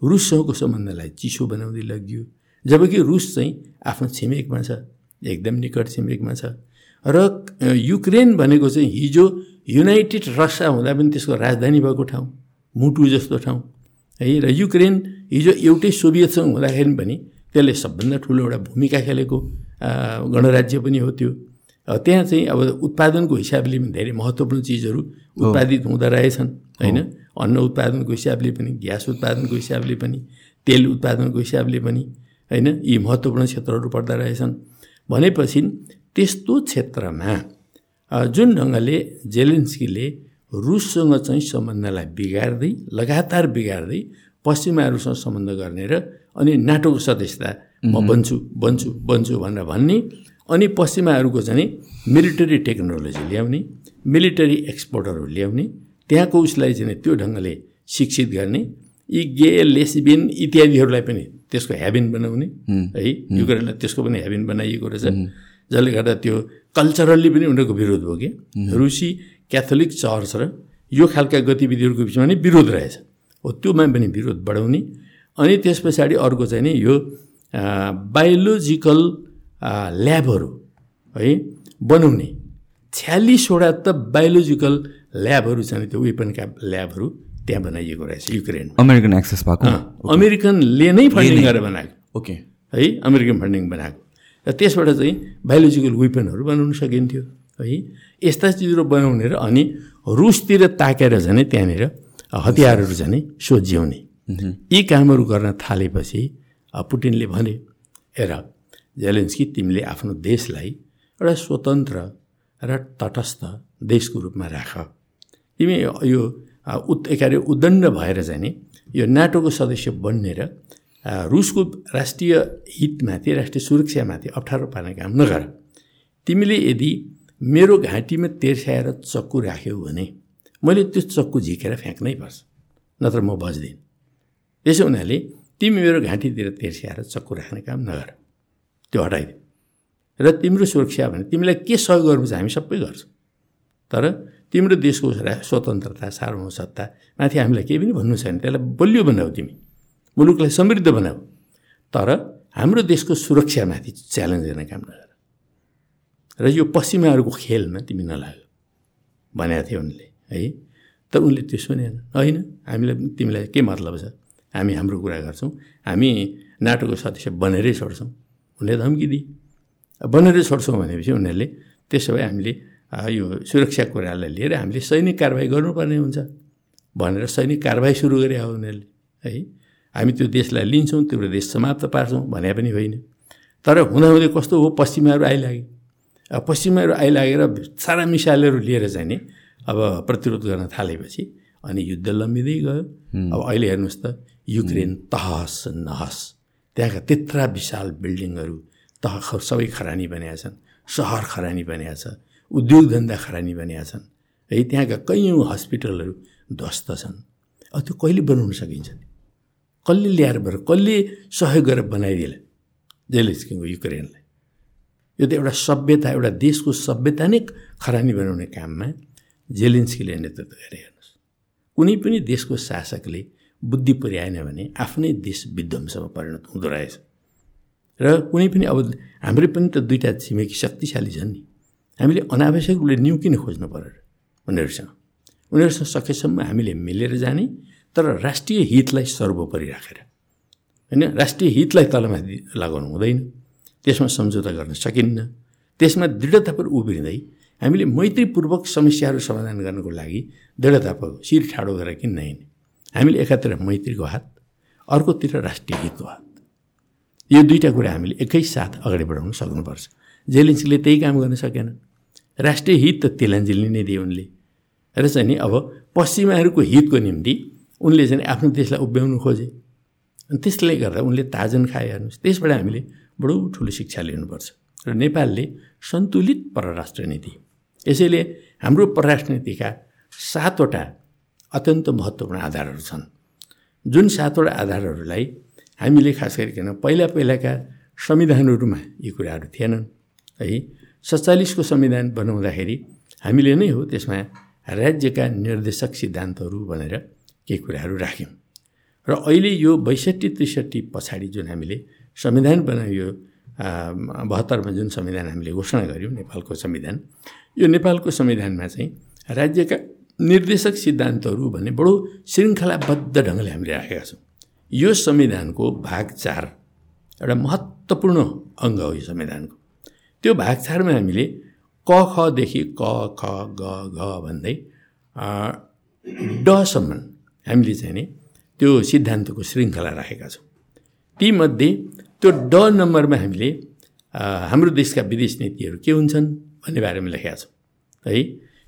[SPEAKER 2] रुससँगको सम्बन्धलाई चिसो बनाउँदै लगियो जबकि रुस चाहिँ आफ्नो छिमेकमा छ एकदम निकट छिमेकमा छ र युक्रेन भनेको चाहिँ हिजो युनाइटेड रसिया हुँदा पनि त्यसको राजधानी भएको ठाउँ मुटु जस्तो ठाउँ। है र युक्रेन हिजो एउटै सोभियतसँग हुँदाखेरि पनि त्यसले सबभन्दा ठुलो एउटा भूमिका खेलेको गणराज्य पनि हो त्यो। त्यहाँ चाहिँ अब उत्पादनको हिसाबले पनि धेरै महत्त्वपूर्ण चिजहरू उत्पादित हुँदो रहेछन् होइन? अन्न उत्पादनको हिसाबले पनि ग्यास उत्पादनको हिसाबले पनि तेल उत्पादनको हिसाबले पनि। होइन? यी महत्त्वपूर्ण क्षेत्रहरू पर्दा रहेछन्। भनेपछि त्यस्तो क्षेत्रमा जुन ढङ्गले जेलेन्स्कीले रुससँग चाहिँ सम्बन्धलाई बिगार्दै लगातार बिगार्दै पश्चिमाहरूसँग सम्बन्ध गर्ने र अनि नाटोको सदस्यता म बन्छु बन्छु बन्छु भनेर भन्ने अनि पश्चिमाहरूको चाहिँ मिलिटरी टेक्नोलोजी ल्याउने मिलिटरी एक्सपोर्टहरू ल्याउने त्यहाँको उसलाई चाहिँ त्यो ढङ्गले शिक्षित गर्ने यी गे लेसबिन इत्यादिहरूलाई पनि त्यसको ह्याबिन बनाउने है। युक्रेनलाई त्यसको पनि ह्याबिन बनाइएको रहेछ। जसले गर्दा त्यो कल्चरल्ली पनि उनीहरूको विरोध भयो कि? रुसी क्याथोलिक चर्च र यो खालका गतिविधिहरूको बिचमा नै विरोध रहेछ। हो त्योमा पनि विरोध बढाउने। अनि त्यस पछाडि अर्को चाहिँ नि यो बायोलोजिकल ल्याबहरू है? बनाउने। छ्यालिसवटा त बायोलोजिकल ल्याबहरू छन् त्यो वेपनका ल्याबहरू। त्यहाँ बनाइएको रहेछ युक्रेन
[SPEAKER 1] अमेरिकन एक्सेस भएको।
[SPEAKER 2] अमेरिकनले नै फन्डिङ गरेर बनाएको।
[SPEAKER 1] ओके।
[SPEAKER 2] है अमेरिकन फन्डिङ बनाएको। र त्यसबाट चाहिँ बायोलोजिकल वेपनहरू बनाउन सकिन्थ्यो। है यस्ता चिजहरू बनाउने र अनि रुसतिर ताकेर झन् त्यहाँनिर हतियारहरू झन् सोझ्याउने। यी कामहरू गर्न थालेपछि पुटिनले भने हेर जेलेन्स्की तिमीले आफ्नो देशलाई एउटा स्वतन्त्र र तटस्थ देशको रूपमा राख। तिमी यो उत् एकारे उद्दण्ड भएर जाने यो नाटोको सदस्य बन्ने र रुसको राष्ट्रिय हितमाथि राष्ट्रिय सुरक्षामाथि अप्ठ्यारो पार्ने काम नगर। तिमीले यदि मेरो घाँटीमा तेर्स्याएर चक्कु राख्यौ भने मैले त्यो चक्कु झिकेर फ्याँक्नै पर्छ नत्र म बच्दिनँ त्यसो हुनाले तिमी मेरो घाँटीतिर तेर्स्याएर चक्कु राख्ने काम नगर। त्यो हटाइदियो र तिम्रो सुरक्षा भने तिमीलाई के सहयोग गर्नुपर्छ हामी सबै गर्छौँ। तर तिम्रो देशको स्वतन्त्रता सार्वभौमसत्ता माथि हामीलाई केही पनि भन्नु छैन त्यसलाई बलियो बनाऊ तिमी। मुलुकलाई समृद्ध बनाऊ। तर हाम्रो देशको सुरक्षामाथि च्यालेन्ज गर्ने काम नगर। र यो पश्चिमाहरूको खेलमा तिमी नलाग्यो भनेको थियो उनले है? तर उनले त्यो सुनेन। होइन हामीलाई तिमीलाई के मतलब छ? हामी हाम्रो कुरा गर्छौँ। हामी नाटोको सदस्य बनेरै छोड्छौँ। उनले धम्की दिए। बनेरै छोड्छौँ भनेपछि उनीहरूले त्यसो भए हामीले यो सुरक्षा कुरालाई लिएर हामीले सैनिक कारवाही गर्नुपर्ने हुन्छ भनेर सैनिक कारवाही सुरु गरे हो उनीहरूले है? हामी त्यो देशलाई लिन्छौँ त्यो देश समाप्त पार्छौँ भने पनि होइन। तर हुँदाहुँदै कस्तो हो पश्चिमाहरू आइलागे। पश्चिमाहरू आइलागेर सारा मिसाइलहरू लिएर चाहिँ नि अब प्रतिरोध गर्न थालेपछि अनि युद्ध लम्बिँदै गयो। अब अहिले हेर्नुहोस् त युक्रेन तहस नहस। त्यहाँका त्यत्रा विशाल बिल्डिङहरू तह सबै खरानी बनिएका छन् सहर खरानी बनिएको छ। उद्योग धन्दा खरानी बनिएका छन्। है त्यहाँका कैयौँ हस्पिटलहरू ध्वस्त छन्। अब त्यो कहिले बनाउन सकिन्छ? कसले ल्याएर भएर कसले सहयोग गरेर बनाइदिएला? जेलेस्किङको युक्रेनलाई यो त एउटा सभ्यता एउटा देशको सभ्यता नै खरानी बनाउने काममा जेलेन्स्कीले नेतृत्व गरे हेर्नुहोस्। कुनै पनि देशको शासकले बुद्धि पुर्याएन भने आफ्नै देश विध्वंसमा परिणत हुँदो रहेछ। र कुनै पनि अब हाम्रै पनि त दुईवटा छिमेकी शक्तिशाली छन् नि। हामीले अनावश्यक रूपले न्यु किन खोज्नु पऱ्यो उनीहरूसँग। उनीहरूसँग सकेसम्म हामीले मिलेर जाने तर राष्ट्रिय हितलाई सर्वोपरि राखेर। होइन राष्ट्रिय हितलाई तलमाथि लगाउनु हुँदैन। त्यसमा सम्झौता गर्न सकिन्न। त्यसमा दृढतापूर्वक उभिँदै हामीले मैत्रीपूर्वक समस्याहरू समाधान गर्नको लागि दृढतापूर्वक शिर ठाडो गरेर किन हिँड्ने हामीले एकातिर मैत्रीको हात अर्कोतिर राष्ट्रिय हितको हात। यो दुईवटा कुरा हामीले एकैसाथ अगाडि बढाउन सक्नुपर्छ। जेलेन्सीले त्यही काम गर्न सकेन। राष्ट्रिय हित त तिलाञ्जली नै दिए उनले। र चाहिँ नि अब पश्चिमाहरूको हितको निम्ति उनले चाहिँ आफ्नो देशलाई उभ्याउनु खोजे। अनि त्यसले गर्दा उनले ताजन खाए हेर्नुहोस् त्यसबाट हामीले बडो ठुलो शिक्षा लिनुपर्छ। र नेपालले सन्तुलित परराष्ट्र नीति यसैले हाम्रो परराष्ट्र नीतिका सातवटा अत्यन्त महत्त्वपूर्ण आधारहरू छन्। जुन सातवटा आधारहरूलाई हामीले खास गरिकन पहिला पहिलाका संविधानहरूमा यी कुराहरू थिएनन् है सत्तालिसको संविधान बनाउँदाखेरि हामीले नै हो त्यसमा राज्यका निर्देशक सिद्धान्तहरू भनेर केही कुराहरू राख्यौँ। र अहिले यो बैसठी त्रिसठी पछाडि जुन हामीले संविधान बनायो बहत्तरमा जुन संविधान हामीले घोषणा गऱ्यौँ नेपालको संविधान यो नेपालको संविधानमा चाहिँ राज्यका निर्देशक सिद्धान्तहरू भन्ने बडो श्रृङ्खलाबद्ध ढङ्गले हामीले राखेका छौँ। यो संविधानको भाग चार एउटा महत्त्वपूर्ण अङ्ग हो यो संविधानको। त्यो भाग चारमा हामीले क खदेखि क ख ग घ भन्दै डसम्म हामीले चाहिँ नि त्यो सिद्धान्तको श्रृङ्खला राखेका छौँ। तीमध्ये त्यो ड नम्बरमा हामीले हाम्रो देशका विदेश नीतिहरू के हुन्छन् भन्ने बारेमा लेखेका छौँ। है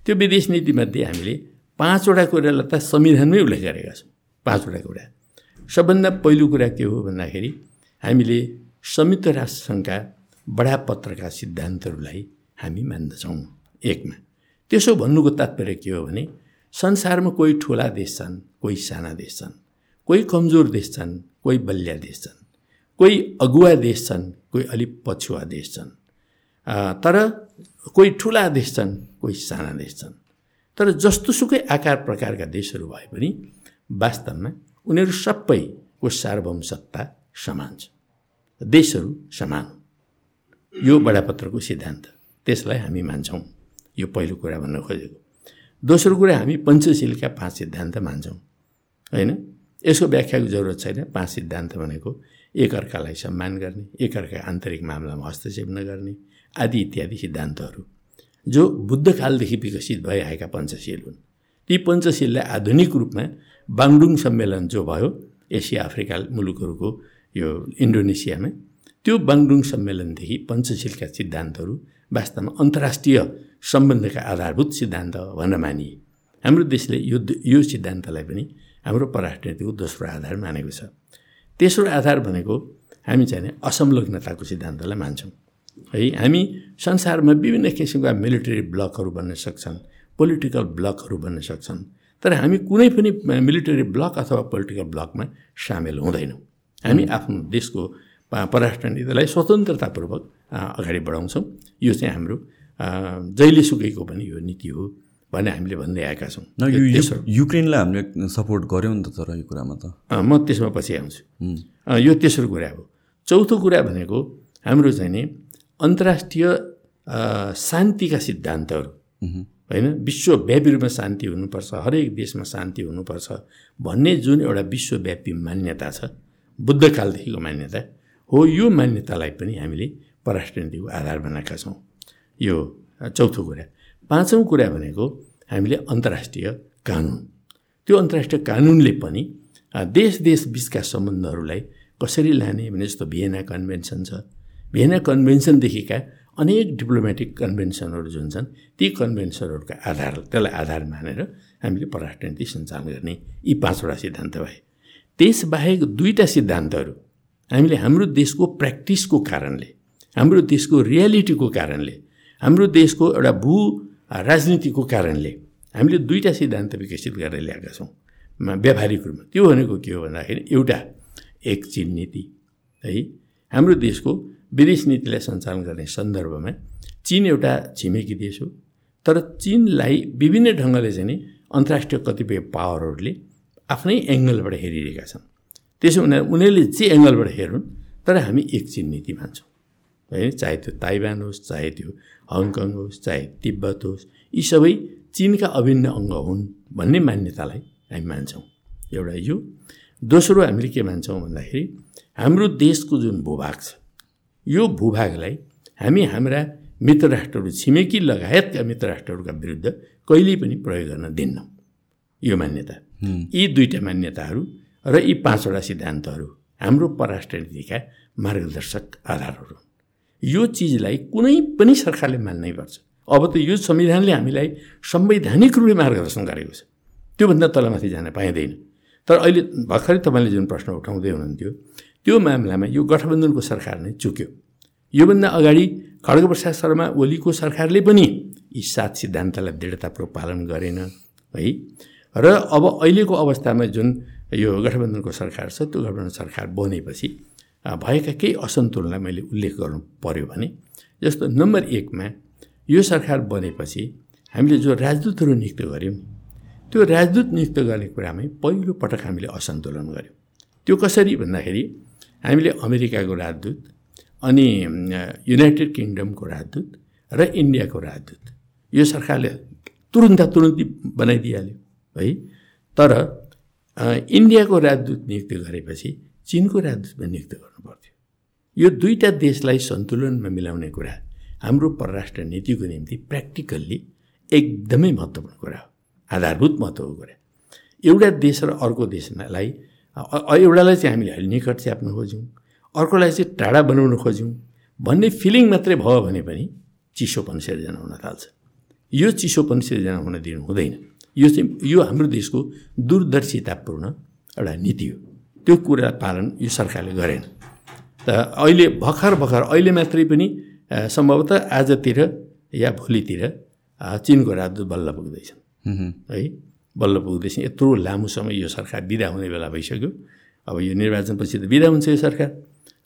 [SPEAKER 2] त्यो विदेश नीतिमध्ये हामीले पाँचवटा कुरालाई त संविधानमै उल्लेख गरेका छौँ। पाँचवटा कुरा। सबभन्दा पहिलो कुरा के हो भन्दाखेरि हामीले संयुक्त राष्ट्रसङ्घका बडापत्रका सिद्धान्तहरूलाई हामी मान्दछौँ। एकमा त्यसो भन्नुको तात्पर्य के हो भने संसारमा कोही ठुला देश छन् कोही साना देश छन् कोही कमजोर देश छन् कोही बलिया देश छन् कोही अगुवा देश छन् कोही अलिक पछुवा देश छन्। तर कोही ठुला देश छन् कोही साना देश छन्। तर जस्तोसुकै आकार प्रकारका देशहरू भए पनि वास्तवमा उनीहरू सबैको सार्वभौम सत्ता समान छ। देशहरू समान। यो बडापत्रको सिद्धान्त। त्यसलाई हामी मान्छौँ। यो पहिलो कुरा भन्न खोजेको। दोस्रो कुरा हामी पञ्चशीलका पाँच सिद्धान्त मान्छौँ। होइन? यसको व्याख्याको जरुरत छैन। पाँच सिद्धान्त भनेको एकअर्कालाई सम्मान गर्ने एकअर्का आन्तरिक मामलामा हस्तक्षेप नगर्ने आदि इत्यादि सिद्धान्तहरू जो बुद्धकालदेखि विकसित भइआएका पञ्चशील हुन्। ती पञ्चशीललाई आधुनिक रूपमा बाङडुङ सम्मेलन जो भयो एसिया अफ्रिका मुलुकहरूको यो इन्डोनेसियामा त्यो बाङडुङ सम्मेलनदेखि पञ्चशीलका सिद्धान्तहरू वास्तवमा अन्तर्राष्ट्रिय सम्बन्धका आधारभूत सिद्धान्त भनेर मानिए। हाम्रो देशले यो यो सिद्धान्तलाई पनि हाम्रो परराष्ट्र नीतिको दोस्रो आधार मानेको छ। तेस्रो आधार भनेको हामी चाहिँ असंलग्नताको सिद्धान्तलाई मान्छौँ। है हामी संसारमा विभिन्न किसिमका मिलिटरी ब्लकहरू बन्न सक्छन् पोलिटिकल ब्लकहरू बन्न सक्छन् तर हामी कुनै पनि मिलिटरी ब्लक अथवा पोलिटिकल ब्लकमा सामेल हुँदैनौँ। हामी आफ्नो देशको परराष्ट्र नीतिलाई स्वतन्त्रतापूर्वक अगाडि बढाउँछौँ। यो चाहिँ हाम्रो जहिले सुकेको पनि यो नीति हो भन्ने हामीले भन्दै आएका छौँ।
[SPEAKER 1] युक्रेनलाई हामीले सपोर्ट गऱ्यौँ नि त तर यो कुरामा त।
[SPEAKER 2] म त्यसमा पछि आउँछु। यो तेस्रो कुरा हो। चौथो कुरा भनेको हाम्रो चाहिँ नि अन्तर्राष्ट्रिय शान्तिका सिद्धान्तहरू। होइन? विश्वव्यापी रूपमा शान्ति हुनुपर्छ हरेक देशमा शान्ति हुनुपर्छ भन्ने जुन एउटा विश्वव्यापी मान्यता छ बुद्धकालदेखिको मान्यता हो यो मान्यतालाई पनि हामीले परराष्ट्र नीतिको आधार बनाएका छौँ। यो चौथो कुरा। पाँचौँ कुरा भनेको हामीले अन्तर्राष्ट्रिय कानुन। त्यो अन्तर्राष्ट्रिय कानुनले पनि देश देश बिचका सम्बन्धहरूलाई कसरी लाने भने जस्तो भिएना कन्भेन्सन छ। भिएना कन्भेन्सनदेखिका अनेक डिप्लोमेटिक कन्भेन्सनहरू जुन छन् ती कन्भेन्सनहरूका आधार त्यसलाई आधार मानेर हामीले परराष्ट्र नीति सञ्चालन गर्ने यी पाँचवटा सिद्धान्त भए। त्यसबाहेक दुईवटा सिद्धान्तहरू हामीले हाम्रो देशको प्र्याक्टिसको कारणले हाम्रो देशको रियालिटीको कारणले हाम्रो देशको एउटा भू राजनीतिको कारणले हामीले दुईवटा सिद्धान्त विकसित गरेर ल्याएका छौँ। व्यावहारिक रूपमा। त्यो भनेको के हो भन्दाखेरि एउटा एक चिन नीति है? हाम्रो देशको विदेश नीतिलाई सञ्चालन गर्ने सन्दर्भमा चिन एउटा छिमेकी देश हो तर चिनलाई विभिन्न ढङ्गले चाहिँ नि अन्तर्राष्ट्रिय कतिपय पावरहरूले आफ्नै एङ्गलबाट हेरिरहेका छन्। त्यसो हुँदा उनीहरूले जे एङ्गलबाट हेरुन् तर हामी एक चिन नीति मान्छौँ। है चाहे त्यो ताइवान होस् चाहे त्यो हङकङ होस् चाहे तिब्बत होस् यी सबै चिनका अभिन्न अङ्ग हुन् भन्ने मान्यतालाई हामी मान्छौँ। एउटा यो। दोस्रो हामीले के मान्छौँ भन्दाखेरि हाम्रो देशको जुन भूभाग छ यो भूभागलाई हामी हाम्रा मित्र राष्ट्रहरू छिमेकी लगायतका मित्र राष्ट्रहरूका विरुद्ध कहिल्यै पनि प्रयोग गर्न दिन्नौँ। यो मान्यता। यी दुईवटा मान्यताहरू र यी पाँचवटा सिद्धान्तहरू हाम्रो परराष्ट्र नीतिका मार्गदर्शक आधारहरू यो चिजलाई कुनै पनि सरकारले मान्नै पर्छ। अब त यो संविधानले हामीलाई संवैधानिक रूपले मार्गदर्शन गरेको छ। त्योभन्दा तलमाथि जान पाइँदैन। तर अहिले भर्खरै तपाईँले जुन प्रश्न उठाउँदै हुनुहुन्थ्यो त्यो मामलामा यो गठबन्धनको सरकार नै चुक्यो। योभन्दा अगाडि खड्गप्रसाद शर्मा ओलीको सरकारले पनि यी सात सिद्धान्तलाई दृढतापूर्वक पालन गरेन है? र अब अहिलेको अवस्थामा जुन यो गठबन्धनको सरकार छ त्यो गठबन्धन सरकार बनेपछि भएका केही असन्तुलनलाई मैले उल्लेख गर्नु पर्यो भने जस्तो नम्बर एकमा यो सरकार बनेपछि हामीले जो राजदूतहरू नियुक्त गऱ्यौँ त्यो राजदूत नियुक्त गर्ने कुरामै पहिलो पटक हामीले असन्तुलन गऱ्यौँ। त्यो कसरी भन्दाखेरि हामीले अमेरिकाको राजदूत अनि युनाइटेड किङडमको राजदूत र इन्डियाको राजदूत यो सरकारले तुरुन्त तुरुन्तै बनाइदिइहाल्यो है? तर इन्डियाको राजदूत नियुक्त गरेपछि चिनको राजदूत पनि नियुक्त गर्नु पर्थ्यो यो दुईवटा देशलाई सन्तुलनमा मिलाउने कुरा हाम्रो परराष्ट्र नीतिको निम्ति प्र्याक्टिकल्ली एकदमै महत्त्वपूर्ण कुरा हो आधारभूत महत्त्वको कुरा। एउटा देश र अर्को देशलाई एउटालाई चाहिँ हामीले अहिले निकट च्याप्नु खोज्यौँ अर्कोलाई चाहिँ टाढा बनाउन खोज्यौँ भन्ने फिलिङ मात्रै भयो भने पनि चिसोपन सिर्जना हुन थाल्छ। यो चिसोपन सिर्जना हुन दिनु हुँदैन। यो चाहिँ यो हाम्रो देशको दूरदर्शितापूर्ण एउटा नीति हो। त्यो कुरा पालन यो सरकारले गरेन। त अहिले भर्खर भर्खर अहिले मात्रै पनि सम्भवतः आजतिर या भोलितिर चिनको राजदूत बल्ल पुग्दैछन्। है बल्ल पुग्दैछ यत्रो लामो समय यो सरकार बिदा हुने बेला भइसक्यो। अब यो निर्वाचनपछि त बिदा हुन्छ यो सरकार।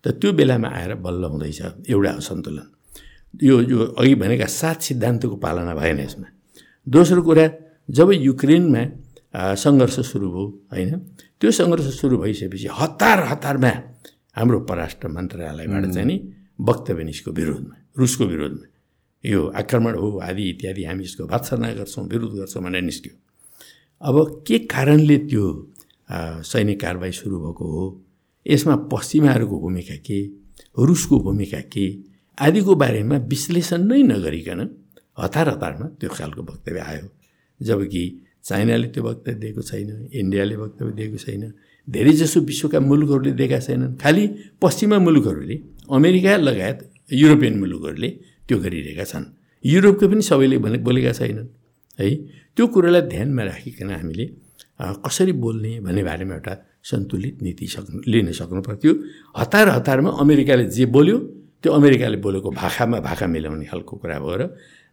[SPEAKER 2] त त्यो बेलामा आएर बल्ल हुँदैछ एउटा असन्तुलन। यो यो अघि भनेका सात सिद्धान्तको पालना भएन यसमा। दोस्रो कुरा जब युक्रेनमा सङ्घर्ष सुरु भयो होइन त्यो सङ्घर्ष सुरु भइसकेपछि हतार हतारमा हाम्रो परराष्ट्र मन्त्रालयबाट चाहिँ नि वक्तव्य निस्को विरोधमा रुसको विरोधमा यो आक्रमण हो आदि इत्यादि हामी यसको भत्सना गर्छौँ विरोध गर्छौँ भनेर निस्क्यो। अब के कारणले त्यो सैनिक कारवाही सुरु भएको हो? यसमा पश्चिमाहरूको भूमिका के? रुसको भूमिका के? आदिको बारेमा विश्लेषण नै नगरिकन हतार हतारमा त्यो खालको वक्तव्य आयो। जबकि चाइनाले त्यो वक्तव्य दिएको छैन इन्डियाले वक्तव्य दिएको छैन धेरैजसो विश्वका मुलुकहरूले दिएका छैनन्। खालि पश्चिमा मुलुकहरूले अमेरिका लगायत युरोपियन मुलुकहरूले त्यो गरिरहेका छन्। युरोपको पनि सबैले भने बोलेका छैनन्। है त्यो कुरोलाई ध्यानमा राखिकन हामीले कसरी बोल्ने भन्ने बारेमा एउटा सन्तुलित नीति सक्नु लिन सक्नु पर्थ्यो। हतार हतारमा अमेरिकाले जे बोल्यो त्यो अमेरिकाले बोलेको भाषामा भाषा मिलाउने खालको कुरा भयो र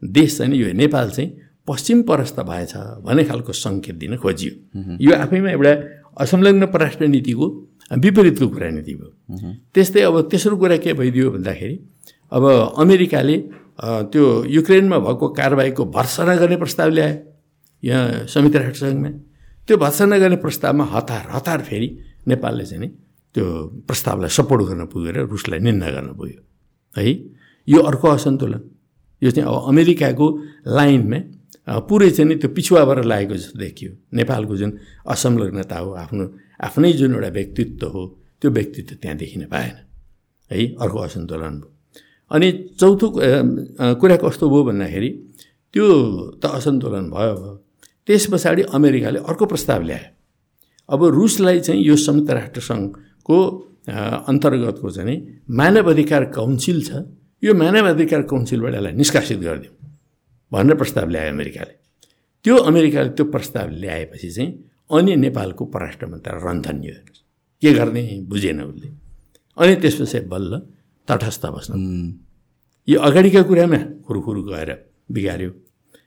[SPEAKER 2] देश चाहिँ यो नेपाल चाहिँ पश्चिम परस्त भएछ भन्ने खालको सङ्केत दिन खोजियो। यो आफैमा एउटा असंलग्न परराष्ट्र नीतिको विपरीतको कुरा नीति भयो त्यस्तै अब तेस्रो कुरा के भइदियो भन्दाखेरि अब अमेरिकाले त्यो युक्रेनमा भएको कारवाहीको भर्सना गर्ने प्रस्ताव ल्यायो यहाँ संयुक्त राष्ट्रसङ्घमा त्यो भर्सना गर्ने प्रस्तावमा हतार हतार फेरि नेपालले चाहिँ त्यो प्रस्तावलाई सपोर्ट गर्न पुगेर रुसलाई निन्दा गर्न पुग्यो। है यो अर्को असन्तुलन। यो चाहिँ अब अमेरिकाको लाइनमा पुरै चाहिँ नि त्यो पिछुवाबाट लागेको जस्तो देखियो। नेपालको जुन असंलग्नता हो आफ्नो आफ्नै जुन एउटा व्यक्तित्व हो त्यो व्यक्तित्व त्यहाँ देखिन पाएन। है अर्को असन्तुलन भयो। अनि चौथो कुरा कस्तो भयो भन्दाखेरि त्यो त असन्तुलन भयो त्यस पछाडि अमेरिकाले अर्को प्रस्ताव ल्यायो। अब रुसलाई चाहिँ यो संयुक्त राष्ट्रसङ्घको अन्तर्गतको चाहिँ मानव अधिकार काउन्सिल छ। यो मानव अधिकार काउन्सिलबाट यसलाई निष्कासित गरिदिउँ। भनेर प्रस्ताव ल्यायो अमेरिकाले। त्यो अमेरिकाले त्यो प्रस्ताव ल्याएपछि चाहिँ अनि नेपालको परराष्ट्र मन्त्रालय रन्थनियो के गर्ने बुझेन उसले। अनि त्यसपछि बल्ल तटस्थ बस्नु। यो अगाडिका कुरामा खुरुखुरु गएर बिगाऱ्यो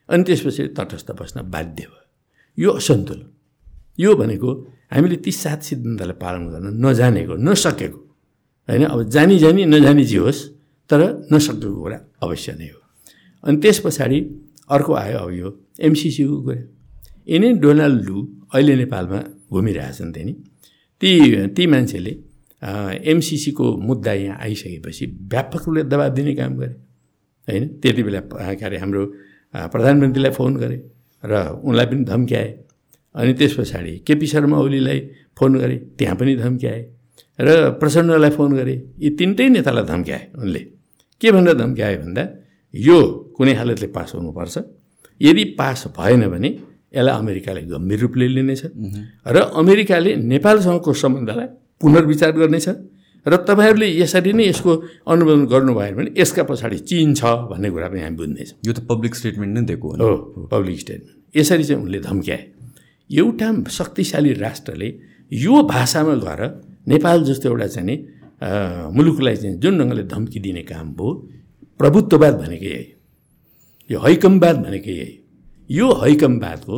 [SPEAKER 2] अनि त्यसपछि तटस्थ बस्न बाध्य भयो। यो असन्तुलन। यो भनेको हामीले ती सात सिद्धान्तलाई पालन गर्न नजानेको नसकेको। होइन अब जानी जानी नजानी जे होस् तर नसकेको कुरा अवश्य नै हो। अनि त्यस पछाडि अर्को आयो अब यो एमसिसीको कुरा। यिनै डोनाल्ड लु अहिले नेपालमा घुमिरहेछन् त्यहाँ ती ती मान्छेले एमसिसीको मुद्दा यहाँ आइसकेपछि व्यापक रूपले दबाब दिने काम गरे। होइन? त्यति बेला के अरे हाम्रो प्रधानमन्त्रीलाई फोन गरे र उनलाई पनि धम्क्याए। अनि त्यस पछाडि केपी शर्मा ओलीलाई फोन गरे त्यहाँ पनि धम्क्याए। र प्रचण्डलाई फोन गरे यी तिनटै नेतालाई धम्क्याए उनले। के भनेर धम्क्याए भन्दा यो कुनै हालतले पास हुनुपर्छ। यदि पास भएन भने यसलाई अमेरिकाले गम्भीर रूपले लिनेछ र अमेरिकाले नेपालसँगको सम्बन्धलाई पुनर्विचार गर्नेछ र तपाईँहरूले यसरी नै यसको अनुमोदन गर्नुभयो भने यसका पछाडि चिन छ भन्ने कुरा पनि हामी बुझ्नेछौँ।
[SPEAKER 1] यो त पब्लिक स्टेटमेन्ट नै दिएको
[SPEAKER 2] हो पब्लिक स्टेटमेन्ट। यसरी चाहिँ उनले धम्क्याए। एउटा शक्तिशाली राष्ट्रले यो भाषामा गएर नेपाल जस्तो एउटा चाहिँ नि मुलुकलाई चाहिँ जुन ढङ्गले धम्की दिने काम भयो प्रभुत्ववाद भनेकै यही यो हैकमवाद भनेकै यही यो हैकमवादको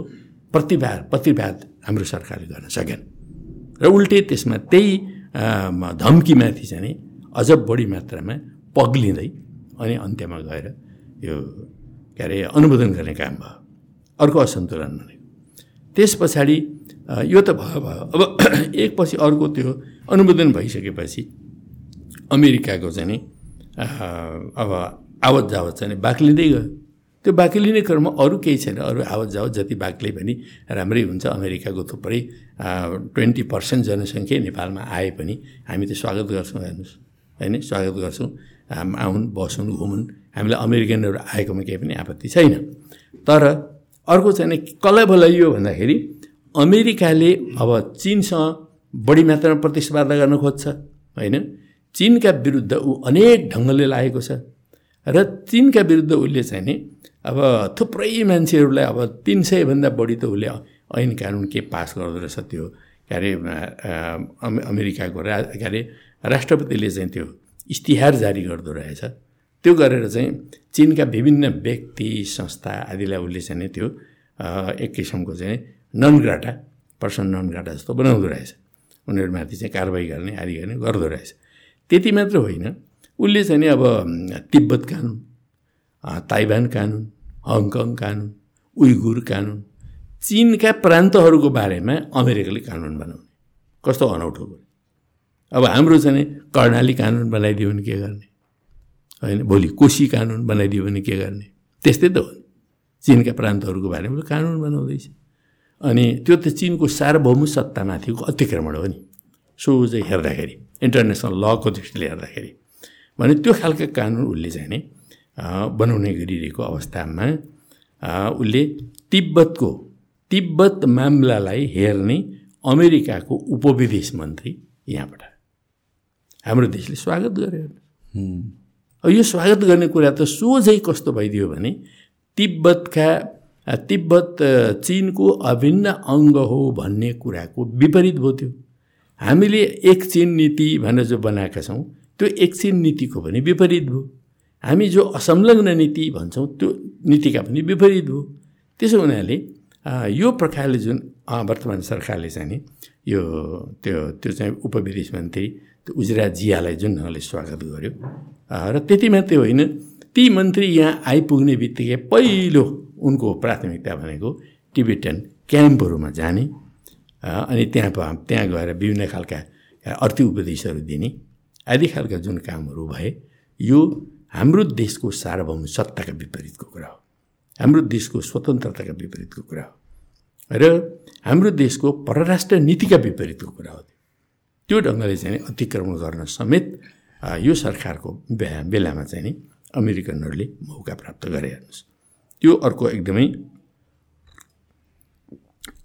[SPEAKER 2] प्रतिवाद प्रतिवाद हाम्रो सरकारले गर्न सकेन। र उल्टे त्यसमा त्यही धम्कीमाथि चाहिँ अझ बढी मात्रामा पग्लिँदै अनि अन्त्यमा गएर यो के अरे अनुमोदन गर्ने काम भयो। अर्को असन्तुलन भनेको। त्यस पछाडि यो त भयो भयो। अब एकपछि अर्को त्यो अनुमोदन भइसकेपछि अमेरिकाको चाहिँ अब आवत जावत चाहिँ बाक्लिँदै गयो त्यो बाक्लिने क्रममा अरू केही छैन। अरू आवत जावत जति बाक्ले पनि राम्रै हुन्छ। अमेरिकाको थुप्रै ट्वेन्टी पर्सेन्ट जनसङ्ख्या नेपालमा आए पनि हामी त स्वागत गर्छौँ हेर्नुहोस्। होइन? स्वागत गर्छौँ। आउन् बसुन् घुमुन्। हामीलाई अमेरिकनहरू आएकोमा केही पनि आपत्ति छैन। तर अर्को चाहिँ कसलाई बोलाइयो भन्दाखेरि अमेरिकाले अब चिनसँग बढी मात्रामा प्रतिस्पर्धा गर्न खोज्छ। होइन? चिनका विरुद्ध ऊ अनेक ढङ्गले लागेको छ। र चिनका विरुद्ध उसले चाहिँ नि अब थुप्रै मान्छेहरूलाई अब तिन सयभन्दा बढी त उसले ऐन कानुन के पास गर्दो रहेछ त्यो के अरे अमेरिकाको रा के अरे राष्ट्रपतिले चाहिँ त्यो इस्तिहार जारी गर्दो रहेछ। त्यो गरेर चाहिँ चिनका विभिन्न व्यक्ति संस्था आदिलाई उसले चाहिँ त्यो एक किसिमको चाहिँ ननग्राटा पर्सन ननग्राटा जस्तो बनाउँदो रहेछ। उनीहरूमाथि चाहिँ कारवाही गर्ने आदि गर्ने गर्दो रहेछ। त्यति मात्र होइन। उसले चाहिँ नि अब तिब्बत कानुन ताइवान कानुन हङकङ कानुन उइगुर कानुन चिनका प्रान्तहरूको बारेमा अमेरिकाले कानुन बनाउने। कस्तो अनौठो कुरो अब हाम्रो चाहिँ कर्णाली कानुन बनाइदियो भने के गर्ने? होइन भोलि कोसी कानुन बनाइदियो भने के गर्ने? त्यस्तै त हो। चिनका प्रान्तहरूको बारेमा कानुन बनाउँदैछ। अनि त्यो त चिनको सार्वभौम सत्तामाथिको अतिक्रमण हो नि। सोझै हेर्दाखेरि इन्टरनेसनल लको दृष्टिले हेर्दाखेरि भने त्यो खालको कानुन उसले चाहिँ बनाउने गरिरहेको अवस्थामा उसले तिब्बतको तिब्बत मामलालाई हेर्ने अमेरिकाको उपविदेश मन्त्री यहाँ पठायो हाम्रो देशले स्वागत गर्यो अब यो स्वागत गर्ने कुरा त सोझै कस्तो भइदियो भने तिब्बतका तिब्बत चिनको अभिन्न अङ्ग हो भन्ने कुराको विपरीत भयो त्यो। हामीले एक चिन नीति भनेर जो बनाएका छौँ त्यो एक चिन नीतिको पनि विपरीत भयो। हामी जो असंलग्न नीति भन्छौँ त्यो नीतिका पनि विपरीत भयो। त्यसो हुनाले यो प्रकारले जुन वर्तमान सरकारले चाहिँ नि यो त्यो त्यो चाहिँ उपविदेश मन्त्री त्यो उजरा जियालाई जुन ढङ्गले स्वागत गर्यो। र त्यति मात्रै होइन ती मन्त्री यहाँ आइपुग्ने बित्तिकै पहिलो उनको प्राथमिकता भनेको टिबेटन क्याम्पहरूमा जाने। अनि त्यहाँ त्यहाँ गएर विभिन्न खालका अर्थी उपदेशहरू दिने आदि खालका जुन कामहरू भए यो हाम्रो देशको सार्वभौम सत्ताका विपरीतको कुरा हो। हाम्रो देशको स्वतन्त्रताका विपरीतको कुरा हो। र हाम्रो देशको परराष्ट्र नीतिका विपरीतको कुरा हो। त्यो ढङ्गले चाहिँ अतिक्रमण गर्न समेत यो सरकारको बेलामा चाहिँ नि अमेरिकनहरूले मौका प्राप्त गरे हेर्नुहोस्। त्यो अर्को एकदमै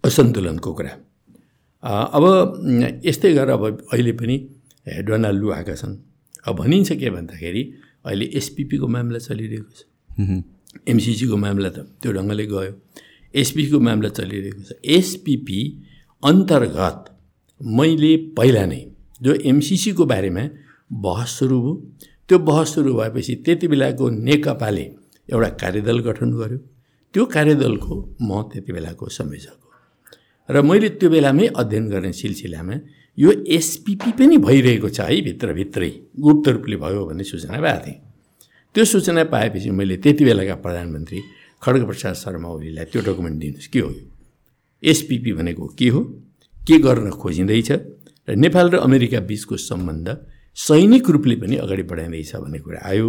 [SPEAKER 2] असन्तुलनको कुरा। अब यस्तै गरेर अब अहिले पनि डोनाल्ड लु आएका छन्। अब भनिन्छ के भन्दाखेरि अहिले एसपिपीको मामला चलिरहेको छ। एमसिसीको मामला त त्यो ढङ्गले गयो। एसपिपीको मामला चलिरहेको छ। एसपिपी अन्तर्गत मैले पहिला नै जो एमसिसीको बारेमा बहस सुरु भयो त्यो बहस सुरु भएपछि त्यति बेलाको नेकपाले एउटा कार्यदल गठन गर्यो। त्यो कार्यदलको म त्यति बेलाको संयोजक र मैले त्यो बेलामै अध्ययन गर्ने सिलसिलामा यो एसपिपी पनि भइरहेको छ है भित्रभित्रै गुप्त रूपले भयो भन्ने सूचना पाएको थिएँ। त्यो सूचना पाएपछि मैले त्यति बेलाका प्रधानमन्त्री खड्गप्रसाद शर्मा ओलीलाई त्यो डकुमेन्ट दिनुहोस्। के हो यो? एसपिपी भनेको के हो? के गर्न खोजिँदैछ? र नेपाल र अमेरिका बिचको सम्बन्ध सैनिक रूपले पनि अगाडि बढाइँदैछ भन्ने कुरा आयो।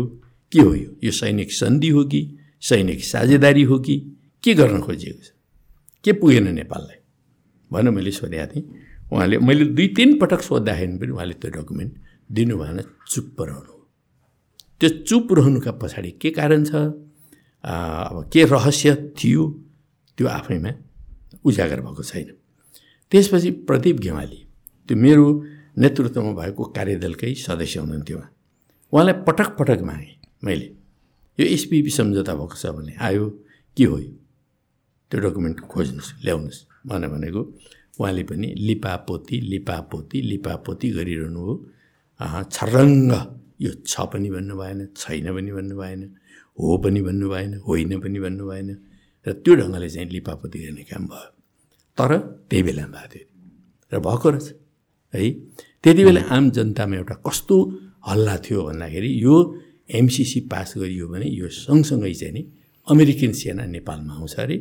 [SPEAKER 2] के हो यो? यो सैनिक सन्धि हो कि? सैनिक साझेदारी हो कि? के गर्न खोजिएको छ? के पुगेन नेपाललाई? भनेर मैले सोधेको थिएँ। उहाँले मैले दुई तिन पटक सोद्धाखेरि पनि उहाँले त्यो डकुमेन्ट दिनु भएन चुप रहनु त्यो चुप रहनुका पछाडि के कारण छ? अब के रहस्य थियो? त्यो आफैमा उजागर भएको छैन। त्यसपछि प्रदीप घेवाली त्यो मेरो नेतृत्वमा भएको कार्यदलकै सदस्य हुनुहुन्थ्यो उहाँ। उहाँलाई पटक पटक मागेँ मैले यो एसपिपी सम्झौता भएको छ भने आयो के हो यो? त्यो डकुमेन्ट खोज्नुहोस् ल्याउनुहोस्। भनेर भनेको उहाँले पनि लिपापोती लिपापोती लिपापोती गरिरहनु हो। छर्रङ्ग। यो छ पनि भन्नु भएन छैन पनि भन्नु भएन हो पनि भन्नु भएन होइन पनि भन्नु भएन र त्यो ढङ्गले चाहिँ लिपापोती गर्ने काम भयो। तर त्यही बेलामा भएको थियो। र भएको रहेछ। है त्यति बेला आम जनतामा एउटा कस्तो हल्ला थियो भन्दाखेरि यो एमसिसी पास गरियो भने यो सँगसँगै चाहिँ नि अमेरिकन सेना नेपालमा आउँछ अरे।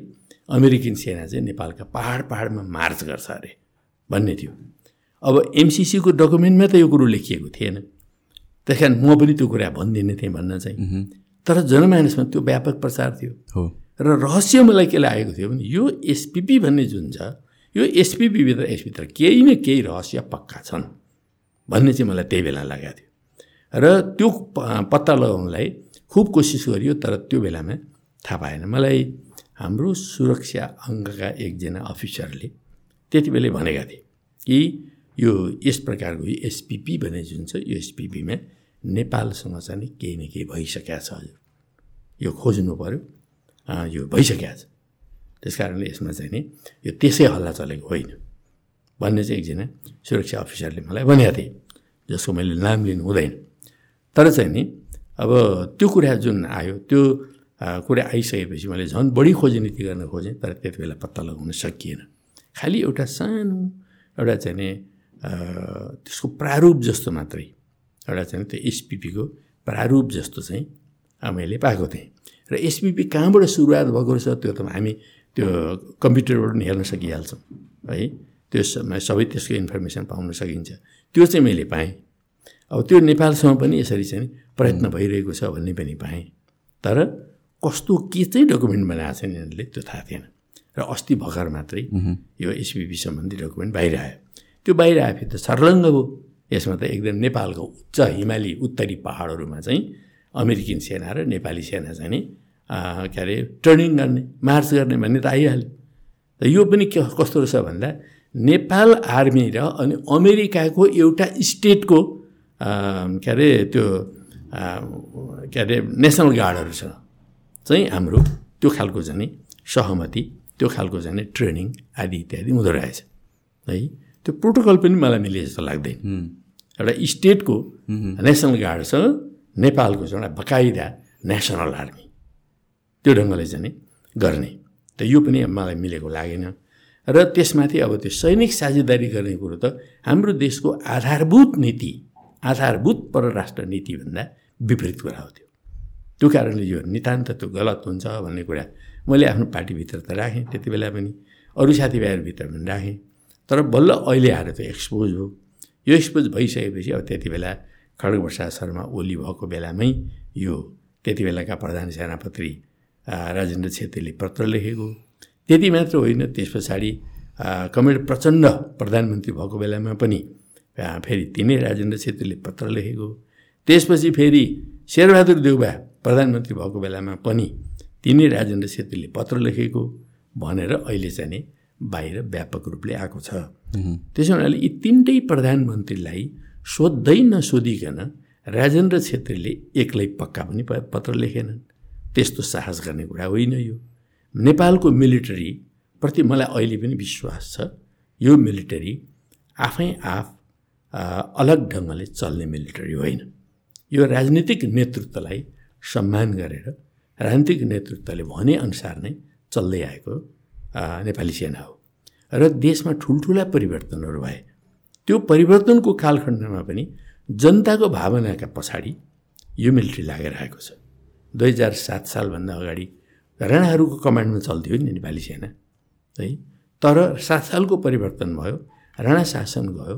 [SPEAKER 2] अमेरिकन सेना चाहिँ नेपालका पाहाड पाहाडमा मार्च गर्छ अरे भन्ने थियो। अब एमसिसीको डकुमेन्टमा त यो कुरो लेखिएको थिएन। त्यस कारण म पनि त्यो कुरा भनिदिने थिएँ भन्न चाहिँ। तर जनमानसमा त्यो व्यापक प्रचार थियो।
[SPEAKER 1] हो।
[SPEAKER 2] र रहस्य मलाई के लागेको थियो भने यो एसपिपी भन्ने जुन छ यो एसपिपीभित्र यसभित्र केही न केही रहस्य पक्का छन् भन्ने चाहिँ मलाई त्यही बेला लागेको थियो। र त्यो पत्ता लगाउनलाई खुब कोसिस गरियो तर त्यो बेलामा थाहा पाएन मलाई हाम्रो सुरक्षा अङ्गका एकजना अफिसरले त्यति बेलै भनेका थिए कि यो यस प्रकारको एसपिपी भन्ने जुन छ यो एसपिपीमा नेपालसँग चाहिँ केही न केही भइसकेको छ हजुर। यो खोज्नु पऱ्यो यो भइसकेको छ। त्यस कारणले यसमा चाहिँ नि यो त्यसै हल्ला चलेको होइन। भन्ने चाहिँ एकजना सुरक्षा अफिसरले मलाई भनेको थिए जसको मैले नाम लिनु हुँदैन। तर चाहिँ नि अब त्यो कुरा जुन आयो त्यो कुरा आइसकेपछि मैले झन् बढी खोजनीति गर्न खोजेँ तर त्यति बेला पत्ता लगाउन सकिएन। खालि एउटा सानो एउटा चाहिँ त्यसको प्रारूप जस्तो मात्रै एउटा चाहिँ त्यो एसपिपीको प्रारूप जस्तो चाहिँ मैले पाएको थिएँ। र एसपिपी कहाँबाट सुरुवात भएको रहेछ त्यो त हामी त्यो कम्प्युटरबाट पनि हेर्न सकिहाल्छौँ है? त्यो सबै त्यसको इन्फर्मेसन पाउन सकिन्छ। त्यो चाहिँ मैले पाएँ। अब त्यो नेपालसँग पनि यसरी चाहिँ प्रयत्न भइरहेको छ भन्ने पनि पाएँ। तर कस्तो के चाहिँ डकुमेन्ट बनाएको छ यिनीहरूले त्यो थाहा थिएन। र अस्ति भर्खर मात्रै यो एसपिपी सम्बन्धी डकुमेन्ट बाहिर आयो। त्यो बाहिर आएपछि त सर्लङ्ग भयो यसमा त एकदम नेपालको उच्च हिमाली उत्तरी पहाडहरूमा चाहिँ अमेरिकन सेना र नेपाली सेना चाहिँ नि के अरे ट्रेनिङ गर्ने मार्च गर्ने भन्ने त आइहाल्यो। त यो पनि के कस्तो रहेछ भन्दा नेपाल आर्मी र अनि अमेरिकाको एउटा स्टेटको के अरे त्यो के अरे नेसनल गार्डहरूसँग चाहिँ हाम्रो त्यो खालको चाहिँ सहमति त्यो खालको चाहिँ ट्रेनिङ आदि इत्यादि हुँदो रहेछ। है त्यो प्रोटोकल पनि मलाई मिले जस्तो लाग्दैन। एउटा स्टेटको नेसनल गार्डसँग नेपालको चाहिँ एउटा बकाइदा नेसनल आर्मी त्यो ढङ्गले चाहिँ गर्ने। त यो पनि मलाई मिलेको लागेन। र त्यसमाथि अब त्यो सैनिक साझेदारी गर्ने कुरो त हाम्रो देशको आधारभूत नीति आधारभूत परराष्ट्र नीतिभन्दा विपरीत कुरा हो त्यो। त्यो कारणले यो नितान्त त्यो गलत हुन्छ भन्ने कुरा मैले आफ्नो पार्टीभित्र त राखेँ त्यति बेला पनि। अरू साथीभाइहरूभित्र पनि राखेँ। तर बल्ल अहिले आएर त एक्सपोज हो। यो एक्सपोज भइसकेपछि अब त्यति बेला खड्गप्रसाद शर्मा ओली भएको बेलामै यो त्यति बेलाका प्रधान सेनापति राजेन्द्र छेत्रीले पत्र लेखेको। त्यति मात्र होइन त्यस पछाडि कमेड प्रचण्ड प्रधानमन्त्री भएको बेलामा पनि फेरि तिनै राजेन्द्र छेत्रीले पत्र लेखेको। त्यसपछि फेरि शेरबहादुर देउबा प्रधानमन्त्री भएको बेलामा पनि तिनै राजेन्द्र छेत्रीले पत्र लेखेको भनेर अहिले चाहिँ नि बाहिर व्यापक रूपले आएको छ। त्यसो हुनाले यी तिनटै प्रधानमन्त्रीलाई सोद्धै नसोधिकन राजेन्द्र छेत्रीले एक्लै पक्का पनि पत्र लेखेनन्। त्यस्तो साहस गर्ने कुरा होइन यो। नेपालको मिलिटरीप्रति मलाई अहिले पनि विश्वास छ यो मिलिटरी आफै आफ अलग ढङ्गले चल्ने मिलिटरी होइन। यो राजनीतिक नेतृत्वलाई सम्मान गरेर राजनीतिक नेतृत्वले भनेअनुसार नै चल्दै आएको नेपाली सेना हो। र देशमा ठुल्ठुला परिवर्तनहरू भए। त्यो परिवर्तनको कालखण्डमा पनि जनताको भावनाका पछाडि यो मिलिट्री लागेर आएको छ। दुई हजार सात सालभन्दा अगाडि राणाहरूको कमान्डमा चल्थ्यो नि नेपाली सेना। है? तर सात सालको परिवर्तन भयो राणा शासन गयो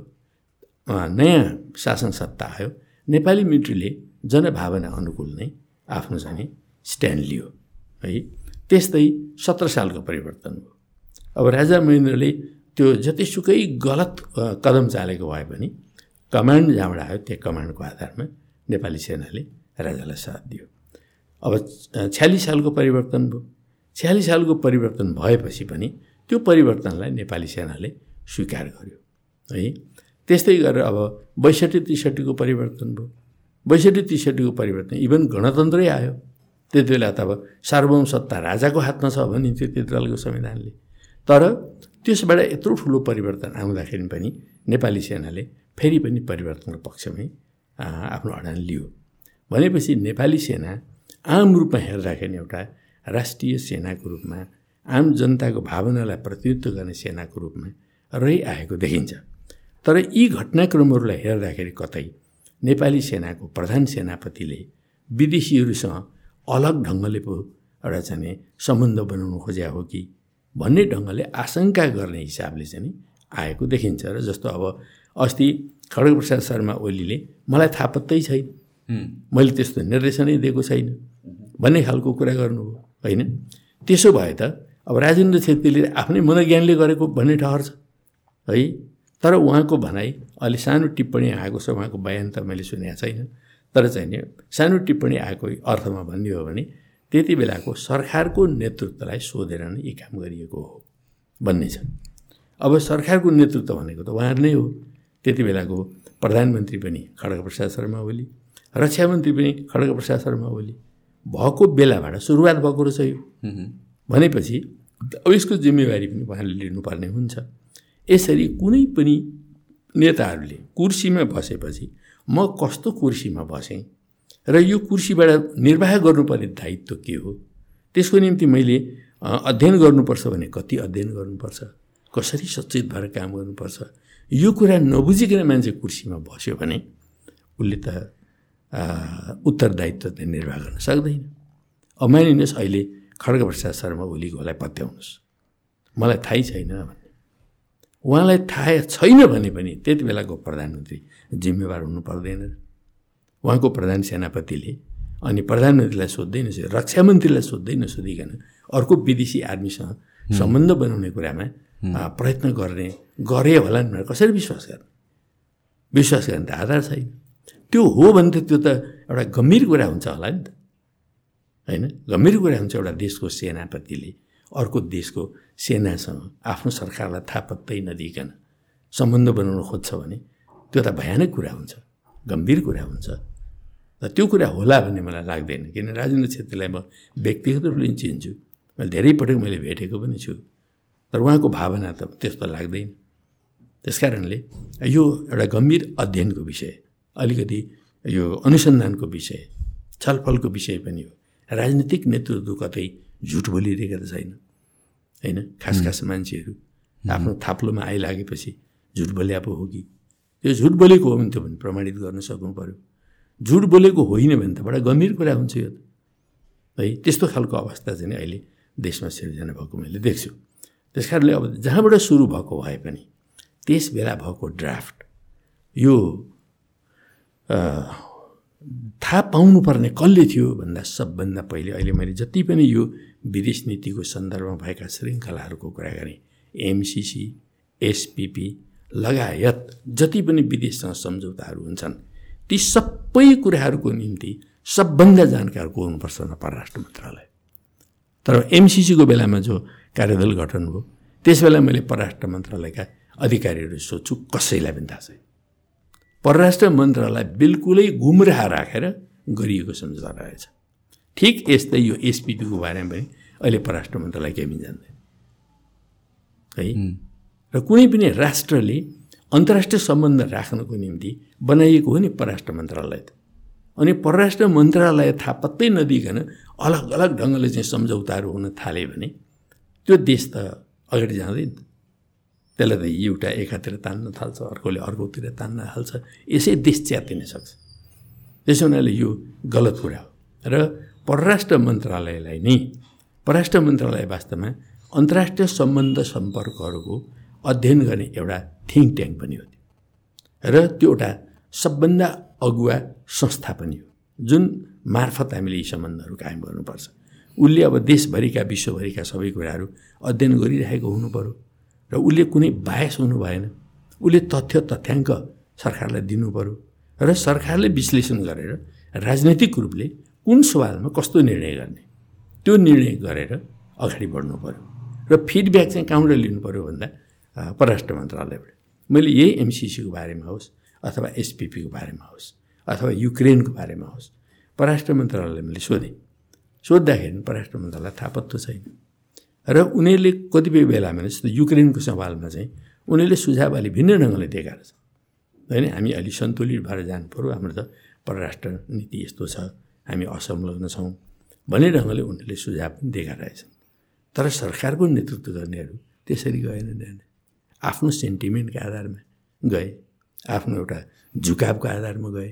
[SPEAKER 2] नयाँ शासन सत्ता आयो। नेपाली मिलिट्रीले जनभावना अनुकूल नै आफ्नो चाहिँ स्ट्यान्ड लियो है? त्यस्तै सत्र सालको परिवर्तन भयो अब राजा महेन्द्रले त्यो जतिसुकै गलत कदम चालेको भए पनि कमान्ड जहाँबाट आयो त्यो कमान्डको आधारमा नेपाली सेनाले राजालाई साथ दियो। अब छ्यालिस सालको परिवर्तन भयो। छ्यालिस सालको परिवर्तन भएपछि पनि त्यो परिवर्तनलाई नेपाली सेनाले स्वीकार गर्यो है? त्यस्तै गरेर अब बैसठी त्रिसठीको परिवर्तन भयो। बैसठी त्रिसठीको परिवर्तन इभन गणतन्त्रै आयो। त्यति बेला त अब सार्वभौम सत्ता राजाको हातमा छ भनिन्थ्यो त्यति बेलाको संविधानले। तर त्यसबाट यत्रो ठुलो परिवर्तन आउँदाखेरि पनि नेपाली सेनाले फेरि पनि परिवर्तनको पक्षमै आफ्नो अडान लियो। भनेपछि नेपाली सेना आम रूपमा हेर्दाखेरि एउटा राष्ट्रिय सेनाको रूपमा आम जनताको भावनालाई प्रतिनिधित्व गर्ने सेनाको रूपमा रहिआएको देखिन्छ। तर यी घटनाक्रमहरूलाई हेर्दाखेरि कतै नेपाली सेनाको प्रधान सेनापतिले विदेशीहरूसँग अलग ढङ्गले पो एउटा चाहिँ सम्बन्ध बनाउनु खोज्या हो कि भन्ने ढङ्गले आशंका गर्ने हिसाबले चाहिँ आएको देखिन्छ र जस्तो अब अस्ति खड्गप्रसाद शर्मा ओलीले मलाई थाहा पत्तै छैन। मैले त्यस्तो निर्देशनै दिएको छैन। भन्ने खालको कुरा गर्नुभयो होइन? त्यसो भए त अब राजेन्द्र छेत्रीले आफ्नै मनोज्ञानले गरेको भन्ने ठहर छ है? तर उहाँको भनाइ अलि सानो टिप्पणी आएको छ उहाँको बयान त मैले सुनेको छैन। तर चाहिँ नि सानो टिप्पणी आएको अर्थमा भन्ने हो भने त्यति बेलाको सरकारको नेतृत्वलाई सोधेर नै यी काम गरिएको हो भन्ने छ। अब सरकारको नेतृत्व भनेको त उहाँहरू नै हो। त्यति बेलाको प्रधानमन्त्री पनि खड्गप्रसाद शर्मा ओली रक्षा मन्त्री पनि खड्गप्रसाद शर्मा ओली भएको बेलाबाट सुरुवात भएको रहेछ यो। भनेपछि अब यसको जिम्मेवारी पनि उहाँले लिनुपर्ने हुन्छ। यसरी कुनै पनि नेताहरूले कुर्सीमा बसेपछि म कस्तो कुर्सीमा बसेँ र यो कुर्सीबाट निर्वाह गर्नुपर्ने दायित्व के हो? त्यसको निम्ति मैले अध्ययन गर्नुपर्छ भने कति अध्ययन गर्नुपर्छ? कसरी सचेत भएर काम गर्नुपर्छ? यो कुरा नबुझिकन मान्छे कुर्सीमा बस्यो भने उसले त उत्तरदायित्व त निर्वाह गर्न सक्दैन। अब मानिनुहोस् अहिले खड्गप्रसाद शर्मा ओलीकोलाई पत्याउनुहोस्। मलाई थाहै छैन उहाँलाई थाहा छैन भने पनि त्यति बेलाको प्रधानमन्त्री जिम्मेवार हुनु पर्दैन। उहाँको प्रधान सेनापतिले अनि प्रधानमन्त्रीलाई सोध्दै नसोधि रक्षा मन्त्रीलाई सोध्दै नसोधिकन अर्को विदेशी आर्मीसँग सम्बन्ध बनाउने कुरामा प्रयत्न गर्ने गरे होला भनेर कसरी विश्वास गर्ने? विश्वास गर्ने त आधार छैन। त्यो हो भने त त्यो त एउटा गम्भीर कुरा हुन्छ होला नि त। होइन? गम्भीर कुरा हुन्छ एउटा देशको सेनापतिले। अर्को देशको सेनासँग आफ्नो सरकारलाई थाहा पत्तै नदिइकन सम्बन्ध बनाउन खोज्छ भने त्यो त भयानक कुरा हुन्छ गम्भीर कुरा हुन्छ। र त्यो कुरा होला भन्ने मलाई लाग्दैन। किन राजेन्द्र छेत्रीलाई म व्यक्तिगत रूपले चिन्छु। मैले धेरै पटक मैले भेटेको पनि छु। तर उहाँको भावना त त्यस्तो लाग्दैन। त्यस कारणले यो एउटा गम्भीर अध्ययनको विषय अलिकति यो अनुसन्धानको विषय छलफलको विषय पनि हो। राजनीतिक नेतृत्व कतै झुट बोलिरहेका त छैन। होइन? खास खास मान्छेहरू। आफ्नो थाप्लोमा आइलागेपछि झुट बोल्या पो हो कि? त्यो झुट बोलेको हो भने त्यो भने प्रमाणित गर्न सक्नु पऱ्यो झुट बोलेको होइन भने त बडा गम्भीर कुरा हुन्छ यो है त्यस्तो खालको अवस्था चाहिँ अहिले देशमा सिर्जना भएको मैले देख्छु। त्यस कारणले अब जहाँबाट सुरु भएको भए पनि त्यस बेला भएको ड्राफ्ट यो थाहा पाउनुपर्ने कसले थियो भन्दा सबभन्दा पहिले अहिले मैले जति पनि यो विदेश नीतिको सन्दर्भमा भएका श्रृङ्खलाहरूको कुरा गरेँ। एमसिसी एसपिपी लगायत जति पनि विदेशसँग सम्झौताहरू हुन्छन् ती सबै कुराहरूको निम्ति सबभन्दा जानकार को हुनुपर्छ परराष्ट्र मन्त्रालय। तर एमसिसीको बेलामा जो कार्यदल गठन भयो त्यस बेला मैले परराष्ट्र मन्त्रालयका अधिकारीहरू सोध्छु कसैलाई पनि थाहा छैन। परराष्ट्र मन्त्रालय बिल्कुलै गुमराह राखेर गरिएको सम्झौता रहेछ। ठिक यस्तै यो एसपिपीको बारेमा पनि अहिले परराष्ट्र मन्त्रालय केही पनि जान्दैन। है? र कुनै पनि राष्ट्रले अन्तर्राष्ट्रिय सम्बन्ध राख्नको निम्ति बनाइएको हो नि परराष्ट्र मन्त्रालय त। अनि परराष्ट्र मन्त्रालय थाहा पत्तै नदिइकन अलग अलग ढङ्गले चाहिँ सम्झौताहरू हुन थाल्यो भने त्यो देश त अगाडि जाँदैन। त्यसलाई त एउटा एकातिर तान्न थाल्छ अर्कोले अर्कोतिर तान्न थाल्छ यसै देश च्यातिन सक्छ। त्यसो हुनाले यो गलत कुरा हो। र परराष्ट्र मन्त्रालयलाई नै परराष्ट्र मन्त्रालय वास्तवमा अन्तर्राष्ट्रिय सम्बन्ध सम्पर्कहरूको अध्ययन गर्ने एउटा थिङ्क ट्याङ्क पनि हो र त्यो एउटा सबभन्दा अगुवा संस्था पनि हो। जुन मार्फत हामीले यी सम्बन्धहरू कायम गर्नुपर्छ। उसले अब देशभरिका विश्वभरिका सबै कुराहरू अध्ययन गरिरहेको हुनु पऱ्यो र उसले कुनै बायस हुनु भएन। उसले तथ्य तथ्याङ्क सरकारलाई दिनु पऱ्यो र सरकारले विश्लेषण गरेर राजनैतिक रूपले कुन सवालमा कस्तो निर्णय गर्ने त्यो निर्णय गरेर अगाडि बढ्नु पऱ्यो र फिडब्याक चाहिँ कहाँबाट लिनु पऱ्यो भन्दा परराष्ट्र मन्त्रालयबाट। मैले यही एमसिसीको बारेमा होस् अथवा एसपिपीको बारेमा होस् अथवा युक्रेनको बारेमा होस् परराष्ट्र मन्त्रालयले मैले सोधेँ। सोद्धाखेरि परराष्ट्र मन्त्रालय थाहा पत्तो छैन। र उनीहरूले कतिपय बेलामा जस्तो युक्रेनको सवालमा चाहिँ उनीहरूले सुझाव अलि भिन्न ढङ्गले दिएका रहेछ होइन? हामी अलि सन्तुलित भएर जानु पऱ्यो हाम्रो त परराष्ट्र नीति यस्तो छ। हामी असंलग्न छौँ भन्ने ढङ्गले उनीहरूले सुझाव पनि दिएका रहेछन्। तर सरकारको नेतृत्व गर्नेहरू त्यसरी गएन आफ्नो सेन्टिमेन्टको आधारमा गए। आफ्नो एउटा झुकावको आधारमा गए।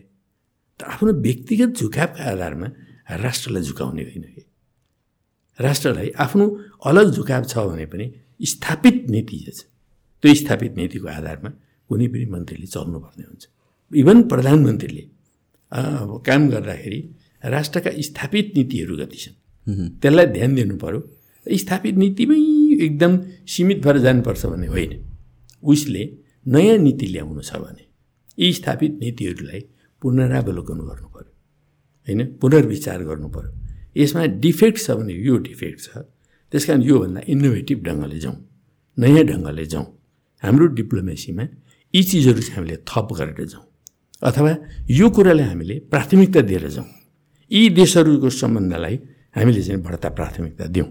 [SPEAKER 2] तर आफ्नो व्यक्तिगत झुकावको आधारमा राष्ट्रलाई झुकाउने होइन कि? राष्ट्रलाई आफ्नो अलग झुकाव छ भने पनि स्थापित नीति छ त्यो स्थापित नीतिको आधारमा कुनै पनि मन्त्रीले चल्नुपर्ने हुन्छ। इभन प्रधानमन्त्रीले काम गर्दाखेरि राष्ट्रका स्थापित नीतिहरू कति छन् त्यसलाई ध्यान दिनु पऱ्यो स्थापित नीतिमै एकदम सीमित भएर जानुपर्छ भन्ने होइन। उसले नयाँ नीति ल्याउनु छ भने यी स्थापित नीतिहरूलाई पुनरावलोकन गर्नु पऱ्यो होइन पुनर्विचार गर्नु पऱ्यो यसमा डिफेक्ट छ भने यो डिफेक्ट छ। त्यस कारण योभन्दा इनोभेटिभ ढङ्गले जाउँ नयाँ ढङ्गले जाउँ। हाम्रो डिप्लोमेसीमा यी चिजहरू चाहिँ हामीले थप गरेर जाउँ। अथवा यो कुरालाई हामीले प्राथमिकता दिएर जाउँ। यी देशहरूको सम्बन्धलाई हामीले चाहिँ बढ्ता प्राथमिकता दिउँ।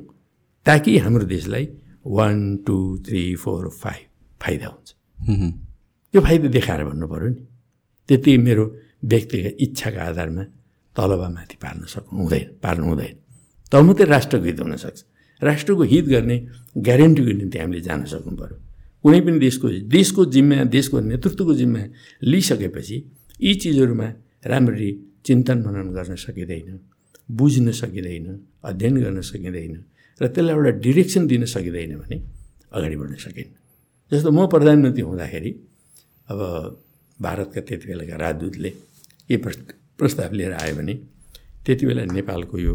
[SPEAKER 2] ताकि हाम्रो देशलाई one two three four five फाइदा हुन्छ। त्यो फाइदा देखाएर भन्नु पऱ्यो नि। त्यति मेरो व्यक्तिगत इच्छाको आधारमा तलबा माथि पार्न सक्नु हुँदैन पार्नु हुँदैन। तब मात्रै राष्ट्रको हित हुनसक्छ राष्ट्रको हित गर्ने ग्यारेन्टीको निम्ति हामीले जान सक्नु पऱ्यो कुनै पनि देशको देशको जिम्मा देशको नेतृत्वको जिम्मा लिइसकेपछि यी चिजहरूमा राम्ररी चिन्तन मनन गर्न सकिँदैन बुझ्न सकिँदैन अध्ययन गर्न सकिँदैन र त्यसलाई एउटा डिरेक्सन दिन सकिँदैन भने अगाडि बढ्न सकिन्न। जस्तो म प्रधानमन्त्री हुँदाखेरि अब भारतका त्यति बेलाका राजदूतले के प्रस्ताव लिएर आयो भने त्यति बेला नेपालको यो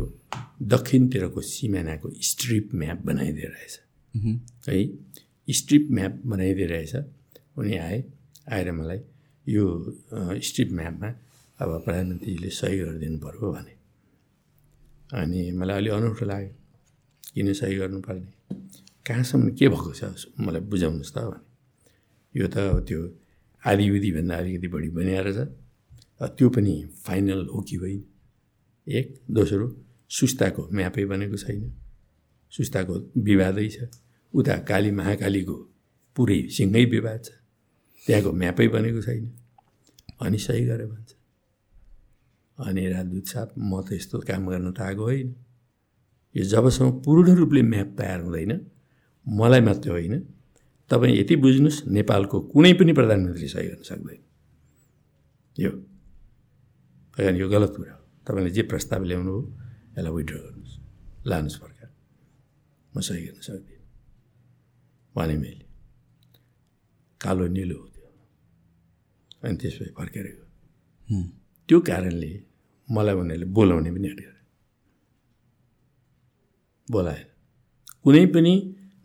[SPEAKER 2] दक्षिणतिरको सिमानाको स्ट्रिप म्याप बनाइदिएर रहेछ। है स्ट्रिप म्याप बनाइदिएर रहेछ। उनी आए आएर मलाई यो स्ट्रिप म्यापमा अब प्रधानमन्त्रीले सही गरिदिनु पऱ्यो भने। अनि मलाई अलि अनौठो लाग्यो किन सही गर्नुपर्ने? कहाँसम्म के भएको छ? मलाई बुझाउनुहोस् त भने। यो त त्यो आदिविधिभन्दा अलिकति बढी बनिएर छ। त्यो पनि फाइनल हो कि होइन एक दोस्रो सुस्ताको म्यापै बनेको छैन। सुस्ताको विवादै छ। उता काली महाकालीको पुरै सिँगै विवाद छ। त्यहाँको म्यापै बनेको छैन। अनि सही गरेर भन्छ। अनि राजदूत साहब म त यस्तो काम गर्न त आएको होइन। यो जबसम्म पूर्ण रूपले म्याप तयार हुँदैन मलाई मात्रै होइन। तपाईँ यति बुझ्नुहोस् नेपालको कुनै पनि प्रधानमन्त्री सही गर्न सक्दैन। यो। होइन यो गलत कुरा हो तपाईँले जे प्रस्ताव ल्याउनु हो यसलाई विड्र गर्नुहोस् लानुहोस् फर्काएर म सही गर्न सक्दिनँ भने मैले कालो निलो हो त्यो अनि त्यसपछि फर्केर गयो त्यो कारणले मलाई उनीहरूले बोलाउने पनि आँट गरे बोलाएन कुनै पनि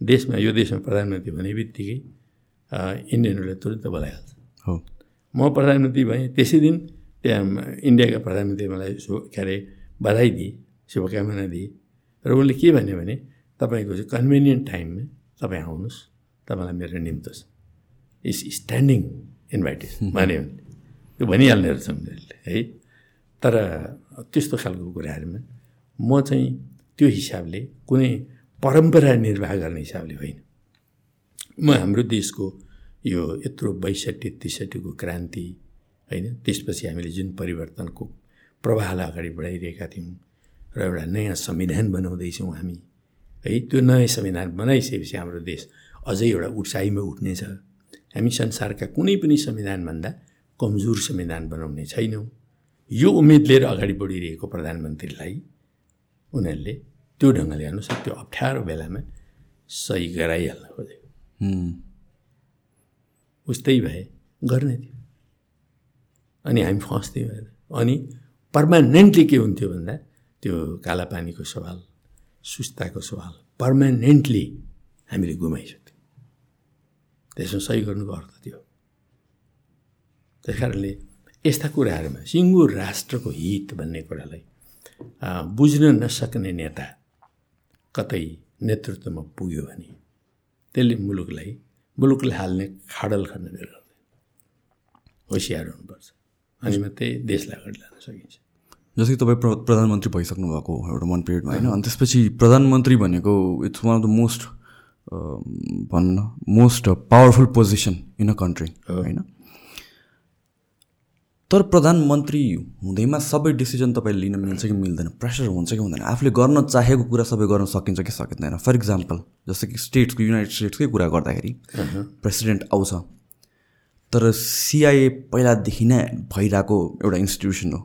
[SPEAKER 2] देशमा यो देशमा प्रधानमन्त्री भने बित्तिकै इन्डियनहरूले तुरन्त बोलाइहाल्छ
[SPEAKER 1] हो
[SPEAKER 2] म प्रधानमन्त्री भएँ त्यसै दिन इन्डियाका प्रधानमन्त्री मलाई सु के अरे बधाई दिए शुभकामना दिए र उसले के भन्यो भने तपाईँको चाहिँ कन्भिनियन्ट टाइममा तपाईँ आउनुहोस् तपाईँलाई मेरो निम्तो छ इज स्ट्यान्डिङ इन्भाइटेसन भन्यो भने त्यो भनिहाल्ने रहेछ उनीहरूले है तर त्यस्तो खालको कुराहरूमा म चाहिँ त्यो हिसाबले कुनै परम्परा निर्वाह गर्ने हिसाबले होइन म हाम्रो देशको यो यत्रो बैसठी त्रिसठीको क्रान्ति होइन? त्यसपछि हामीले जुन परिवर्तनको प्रवाहलाई अगाडि बढाइरहेका थियौँ र एउटा नयाँ संविधान बनाउँदैछौँ हामी है? त्यो नयाँ संविधान बनाइसकेपछि हाम्रो देश अझै एउटा उचाइमा उठ्नेछ हामी संसारका कुनै पनि संविधानभन्दा कमजोर संविधान बनाउने छैनौँ। यो उम्मेद लिएर अगाडि बढिरहेको प्रधानमन्त्रीलाई उनीहरूले त्यो ढङ्गले हेर्नुहोस् त्यो अप्ठ्यारो बेलामा सही गराइहाल्न खोजेको। उस्तै भए गर्ने थियो अनि हामी फस्थ्यौँ अनि पर्मानेन्टली के हुन्थ्यो भन्दा त्यो कालापानीको सवाल सुस्ताको सवाल पर्मानेन्टली हामीले गुमाइसक्यौँ त्यसमा सही गर्नुको अर्थ थियो त्यस कारणले यस्ता कुराहरूमा सिङ्गो राष्ट्रको हित भन्ने कुरालाई बुझ्न नसक्ने नेता कतै नेतृत्वमा पुग्यो भने त्यसले मुलुकलाई मुलुकलाई हाल्ने खाडल खन्न गर्दैन होसियार हुनुपर्छ। अनि मात्रै देशलाई अगाडि लान सकिन्छ।
[SPEAKER 1] जस्तै तपाईँ प्र प्रधानमन्त्री भइसक्नु भएको एउटा मन पिरियडमा होइन? अनि त्यसपछि प्रधानमन्त्री भनेको it's one of the most भनौँ न most powerful position in a country होइन? तर प्रधानमन्त्री हुँदैमा सबै डिसिजन तपाईँले लिन मिल्छ कि मिल्दैन? प्रेसर हुन्छ कि हुँदैन? आफूले गर्न चाहेको कुरा सबै गर्न सकिन्छ कि सकिँदैन? फर इक्जाम्पल जस्तो कि स्टेट्सको युनाइटेड स्टेट्सकै कुरा गर्दाखेरि प्रेसिडेन्ट आउँछ। तर सिआइए पहिलादेखि नै भइरहेको एउटा इन्स्टिट्युसन हो।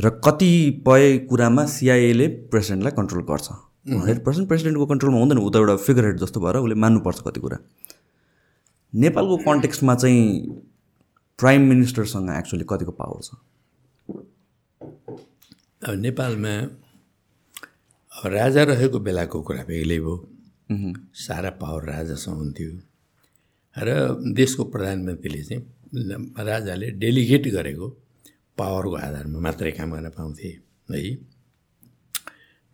[SPEAKER 1] र कतिपय कुरामा सिआइएले प्रेसिडेन्टलाई कन्ट्रोल गर्छ। हन्ड्रेड पर्सेन्ट प्रेसिडेन्टको कन्ट्रोलमा हुँदैन ऊ त एउटा फिगर हेड जस्तो भएर उसले मान्नुपर्छ कति कुरा। नेपालको कन्टेक्स्टमा चाहिँ प्राइम मिनिस्टरसँग एक्चुली कतिको पावर छ?
[SPEAKER 2] अब नेपालमा राजा रहेको बेलाको कुरा बेग्लै भयो सारा पावर राजासँग हुन्थ्यो। र देशको प्रधानमन्त्रीले चाहिँ राजाले डेलिगेट गरेको पावरको आधारमा मात्रै काम गर्न पाउँथे है।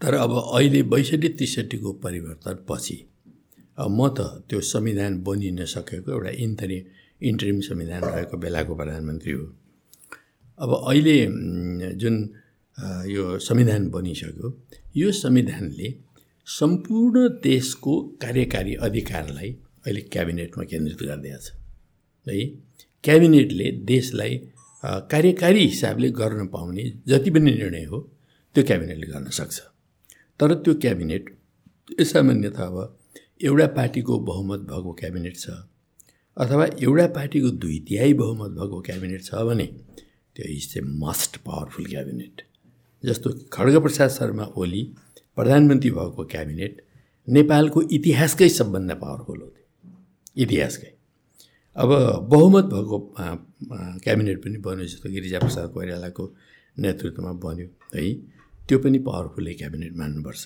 [SPEAKER 2] तर अब अहिले बैसठी त्रिसठीको परिवर्तन पछि अब म त त्यो संविधान बनिन सकेको एउटा इन्टरी इन्टरिम संविधान रहेको बेलाको प्रधानमन्त्री हो। अब अहिले जुन यो संविधान बनिसक्यो यो संविधानले सम्पूर्ण देशको कार्यकारी अधिकारलाई अहिले क्याबिनेटमा केन्द्रित गरिदिएको छ। है? क्याबिनेटले देशलाई कार्यकारी हिसाबले गर्न पाउने जति पनि निर्णय हो त्यो क्याबिनेटले गर्न सक्छ। तर त्यो क्याबिनेट सामान्यतः अब एउटा पार्टीको बहुमत भएको क्याबिनेट छ अथवा एउटा पार्टीको दुई तिहाई बहुमत भएको क्याबिनेट छ भने त्यो is a most powerful cabinet जस्तो खड्गप्रसाद शर्मा ओली प्रधानमन्त्री भएको क्याबिनेट नेपालको इतिहासकै सबभन्दा पावरफुल हो इतिहासकै अब बहुमत भएको क्याबिनेट पनि बन्यो जस्तो गिरिजाप्रसाद कोइरालाको नेतृत्वमा बन्यो है। त्यो पनि पावरफुलै क्याबिनेट मान्नुपर्छ।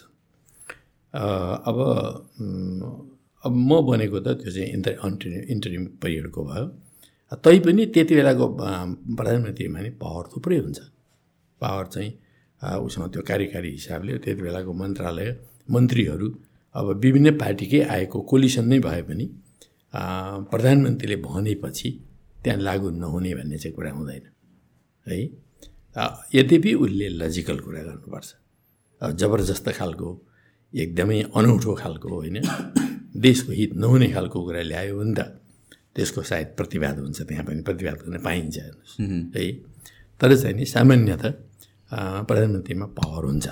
[SPEAKER 2] अब अब म बनेको त त्यो चाहिँ इन्टर अन्टरि इन्टरिम पिरियडको भयो। तैपनि त्यति बेलाको प्रधानमन्त्रीमा नि पावर थुप्रै हुन्छ। पावर चाहिँ उसमा त्यो कार्यकारी हिसाबले त्यति बेलाको मन्त्रालय मन्त्रीहरू अब विभिन्न पार्टीकै आएको कोलिसन नै भए पनि प्रधानमन्त्रीले भनेपछि त्यहाँ लागु नहुने भन्ने चाहिँ कुरा हुँदैन है? यद्यपि उसले लजिकल कुरा गर्नुपर्छ। जबरजस्त खालको एकदमै अनौठो खालको होइन? देशको हित नहुने खालको कुरा ल्यायो भने त त्यसको सायद प्रतिवाद हुन्छ त्यहाँ पनि प्रतिवाद गर्न पाइन्छ है? तर चाहिँ नि सामान्यत प्रधानमन्त्रीमा पावर हुन्छ।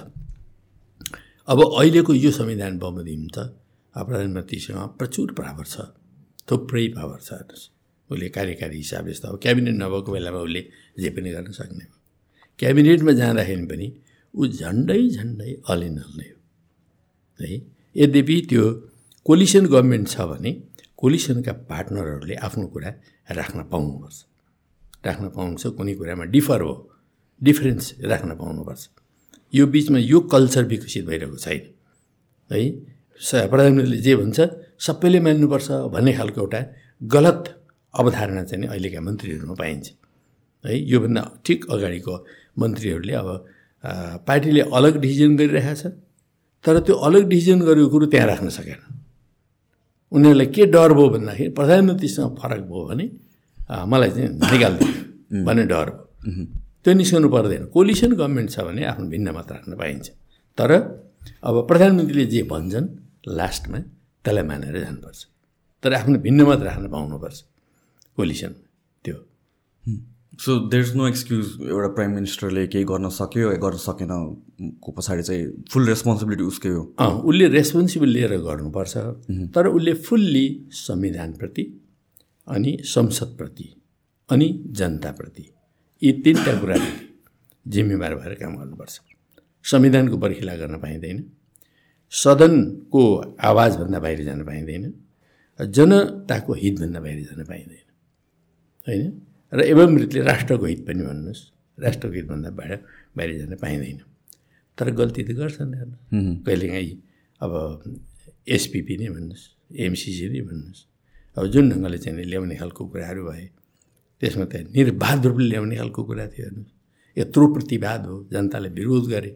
[SPEAKER 2] अब अहिलेको यो संविधान बमोजिम त प्रधानमन्त्रीसँग प्रचुर पावर छ। थुप्रै पावर छ हेर्नुहोस्। उसले कार्यकारी हिसाबले जस्तो अब क्याबिनेट नभएको बेलामा उसले जे पनि गर्न सक्ने भयो क्याबिनेटमा जाँदाखेरि पनि ऊ झन्डै झन्डै अलिनल नै हो। है? यद्यपि त्यो कोलिसन गभर्मेन्ट छ भने कोलिसनका पार्टनरहरूले आफ्नो कुरा राख्न पाउनुपर्छ। राख्न पाउनुपर्छ कुनै कुरामा डिफर हो। डिफरेन्स राख्न पाउनुपर्छ। यो बिचमा यो कल्चर विकसित भइरहेको छैन। है? प्रधानमन्त्रीले जे भन्छ सबैले मान्नुपर्छ भन्ने खालको एउटा गलत अवधारणा चाहिँ अहिलेका मन्त्रीहरूमा पाइन्छ। है योभन्दा ठिक अगाडिको मन्त्रीहरूले अब पार्टीले अलग डिसिजन गरिरहेको छ तर त्यो अलग डिसिजन गरेको कुरो त्यहाँ राख्न सकेन। उनीहरूलाई के डर भयो भन्दाखेरि प्रधानमन्त्रीसँग फरक भयो भने मलाई चाहिँ निकालिदिनु भन्ने डर भयो। त्यो निस्कनु पर्दैन। कोलिसन गभर्मेन्ट छ भने आफ्नो भिन्न मत राख्न पाइन्छ। तर अब प्रधानमन्त्रीले जे भन्छन् लास्टमा त्यसलाई मानेर जानुपर्छ। तर आफ्नो भिन्न मत राख्न पाउनुपर्छ। कोलिसन त्यो।
[SPEAKER 1] So there is no excuse एउटा प्राइम मिनिस्टरले केही गर्न सक्यो गर्न सकेन को पछाडि चाहिँ फुल रेस्पोन्सिबिलिटी उसकै हो।
[SPEAKER 2] अँ उसले रेस्पोन्सिबल लिएर गर्नुपर्छ तर उसले फुल्ली संविधानप्रति अनि संसदप्रति अनि जनताप्रति यी तिनवटा कुराले जिम्मेवार भएर काम गर्नुपर्छ। संविधानको पर्खिला गर्न पाइँदैन। सदनको आवाजभन्दा बाहिर जान पाइँदैन जनताको हितभन्दा बाहिर जान पाइँदैन होइन? र एवं रीतिले राष्ट्रको हित पनि भन्नुहोस् राष्ट्रको हितभन्दा बाहिर बाहिर जान पाइँदैन। तर गल्ती त गर्छन् कहिलेकाहीँ अब एसपिपी नै भन्नुहोस् एमसिसी नै भन्नुहोस् अब जुन ढङ्गले चाहिँ ल्याउने खालको कुराहरू भए त्यसमा त निर्वाध रूपले ल्याउने खालको कुरा थियो हेर्नुहोस्। यत्रो प्रतिवाद हो जनताले विरोध गरे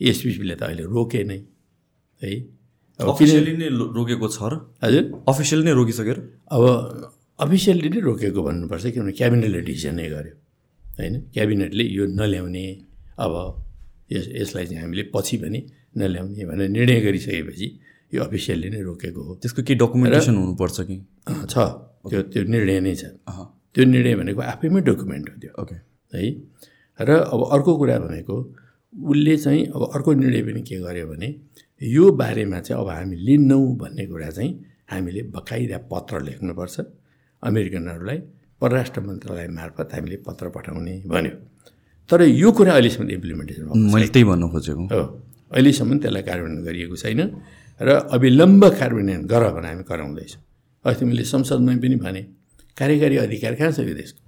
[SPEAKER 2] एसपिपीले त अहिले रोके नै। है।
[SPEAKER 1] अफिसियली नै रोकेको छ र?
[SPEAKER 2] हजुर।
[SPEAKER 1] अफिसियली नै रोकिसकेर
[SPEAKER 2] अब अफिसियल्ली नै रोकेको भन्नुपर्छ किनभने क्याबिनेटले डिसिजनै गर्यो होइन? क्याबिनेटले यो नल्याउने अब यस यसलाई चाहिँ हामीले पछि पनि नल्याउने भनेर निर्णय गरिसकेपछि यो अफिसियल्ली नै रोकेको हो।
[SPEAKER 1] त्यसको केही डकुमेन्टेसन हुनुपर्छ कि?
[SPEAKER 2] छ। त्यो त्यो निर्णय नै छ। त्यो निर्णय भनेको आफैमै डकुमेन्ट हो त्यो।
[SPEAKER 1] ओके।
[SPEAKER 2] है? र अब अर्को कुरा भनेको उसले चाहिँ अब अर्को निर्णय पनि के गर्यो भने यो बारेमा चाहिँ अब हामी लिन्नौँ भन्ने कुरा चाहिँ हामीले बकाइदा पत्र लेख्नुपर्छ। अमेरिकनहरूलाई परराष्ट्र मन्त्रालय मार्फत हामीले पत्र पठाउने भन्यो। तर यो कुरा अहिलेसम्म इम्प्लिमेन्टेसन
[SPEAKER 1] मैले त्यही भन्नु खोजेको।
[SPEAKER 2] हो। अहिलेसम्म त्यसलाई कार्यान्वयन गरिएको छैन र अविलम्ब कार्यान्वयन गर भने हामी गराउँदैछौँ अस्ति मैले संसदमा पनि भने कार्यकारी अधिकार कहाँ छ यो देशको?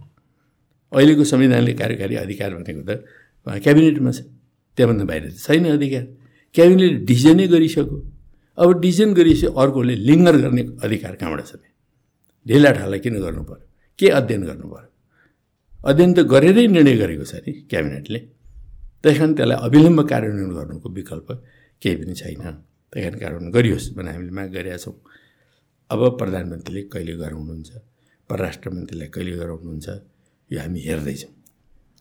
[SPEAKER 2] अहिलेको संविधानले कार्यकारी अधिकार भनेको त क्याबिनेटमा छ। त्यहाँभन्दा बाहिर त छैन अधिकार। क्याबिनेटले डिसिजनै गरिसक्यो? अब डिसिजन गरिसके अर्कोले लिङ्गर गर्ने अधिकार कहाँबाट छ? ढिला ढाला किन गर्नु पऱ्यो के अध्ययन गर्नु पऱ्यो अध्ययन त गरेरै निर्णय गरेको छ नि क्याबिनेटले। त्यही कारण त्यसलाई अविलम्ब कार्यान्वयन गर्नुको विकल्प केही पनि छैन। त्यही कारण कार्यान्वयन गरियोस् भने हामीले माग गरेका छौँ। अब प्रधानमन्त्रीले कहिले गराउनुहुन्छ? परराष्ट्र मन्त्रीलाई कहिले गराउनुहुन्छ? यो हामी हेर्दैछौँ।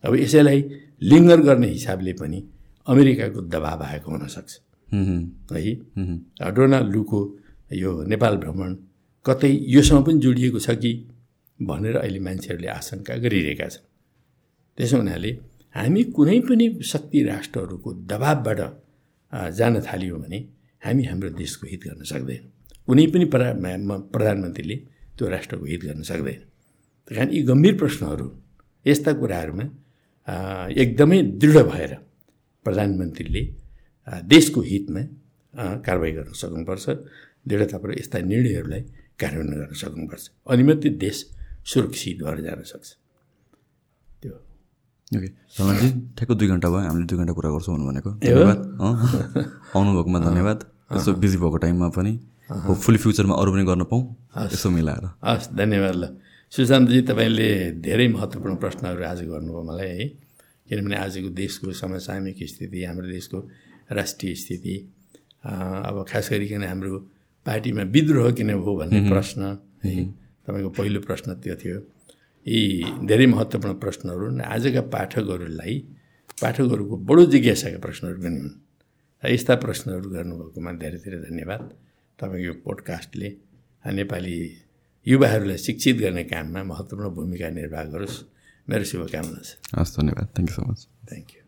[SPEAKER 2] अब यसैलाई लिङ्गर गर्ने हिसाबले पनि अमेरिकाको दबाब आएको हुनसक्छ। है? डोनाल्ड लुको यो नेपाल भ्रमण कतै योसँग पनि जोडिएको छ कि भनेर अहिले मान्छेहरूले आशंका गरिरहेका छन्। त्यसो हुनाले हामी कुनै पनि शक्ति राष्ट्रहरूको दबाबबाट जान थाल्यौँ भने हामी हाम्रो देशको हित गर्न सक्दैनौँ। कुनै पनि प्रा प्रधानमन्त्रीले त्यो राष्ट्रको हित गर्न सक्दैन। त्यही कारण यी गम्भीर प्रश्नहरू यस्ता कुराहरूमा एकदमै दृढ भएर प्रधानमन्त्रीले देशको हितमा कारवाही गर्न सक्नुपर्छ दृढतापूर्वक यस्ता निर्णयहरूलाई कार्यान्वयन गर्न सक्नुपर्छ। अनि मात्रै देश सुरक्षित भएर जान सक्छ। त्यो।
[SPEAKER 1] ओके। धनजी ठ्याक्क दुई घन्टा भयो हामीले दुई घन्टा कुरा गर्छौँ भनेको। धन्यवाद। आउनुभएकोमा धन्यवाद। यसो बिजी भएको टाइममा पनि होपफुली फ्युचरमा अरू पनि गर्न पाऊँ। यसो मिलाएर।
[SPEAKER 2] हस् धन्यवाद ल। सुशान्तजी तपाईँले धेरै महत्त्वपूर्ण प्रश्नहरू आज गर्नुभयो मलाई है। किनभने आजको देशको समसामयिक स्थिति हाम्रो देशको राष्ट्रिय स्थिति अब खास गरिकन हाम्रो पार्टीमा विद्रोह किन भयो भन्ने प्रश्न है तपाईँको पहिलो प्रश्न त्यो थियो। यी धेरै महत्त्वपूर्ण प्रश्नहरू आजका पाठकहरूलाई पाठकहरूको बडो जिज्ञासाका प्रश्नहरू पनि हुन्। यस्ता प्रश्नहरू गर्नुभएकोमा धेरै धेरै धन्यवाद। तपाईँको पोडकास्टले नेपाली युवाहरूलाई शिक्षित गर्ने काममा महत्त्वपूर्ण भूमिका निर्वाह गरोस्। Merci beaucoup, Camus.
[SPEAKER 1] Asta ne vedem. Thank you so
[SPEAKER 2] much. Thank you.